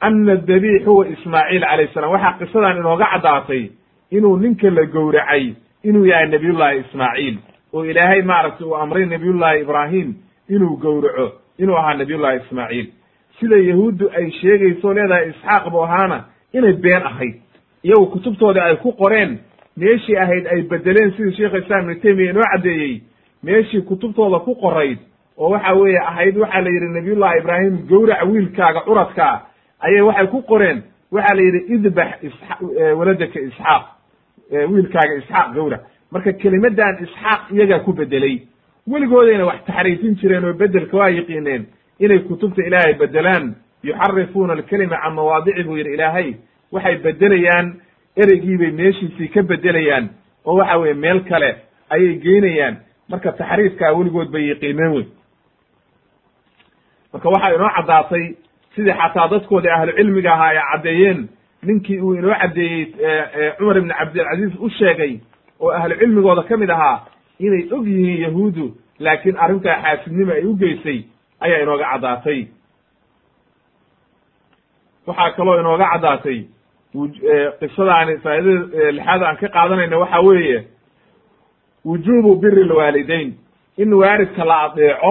ana dabiix huwa ismaaciil calayh salam waxaa qisadan inooga caddaatay inuu ninka la gowracay inuu yahay nabiyullahi ismaaciil oo ilaahay maaragtay uu amray nabiyullahi ibraahim inuu gowraco inuu ahaa nabiyullahi ismaaciil. Sida yahuuddu ay sheegayso leedahay isxaaq bu ahaana inay been ahayd. Iyagu kutubtooda ay ku qoreen meeshii ahayd ay bedeleen sidii sheikh islam ibnu taymiya inoo caddeeyey meeshii kutubtooda ku qorayd oo waxa weeye ahayd waxaa la yidhi nabiyullahi ibraahim gowrac wiilkaaga curadkaa ayay waxay ku qoreen. Waxaa la yidhi idbax isxa waladaka isxaaq wiilkaaga isxaaq gowrac. Marka kelimadan isxaaq iyagaa ku bedelay weligoodayna wax taxriifin jireen oo bedelka waa yiqiineen inay kutubta ilaahay bedelaan yuxarifuuna alkelima can mawaadici buu yidhi ilaahay waxay bedelayaan ereygiibay meeshiisii ka bedelayaan oo waxa weye meel kale ayay geynayaan marka taxriifkaa weligood bay yiqiineen wey marka waxaa inoo caddaatay sidii xataa dadkoodii ahlucilmiga ahaa ay caddeeyeen ninkii uu inoo caddeeyey cumar ibn cabdilcaziiz u sheegay oo ahlucilmigooda ka mid ahaa inay og yihiin yahuudu laakiin arrintaa xaasidnimo ay u geysay ayaa inooga caddaatay. Waxaa kaloo inooga caddaatay qisadaani faa'idada lixaad aan ka qaadanayna waxa weeye wujuubu biri lwaalidayn in waalidka la adeeco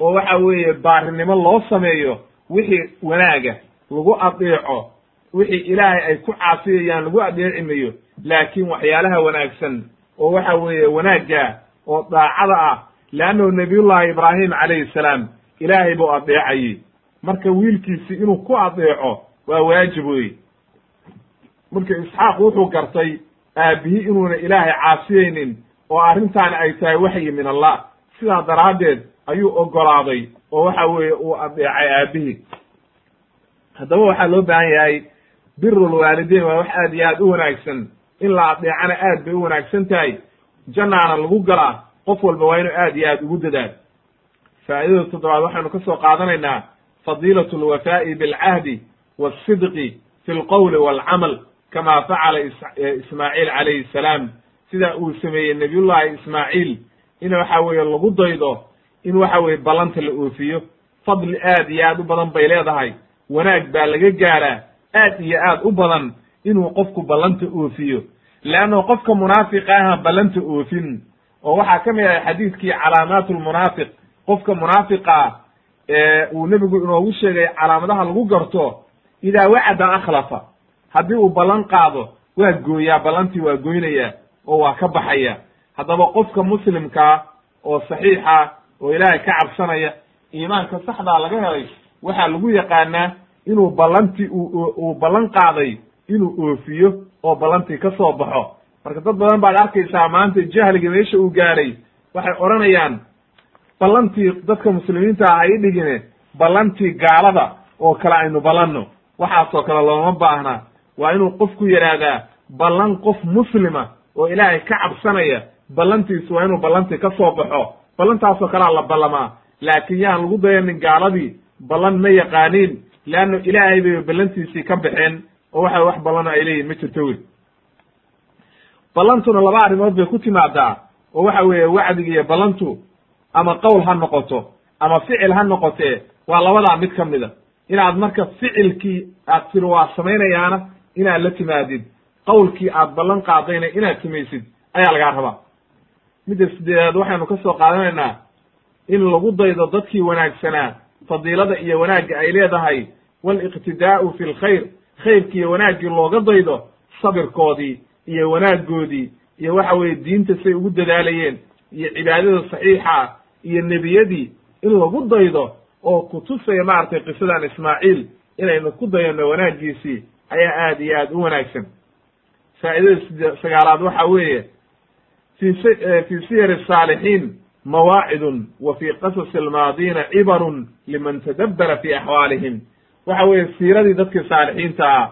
oo waxa weeye baarinimo loo sameeyo wixii wanaaga lagu adeeco wixii ilaahay ay ku caasiyayaan lagu adeeci mayo laakiin waxyaalaha wanaagsan oo waxa weeye wanaagga oo daacada ah leannahu nabiyullahi ibraahim calayhi salaam ilaahay buu adeecayey marka wiilkiisi inuu ku adeeco waa waajib wey marka isxaaq wuxuu gartay aabbihi inuuna ilaahay caasiyeynin oo arrintaani ay tahay waxyi min allah. Sidaa daraaddeed ayuu ogolaaday oo waxa weeye uu adeecay aabihii haddaba waxaa loo baahan yahay birulwaalidein waa wax aad iyo aad u wanaagsan in la adeecana aad bay u wanaagsan tahay. Jannaana lagu galaa qof walba waa inuu aad iyo aad ugu dadaal. Faa'idada toddobaad waxaynu ka soo qaadanaynaa fadiilatu alwafaa'i bilcahdi waasidqi fi lqowli waalcamal kama facala ismaaciil calayhi salaam. Sida uu sameeyey nabiyullahi ismaaciil in waxa weeye lagu daydo in waxa weeye ballanta la oofiyo. Fadli aad iyo aad u badan bay leedahay. Wanaag baa laga gaaraa aad iyo aad u badan inuu qofku ballanta oofiyo. Leanno qofka munaafiqa aha ballanta oofin. Oo waxaa ka mid ahay xadiidkii calaamaatu lmunaafiq qofka munaafiqa ee uu nebigu inoogu sheegay calaamadaha lagu garto idaa wacada akhlafa. Haddii uu ballan qaado waa gooyaa ballantii waa goynayaa oo waa ka baxaya. Haddaba qofka muslimkaa oo saxiixa oo ilaahay ka cabsanaya iimaanka saxdaa laga helay waxaa lagu yaqaanaa inuu ballantii uu ballan qaaday inuu oofiyo oo ballantii ka soo baxo. Marka dad badan baad arkaysaa maanta jahliga meesha uu gaadhay waxay odhanayaan ballantii dadka muslimiinta ah ay dhigine ballantii gaalada oo kale aynu ballanno. Waxaasoo kale looma baahna. Waa inuu qofku yidhaahdaa ballan qof muslima oo ilaahay ka cabsanaya ballantiisu waa inuu ballantii ka soo baxo. Ballantaasoo kalea la ballamaa. Laakiin yaan lagu dayanin gaaladii ballan ma yaqaaniin leanno ilaahay bay ballantiisii ka baxeen oo waxa wax ballano ay leeyihiin ma jirto wey ballantuna laba arrimood bay ku timaadaa oo waxa weeye wacdiga iyo ballantu ama qowl ha noqoto ama ficil ha noqotee waa labadaa mid ka mida inaad marka ficilkii aad tiri waa samaynayaana inaad la timaadid qowlkii aad ballan qaadayna inaad samaysid ayaa lagaa rabaa. Midda sideedaad waxaynu ka soo qaadanaynaa in lagu daydo dadkii wanaagsanaa fadiilada iyo wanaagga ay leedahay waliqtidaa'u fi lkhayr khayrki iyo wanaaggii looga daydo sabirkoodii iyo wanaaggoodii iyo waxa weeye diinta say ugu dadaalayeen iyo cibaadada saxiixa iyo nebiyadii in lagu daydo oo kutusaya maaragtay qisadan ismaaciil inaynu ku dayano wanaaggiisii ayaa aad iyo aad u wanaagsan. Faa'idada side sagaalaad waxa weeye fi fi siyar الsaalixiin mawaacidun wa fi qasasi almaadiina cibarun liman tadabbara fi axwaalihim waxa weeye siiradii dadkii saalixiinta ah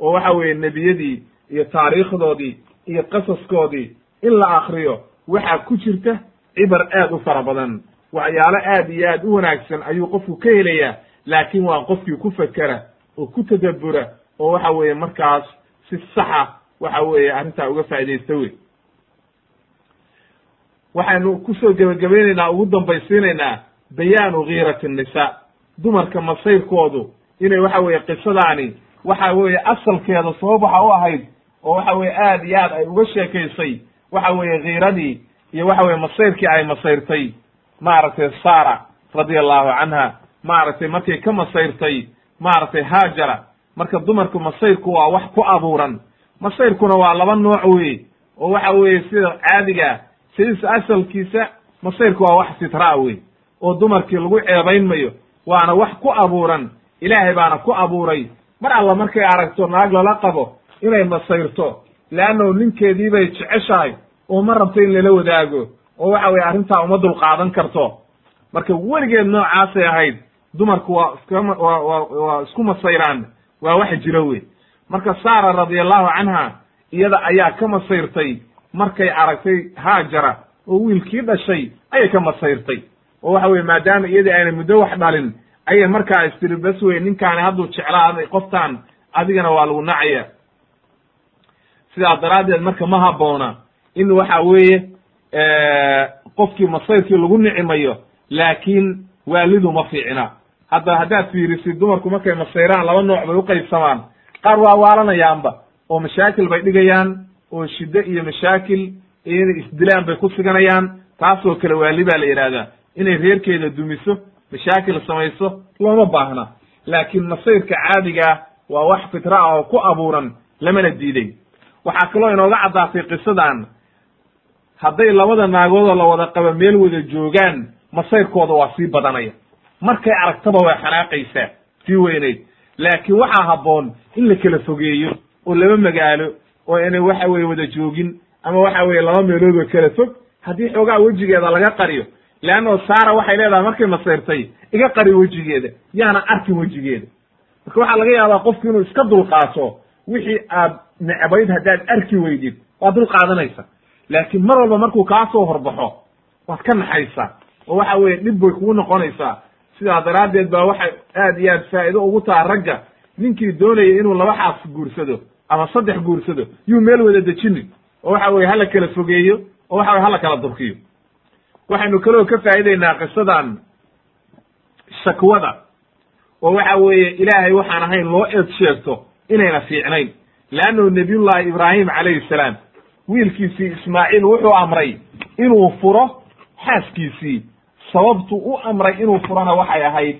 oo waxa weeye nebiyadii iyo taariikhdoodii iyo qasaskoodii in la akriyo waxaa ku jirta cibar aad u fara badan. Waxyaalo aad iyo aad u wanaagsan ayuu qofku ka helayaa laakiin waa qofkii ku fekera oo ku tadabbura oo waxa weeye markaas si saxa waxa weeye arrintaa uga faa'idaysta wey waxaynu ku soo gebagabaynaynaa ugu dambaysiinaynaa bayaanu giirati nnisaa dumarka masayrkoodu inay waxa weeye qisadaani waxa weeye asalkeeda sababaxa u ahayd oo waxa weye aad iyo aad ay uga sheekaysay waxa weeye kiiradii iyo waxa weye masayrkii ay masayrtay maaragtay sara radia allahu canha maaragtay markay ka masayrtay maaragtay haajara marka dumarku masayrku waa wax ku abuuran. Masayrkuna waa laba nooc wey oo waxa weeye sida caadiga sidiisa asalkiisa masayrku waa wax sitraa wey oo dumarkii lagu ceebayn mayo waana wax ku abuuran ilaahay baana ku abuuray. Mar alla markay aragto naag lala qabo inay masayrto leannahu ninkeedii bay jeceshahay oo ma rabto in lala wadaago. Oo waxa weye arrintaa uma dul qaadan karto. Marka weligeed noocaasay ahayd dumarku waa waa isku masayraan waa wax jiro wey marka saara radiallahu canha iyada ayaa ka masayrtay markay aragtay haajara oo wiilkii dhashay ayay ka masayrtay oo waxa weye maadaama iyadii ayna muddo wax dhalin ayay markaa istiri bas wey ninkaani hadduu jeclaaday qoftaan adigana waa lagu nacaya. Sidaa daraaddeed marka ma habboona in waxa weeye qofkii masayrkii lagu nicimayo laakiin waalidu ma fiicna. Hadda haddaad fiirisid dumarku markay masayraan laba nooc bay uqaybsamaan qaar waa waalanayaanba oo mashaakil bay dhigayaan oo shiddo iyo mashaakil inay isdilaan bay ku siganayaan taasoo kale waali baa la yidhaahdaa. Inay reerkeeda dumiso mashaakil samayso looma baahna. Laakiin masayrka caadigaa waa wax fitra ah oo ku abuuran lamana diiday. Waxaa kaloo inooga caddaatay qisadan. Hadday labada naagoodoo la wada qaba meel wada joogaan masayrkooda waa sii badanaya. Markay aragtaba waa xanaaqaysaa sii weynayd laakiin waxaa habboon in la kala fogeeyo oo laba magaalo oo inay waxa weye wada joogin ama waxa weye laba meelood oo kala fog. Haddii xoogaa wejigeeda laga qariyo leanno saara waxay leedahay markay masayrtay iga qari wejigeeda yaana arkin wejigeeda. Marka waxaa laga yaabaa qofku inuu iska dulqaato wixii aad necbayd haddaad arki weydid waad dul qaadanaysa. Laakiin mar walba markuu kaa soo horbaxo waad ka naxaysaa. Oo waxa weye dhib bay kugu noqonaysaa. Sidaa daraaddeed baa waxay aad iyo aad faa'iido ugu taha ragga. Ninkii doonaya inuu laba xaas guursado ama saddex guursado yuu meel wada dejinin oo waxa weye hala kala fogeeyo oo waxa weye hala kala durkiyo waxaynu kaloo ka faa'ideynaa qisadan shakwada. Oo waxa weeye ilaahay waxaan ahayn loo eed sheegto inayna fiicnayn. Leannahu nabiyullahi ibraahim calayhi salaam wiilkiisii ismaaciil wuxuu amray inuu furo xaaskiisii. Sababtu u amray inuu furona waxay ahayd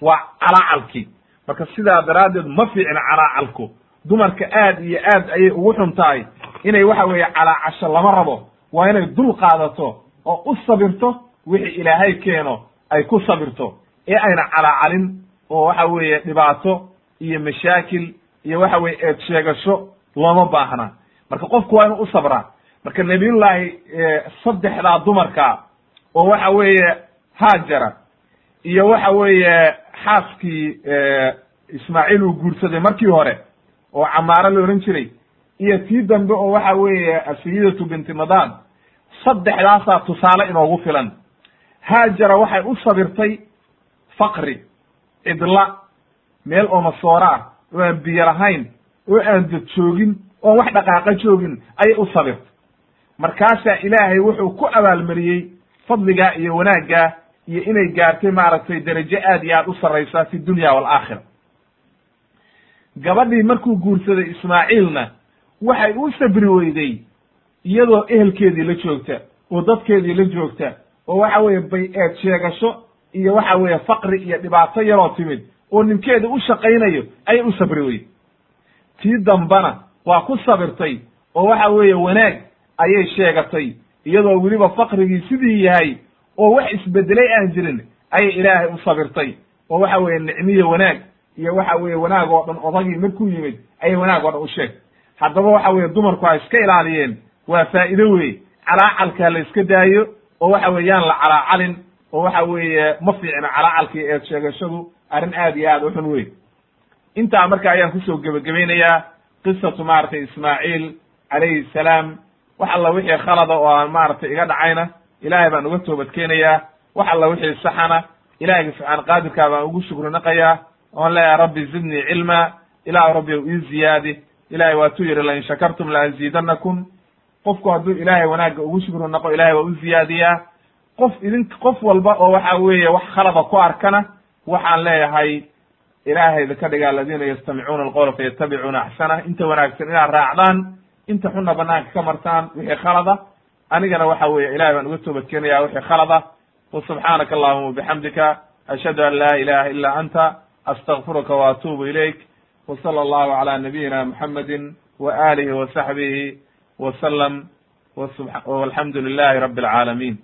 waa calaacalkii marka sidaa daraaddeed ma fiicna calaacalku dumarka aad iyo aad ayay ugu xun tahay inay waxa weeye calaacasho lama rabo. Waa inay dul qaadato oo u sabirto wixii ilaahay keeno ay ku sabirto. Ee ayna calaacalin oo waxa weeye dhibaato iyo mashaakil iyo waxa weye eed sheegasho looma baahna. Marka qofku waa inuu u sabraa marka nabiyullaahi saddexdaa dumarka oo waxa weeye haajara iyo waxa weeye xaaskii ismaaciil uu guursaday markii hore oo camaaro la ohan jiray iyo tii dambe oo waxa weeye asayidatu binti madaan saddexdaasaa tusaale inoogu filan. Haajara waxay u sabirtay faqri cidla meel oo masooro ah oo aan biyo lahayn oo aan dad joogin oo wax dhaqaaqa joogin ayay u sabirtay. Markaasaa ilaahay wuxuu ku abaalmariyey fadligaa iyo wanaaggaa iyo inay gaartay maaragtay derajo aad iyo aad u sarraysa fi dunya waalaakhira gabadhii markuu guursaday ismaaciilna waxay u sabri weyday iyadoo ehelkeedii la joogta oo dadkeedii la joogta oo waxa weeye bay eed sheegasho iyo waxa weeye faqri iyo dhibaato yaroo timid oo ninkeeda u shaqaynayo ayay u sabri weyday tii dambana waa ku sabirtay oo waxa weeye wanaag ayay sheegatay iyadoo weliba faqrigii sidii yahay oo wax isbedelay aan jirin ayay ilaahay u sabirtay oo waxa weeye nicmiyo wanaag iyo waxa weeye wanaag oo dhan odagii markuu yimid ayay wanaag oo dhan u sheegtay. Haddaba waxa weeye dumarku ay iska ilaaliyeen waa faa'iido wey calaacalka la iska daayo oo waxa weye yaan la calaacalin oo waxa weeye ma fiicna calaacalka iyo eed sheegashadu arrin aad iyo aad u xun wey intaa marka ayaan ku soo gebagabaynayaa qisatu maaragtay ismaaciil calayhi salaam wax alla wixii khalada oo aan maaragtay iga dhacayna ilaahay baan uga toobad keenayaa wax alla wixii saxana ilahayga subxaana qaadirkaa baan ugu shukri naqayaa oon leeyahay rabbi zidnii cilma ilahu rabbi ii ziyaadi ilahay waatuu yihi lain shakartum laaziidanakum qofku hadduu ilaahay wanaagga ugu shukri naqo ilahay waa u ziyaadiyaa. Qof idin qof walba oo waxa weeye wax khalada ku arkana waxaan leeyahay ilaahayda ka dhiga aladiina yastamicuuna alqowla fayatabicuuna axsanah inta wanaagsan inaad raacdaan inta xunna banaanka ka martaan wixii khalada anigana waxa weeye ilahay baan uga toobad keenaya wixii khalada. Wasubxaanaka allahuma wabixamdika ashhadu an laa ilaha ila anta astagfiruka waatuubu ilayk. Wsala allahu cala nabiyina muxamedi wa alihi wa saxbihi wasalam walxamdu lilahi rabi alcaalamiin